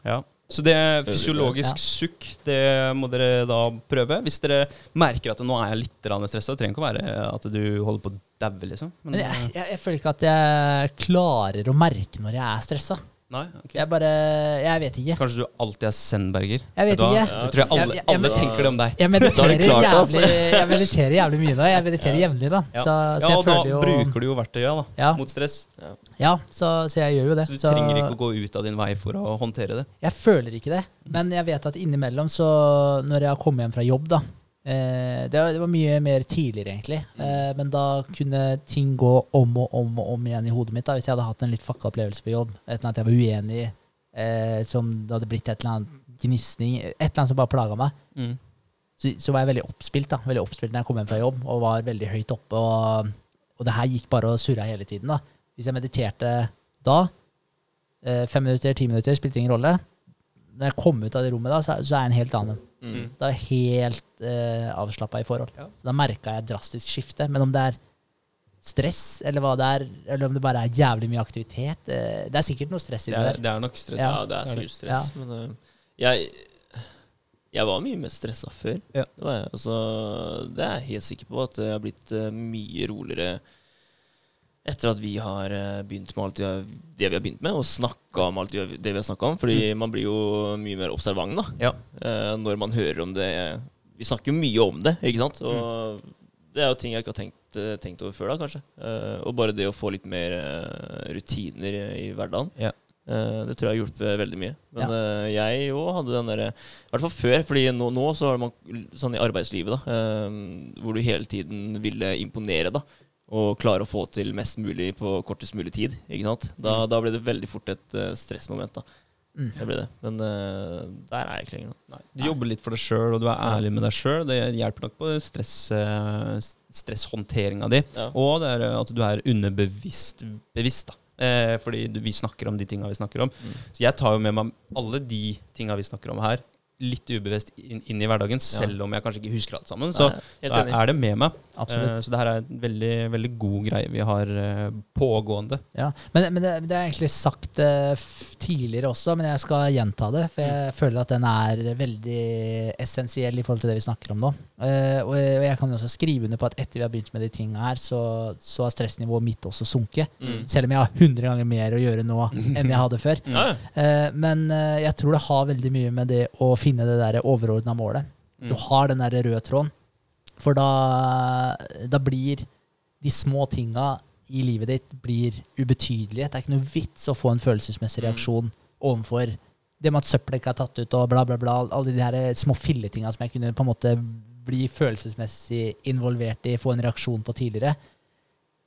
Ja. Så det er fysiologisk sukk, det må dere da prøve. Hvis dere merker at nå er jeg litt stressa, det trenger ikke å være at du holder på å daue, liksom. Men, Men jeg, eh, jeg, jeg føler ikke at jeg klarer å merke når jeg er stressa. Nei, ok. Jeg bare Jeg vet ikke. Kanskje du alltid er zen-berger? Jeg vet du hva? ikke. Jeg tror jeg alle, Jeg- jeg- jeg- alle tenker det om deg. Jeg Da er mediterer, klart, jævlig, jeg mediterer jævlig mye da. Jeg mediterer jevnlig, da. Ja. Så, så Ja, jeg og da føler jo bruker du jo verktøya da, Ja, mot stress. ja så, så jeg gjør jo det. Så du Så trenger ikke å gå ut av din vei for å håndtere det. jeg føler ikke det. Men jeg vet at innimellom, så når jeg har kommet hjem fra jobb, da det, var, det var mye mer tidligere, egentlig. Eh, men da kunne ting gå om og om og om igjen i hodet mitt. da Hvis jeg hadde hatt en litt fucka opplevelse på jobb, et eller annet jeg var uenig i, eh, som det hadde blitt et eller annet gnisning, et eller annet som bare plaga meg. så, så var jeg veldig oppspilt da, veldig oppspilt når jeg kom hjem fra jobb, og var veldig høyt oppe. Og, og det her gikk bare og surra hele tiden. da. Hvis jeg mediterte da, eh, fem minutter, ti minutter, spilte ingen rolle. Når jeg kom ut av det rommet, da, så, er- så er jeg en helt annen. Mm. Da er jeg helt uh, avslappa i forhold. Ja. Så da merka jeg et drastisk skifte. Men om det er stress, eller hva det er, eller om det bare er jævlig mye aktivitet eh, Det er sikkert noe stress i Det det er, der. det er nok stress. Ja, det er sikkert stress, men øh, jeg jeg var mye mer stressa før. Ja. Det, var jeg. Altså, det er jeg helt sikker på, at jeg har blitt øh, mye roligere etter at vi har øh, begynt med alt det vi har- begynt med, og snakka om alt det vi har- snakka om. Fordi man blir jo mye mer observant da, Ja. eh, når man hører om det. Vi snakker jo mye om det, ikke sant? Og det er jo ting jeg ikke har tenkt, øh, tenkt over før, da, kanskje. Eh, og bare det å få litt mer rutiner i, hverdagen. Ja. Eh, det tror jeg har hjulpet veldig mye. Men Ja. eh, jeg òg hadde den derre I hvert fall før, fordi nå, nå så har man sånn i arbeidslivet, da, eh, hvor du hele tiden ville imponere, da. Og klare å få til mest mulig på kortest mulig tid. Ikke sant? Da, da ble det veldig fort et uh, stressmoment. da Mm. Det ble det. Men uh, der er jeg ikke lenger. Nei, du jobber litt for deg sjøl, og du er ærlig med deg sjøl. Det hjelper nok på stress, uh, stresshåndteringa di. Ja. Og det er eh, at du er underbevisst bevisst. da. Eh, fordi du, vi snakker om de tinga vi snakker om. Mm. Så jeg tar jo med meg alle de tinga vi snakker om her, litt ubevisst inn, inn i hverdagen, selv om jeg kanskje ikke husker alt sammen. Så, Nei, så er, det med meg. Absolutt. Uh, så det her er en veldig, veldig god greie vi har uh, pågående. Ja, men, men det, det er egentlig sagt uh, tidligere også, men jeg skal gjenta det. For jeg føler at den er veldig essensiell i forhold til det vi snakker om nå. Og, og jeg kan også skrive under på at etter vi har begynt med de tinga her, så, så har stressnivået mitt også sunket. Mm. Selv om jeg har 100 ganger mer å gjøre nå enn jeg hadde før. Mm. men jeg tror det har veldig mye med det å finne det der overordna målet. Du Mm. har den der røde tråden. For da, da blir de små tinga i livet ditt blir ubetydelige. Det er ikke noe vits å få en følelsesmessig Mm. reaksjon overfor det med at søppelet ikke er tatt ut, og bla, bla, bla. Alle de her små filletinga som jeg kunne på en måte bli følelsesmessig involvert i, få en reaksjon på tidligere.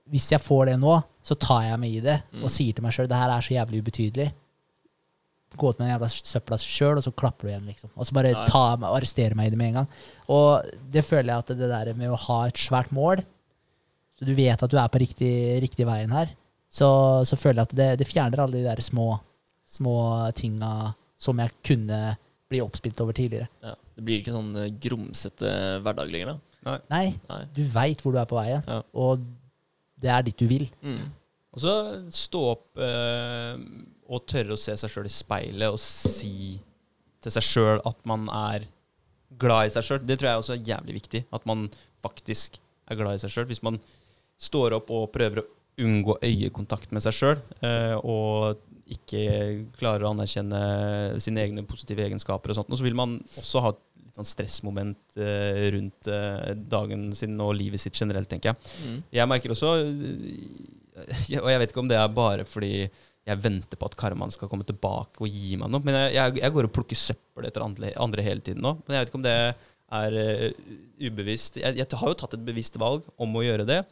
Hvis jeg får det nå, så tar jeg meg i det Mm. og sier til meg sjøl det her er så jævlig ubetydelig. Gå ut med den jævla søpla sjøl, og så klapper du igjen, liksom. Og så bare ta meg, arrestere meg i det med en gang. Og det føler jeg at det der med å ha et svært mål, så du vet at du er på riktig, riktig veien her, så, så føler jeg at det, det fjerner alle de der små, små tinga som jeg kunne bli oppspilt over tidligere. Ja. Det blir ikke sånn eh, grumsete hverdag lenger, da. Nei, Nei. du veit hvor du er på veien, Ja. og det er dit du vil. Mm. Og så stå opp eh, og tørre å se seg sjøl i speilet og si til seg sjøl at man er glad i seg sjøl. Det tror jeg også er jævlig viktig. At man faktisk er glad i seg sjøl. Hvis man står opp og prøver å unngå øyekontakt med seg sjøl, eh, og ikke klarer å anerkjenne sine egne positive egenskaper, og sånt, og så vil man også ha et litt sånn stressmoment eh, rundt eh, dagen sin og livet sitt generelt, tenker jeg. Mm. Jeg merker også Og jeg vet ikke om det er bare fordi jeg venter på at karmaen skal komme tilbake og gi meg noe. Men jeg, jeg, jeg går og plukker søppel etter andre, andre hele tiden nå. Men jeg vet ikke om det er uh, ubevisst. Jeg, jeg har jo tatt et bevisst valg om å gjøre det.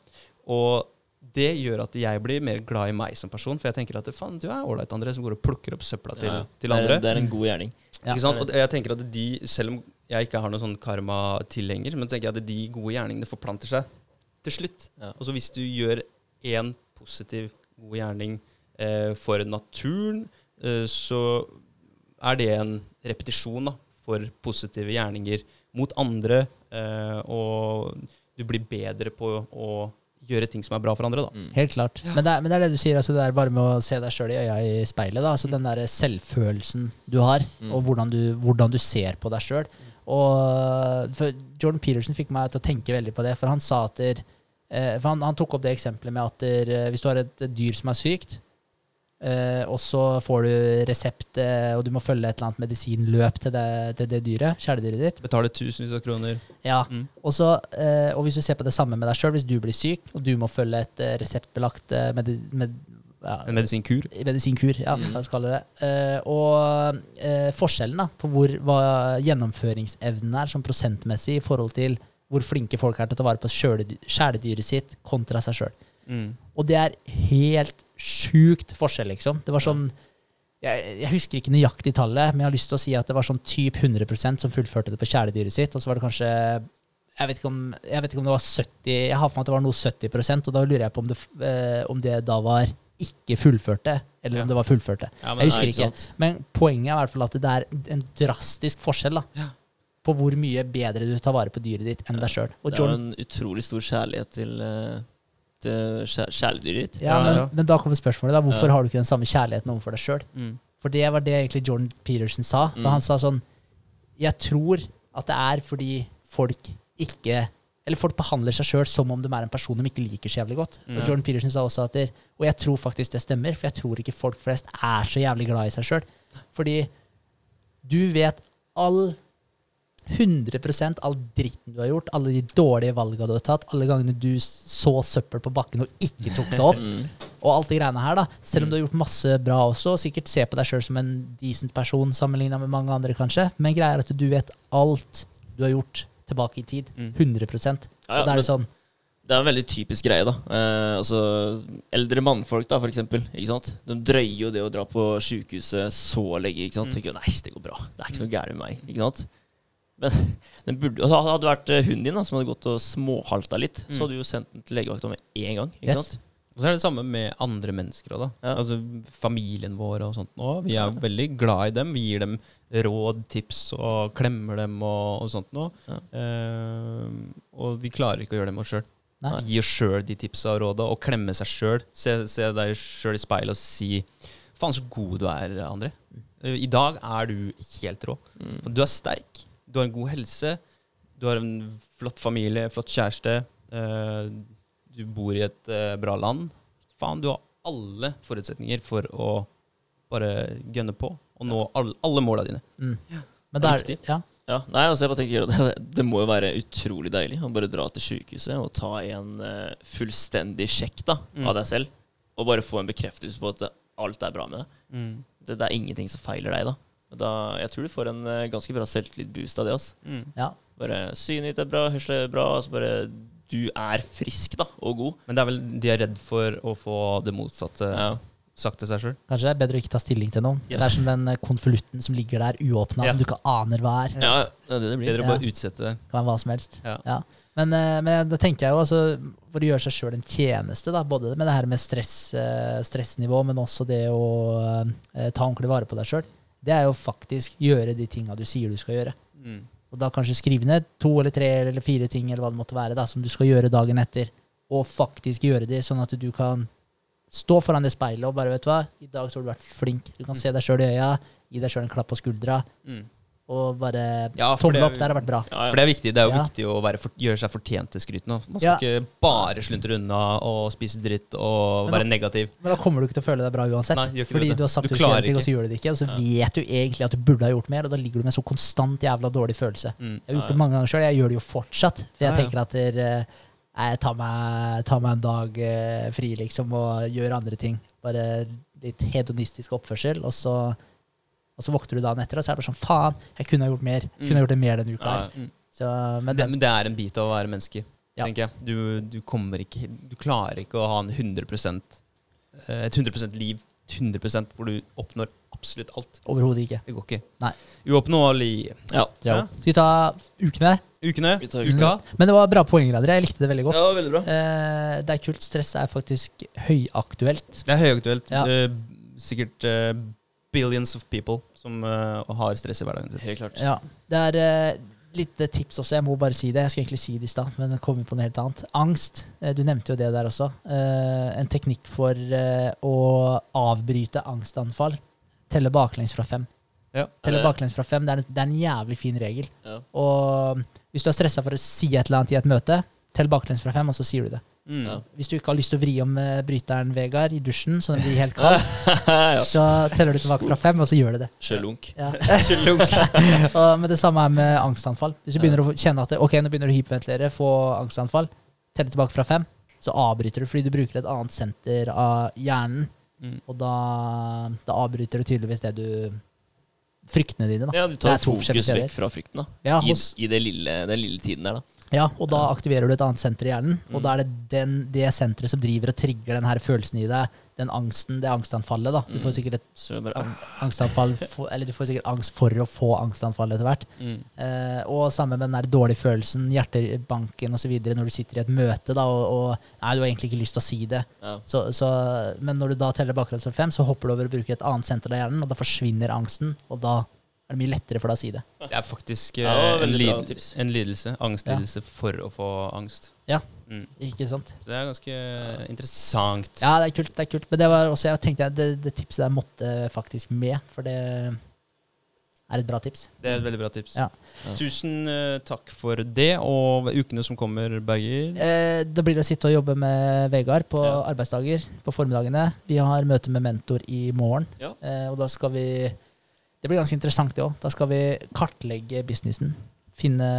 Og det gjør at jeg blir mer glad i meg som person. For jeg tenker at faen, du er ålreit, André, som går og plukker opp søpla til, Ja. til Det er- andre. Det er en god gjerning. Ja. Ikke sant? Og jeg tenker at de, Selv om jeg ikke har noen sånn karma-tilhenger, men tenker jeg at de gode gjerningene forplanter seg til slutt. Ja. Og så hvis du gjør én positiv, god gjerning for naturen, eh, så er det en repetisjon da, for positive gjerninger mot andre. Eh, og du blir bedre på å gjøre ting som er bra for andre. da. Mm. Helt klart. Men, det er, men det er det du sier, altså det er bare med å se deg sjøl i øya i speilet. Da. Altså Den der selvfølelsen du har, Mm. og hvordan du, hvordan du ser på deg sjøl. Og for Jordan Peterson fikk meg til å tenke veldig på det, for han sa at der, eh, for han, han tok opp det eksempelet med at der, eh, hvis du har et, et dyr som er sykt, eh, og så får du resept, uh, og du må følge et eller annet medisinløp til det, til det dyret, kjæledyret ditt. Betale tusenvis av kroner. Ja, Mm. og, så, eh, og hvis du ser på det samme med deg sjøl, hvis du blir syk, og du må følge et reseptbelagt medi med, ja, En medisinkur. medisinkur, ja, Mm. la oss kalle det. Eh, og forskjellen da, på hvor, hva gjennomføringsevnen er som prosentmessig i forhold til hvor flinke folk er til å ta vare på kjæledyr- kjæledyret sitt kontra seg sjøl. Mm. Og det er helt sjukt forskjell, liksom. Det var sånn jeg, jeg husker ikke nøyaktig tallet, men jeg har lyst til å si at det var sånn typ 100% som fullførte det på kjæledyret sitt. Og så var det kanskje jeg vet, ikke om, vet ikke om det var 70 Jeg har for meg at det var noe 70% og da lurer jeg på om det, eh, om det da var ikke fullførte, eller Ja. om det var fullførte. Ja, Jeg husker Nei, ikke. sant? Men poenget er i hvert fall at det er en drastisk forskjell da, Ja. på hvor mye bedre du tar vare på dyret ditt enn deg sjøl. Det er jo en utrolig stor kjærlighet til, eh, til kjæ- kjæledyret ditt. ja, men, ja. men da kommer spørsmålet, da. Hvorfor Ja. har du ikke den samme kjærligheten overfor deg sjøl? Mm. For det var det egentlig Jordan Peterson sa. For Mm. han sa sånn Jeg tror at det er fordi folk ikke Eller folk behandler seg sjøl som om de er en person de ikke liker så jævlig godt. Mm. Og Jordan Peterson sa også at det, Og jeg tror faktisk det stemmer, for jeg tror ikke folk flest er så jævlig glad i seg sjøl. Fordi du vet all 100% all dritten du har gjort, alle de dårlige valga du har tatt, alle gangene du så søppel på bakken og ikke tok det opp, Mm. og alt de greiene her, da. Selv om du har gjort masse bra også, og sikkert ser på deg sjøl som en decent person sammenligna med mange andre, kanskje. Men greia er at du vet alt du har gjort tilbake i tid. Mm. 100 Ja, ja, Og da er det sånn Det er en veldig typisk greie, da. Eh, altså, eldre mannfolk, da, for eksempel. Ikke sant? De drøyer jo det å dra på sjukehuset så lenge. Ikke sant? Mm. Tenker jo, nei, det går bra. Det er ikke noe gærent med meg. Ikke sant? Men den burde, altså, hadde det vært eh, hunden din da, som hadde gått og småhalta litt, Mm. så hadde du jo sendt den til legevakta med en gang. Ikke Yes. sant? Og så er det det samme med andre mennesker òg, da. Ja. Altså familien vår og sånt nå. Vi er veldig glad i dem. Vi gir dem råd, tips og klemmer dem og, og sånt nå. Ja. Uh, og vi klarer ikke å gjøre det med oss sjøl. Gi oss sjøl de tipsa og råda, og klemme seg sjøl. Se, se deg sjøl i speilet og si Faen, så god du er, André. Eh, I dag er du helt rå. Mm. Du er sterk, du har en god helse, du har en flott familie, flott kjæreste. eh, du bor i et eh, bra land. Faen, du har alle forutsetninger for å bare gønne på og nå alle, alle måla dine. mm. Men det er, ja, Ja, nei, altså jeg bare tenker det, det må jo være utrolig deilig å bare dra til sykehuset og ta en uh, fullstendig sjekk da, Mm. av deg selv, og bare få en bekreftelse på at alt er bra med deg. Mm. Det, det er ingenting som feiler deg da. Da jeg tror du får en eh, ganske bra selvtillit-boost av det. Altså. Mm. ja. Bare synet ditt er bra, hørselen er bra, altså bare du er frisk da, og god. Men det er vel de er redd for å få det motsatte Ja. sagt til seg sjøl. Kanskje det er bedre å ikke ta stilling til noen. Yes. Det er som den eh, konvolutten som ligger der uåpna, Ja. som du ikke aner hva er. Ja, det er det det blir. Bedre å bare utsette det. Kan være hva som helst. Ja. Men, eh, men da tenker jeg jo altså, for å gjøre seg sjøl en tjeneste, da, både med det her med stress, stressnivå, men også det å ta ordentlig vare på deg sjøl, det er jo faktisk gjøre de tinga du sier du skal gjøre. Mm. Og da kanskje skrive ned to eller tre eller fire ting eller hva det måtte være da, som du skal gjøre dagen etter, og faktisk gjøre det, sånn at du kan stå foran det speilet og bare, vet du hva, i dag så har du vært flink. Du kan se deg sjøl i øya, gi deg sjøl en klapp på skuldra, Mm. Og bare Ja, tommel opp. Det har vært bra. Ja, For det er viktig. Det er jo Ja. viktig å være for, gjøre seg fortjent til skryt nå. Man skal Ja. ikke bare sluntre unna og spise dritt og Men være negativ. Men da kommer du ikke til å føle deg bra uansett. Nei, fordi det. du har sagt Du du, ting, og så gjør du det ikke. Og så vet du egentlig at du burde ha gjort mer, og da ligger du med en så konstant jævla dårlig følelse. Mm. Jeg har gjort Ja, det mange ganger sjøl. Jeg gjør det jo fortsatt. For jeg Ja, ja. tenker at der, eh, jeg tar meg, tar meg en dag eh, fri, liksom, og gjør andre ting. Bare litt hedonistisk oppførsel. Og så, og så våkner du dagen etter, og så er det bare sånn Faen, jeg kunne ha gjort mer. Kunne ha gjort det mer denne uka. Ja. Mm. Så, men det, men det er en bit av å være menneske, Ja. tenker jeg. Du, du kommer ikke Du klarer ikke å ha en 100 eh, et 100% liv 100% hvor du oppnår absolutt alt. overhodet ikke. Det går ikke. Nei. Uoppnåelig. ja. Ja. Skal vi ta ukene? Ukene. Vi tar Uka. Men det var bra poenger av dere. Jeg likte det veldig godt. ja, veldig bra. Eh, det er kult. Stress er faktisk høyaktuelt. Det er høyaktuelt. Ja. Eh, sikkert eh, billions of people som eh, har stress i hverdagen sin. Helt klart. Ja. Det er eh, litt eh, tips også. Jeg må bare si det. Jeg skulle egentlig si det i stad, men jeg kom på noe helt annet. Angst. Du nevnte jo det der også. Eh, en teknikk for å avbryte angstanfall. Telle baklengs fra fem. Ja. Telle baklengs fra fem. Det er, en, det er en jævlig fin regel. Ja. Og hvis du er stressa for å si et eller annet i et møte, tell baklengs fra fem, og så sier du det. Mm. Ja. Hvis du ikke har lyst til å vri om eh, bryteren, Vegard, i dusjen, så den blir helt kald, ja. så teller du tilbake fra fem, og så gjør du det. Sjølunk. Ja. og, men det samme er med angstanfall. Hvis du begynner å kjenne at det, ok, nå begynner du å hyperventilere, få angstanfall, telle tilbake fra fem, så avbryter du fordi du bruker et annet senter av hjernen, Mm. og da, da avbryter du tydeligvis det du Fryktene dine, da. Ja, du tar fokus vekk fra frykten, da. Ja, I, og, i det lille, den lille tiden der, da. Ja, og da aktiverer du et annet senter i hjernen, og da er det den, det senteret som driver og trigger den her følelsen i deg, den angsten, det angstanfallet, da. Du får Mm. sikkert et angstanfall for, Eller du får sikkert angst for å få angstanfall etter hvert. Mm. Eh, og sammen med den der dårlige følelsen, hjertebanken osv. når du sitter i et møte da, og, og nei, du har egentlig ikke lyst til å si det. ja. Så, så, men når du da teller bakgrunnen fra fem, så hopper du over og bruker et annet senter av hjernen, og da forsvinner angsten, og da er det mye lettere for deg å si det. Det er faktisk eh, Ja, det var en, veldig bra lid tips. en lidelse. Angstlidelse for å få angst. Ja. Mm. Ikke sant? Så det er ganske interessant. Ja, det er kult. det er kult. Men det var også, jeg tenkte jeg, det, det tipset der måtte faktisk med, for det er et bra tips. Det er et veldig bra tips. Ja. Ja. Tusen eh, takk for det, og ukene som kommer, Berger. Eh, da blir det å sitte og jobbe med Vegard på Ja. arbeidsdager på formiddagene. Vi har møte med mentor i morgen, Ja. eh, og da skal vi Det blir ganske interessant, det òg. Da skal vi kartlegge businessen. Finne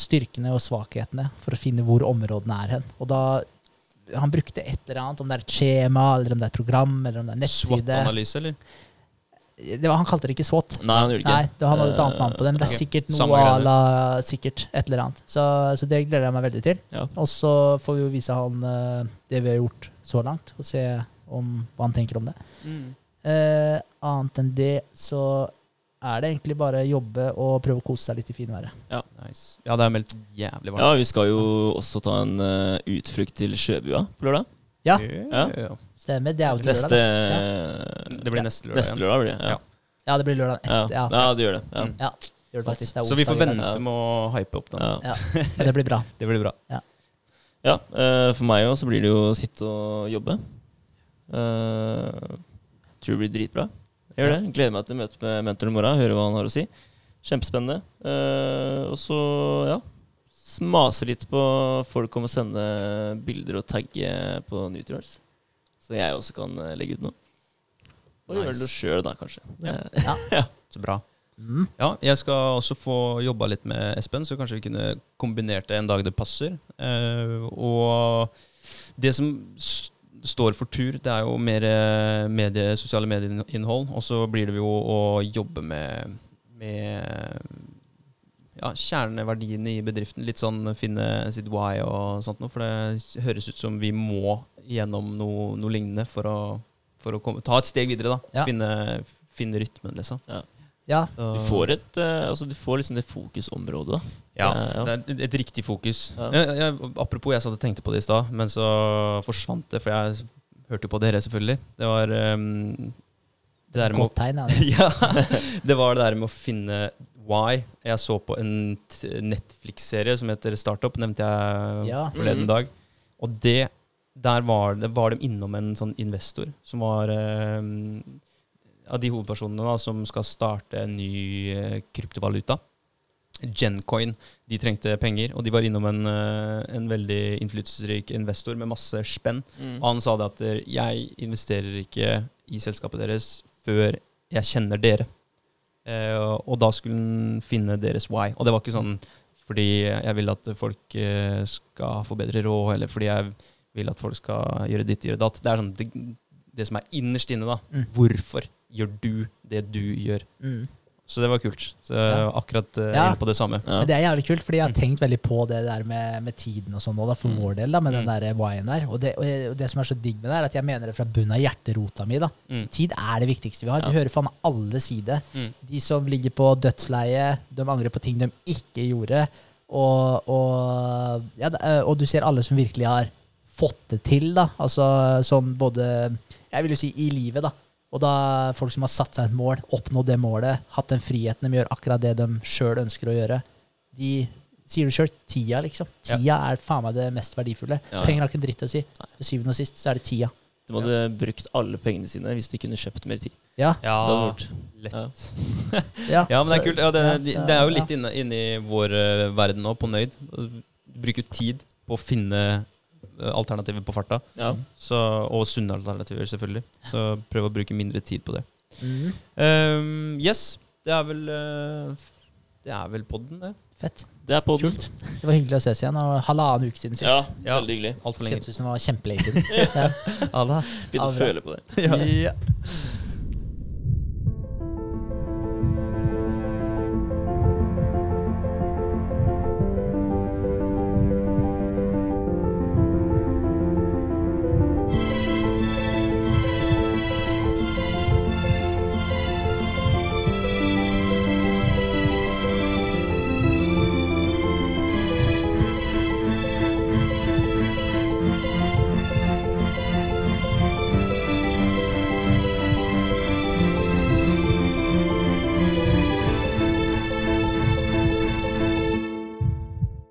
styrkene og svakhetene for å finne hvor områdene er hen. Og da Han brukte et eller annet, om det er et skjema, eller om det er et program, eller om det er nettside. SWOT-analyse, eller? Det var, han kalte det ikke SWOT. Nei, han gjorde ikke Nei, det, han hadde et annet navn på det, men det er sikkert noe à la sikkert et eller annet. Så, så det gleder jeg meg veldig til. Ja. Og så får vi jo vise han eh, det vi har gjort så langt, og se om, hva han tenker om det. Mm. Eh, annet enn det så er det egentlig bare jobbe og prøve å kose seg litt i finværet. Nice. Ja, det er meldt jævlig Ja, vi skal jo også ta en uh, utflukt til Sjøbua på lørdag. Ja. Ja. ja. Stemmer. Det er jo til Neste lørdag. Det blir neste lørdag. Neste lørdag blir det. Ja. Ja. Ja, det blir lørdag Ja. etter. Ja. ja, det gjør det. Ja. Ja. Gjør det faktisk. Det er Så vi får vente med å hype opp den. Ja. Ja. Det blir bra. Det blir bra. Ja, uh, for meg òg så blir det jo sitte og jobbe. Eh, tror det blir dritbra. Jeg gjør det. Gleder meg til møtet med mentoren i morgen, høre hva han har å si. Kjempespennende. Uh, og så, ja Smase litt på folk om å sende bilder og tagge på Nutrials. Så jeg også kan eh, legge ut noe. Og Nice. gjøre det sjøl, da, kanskje. Ja. ja. Så bra. Mm. Ja, jeg skal også få jobba litt med Espen, så kanskje vi kunne kombinert det en dag det passer. Uh, og det som står for tur, det er jo mer eh, medie, sosiale medieinnhold. Og så blir det jo å jobbe med, med ja, kjerneverdiene i bedriften. Litt sånn finne sitt why og sånt noe. For det høres ut som vi må gjennom noe, noe lignende for å, for å komme, ta et steg videre. da Ja. finne, finne rytmen, liksom. Ja, Så, Du får, et, eh, altså, du får liksom det fokusområdet. ja, Ja, ja. det er et, riktig fokus. Ja. Jeg, jeg, apropos, jeg satt og tenkte på det i stad, men så forsvant det, for jeg hørte jo på dere, selvfølgelig. Det var um, det der med godt tegn. Ja. det. var det der med å finne why. Jeg så på en Netflix-serie som heter Startup, nevnte jeg Ja. forleden Mhm. dag. Og det, der var, det, var de innom en sånn investor som var eh, av de hovedpersonene da, som skal starte en ny eh, kryptovaluta. Gencoin. De trengte penger, og de var innom en, eh, en veldig innflytelsesrik investor med masse spenn. Mm. Og han sa det at eh, jeg investerer ikke i selskapet deres før jeg kjenner dere. Eh, og da skulle han finne deres why. Og det var ikke sånn fordi jeg vil at folk skal få bedre råd, eller fordi jeg vil at folk skal gjøre ditt, gjøre datt. Det er sånn det, det som er innerst inne, da. Mm. Hvorfor gjør du det du gjør? Mm. Så det var kult. Så Ja. akkurat uh, Ja. inne på det samme. Ja. Men det er jævlig kult, fordi jeg har Mm. tenkt veldig på det der med, med tiden og sånn nå, da, for Mm. vår del, da, med den Mm. der why-en der. Og det, og det- og det som er så digg med det, er at jeg mener det fra bunnen av hjerterota mi. da. Mm. Tid er det viktigste vi har. Ja. Du hører faen meg alle sider. Mm. De som ligger på dødsleie, de angrer på ting de ikke gjorde. Og, og, ja, eh, og du ser alle som virkelig har fått det til, da. Altså sånn både Jeg vil jo si i livet, da. Og da folk som har satt seg et mål, oppnådd det målet, hatt den friheten, de gjør akkurat det de sjøl ønsker å gjøre. De sier du sjøl, tida, liksom. Ja. Tida er faen meg det mest verdifulle. Ja. Penger har ikke en dritt å si. Til syvende og sist så er det tida. De hadde brukt alle pengene sine hvis de kunne kjøpt mer tid. Ja. Ja, lett. Ja. Ja, Ja, men det er kult. Ja, det, ja, det er jo litt inne, inne i vår eh, verden nå, på Nøyd. Bruke tid på å finne alternativer på farta. Ja. Så, og sunne alternativer, selvfølgelig. Så prøv å bruke mindre tid på det. Mhm. Um, yes, det er vel eh, Det er vel podden, det. Fett. Det er podden. Kult. Det var hyggelig å ses igjen. Og halvannen uke siden sist. Ja, Ja. veldig hyggelig. Altfor lenge. Kjentes ut som det var kjempelenge siden. ja. Begynte å føle på det. Ja. Ja.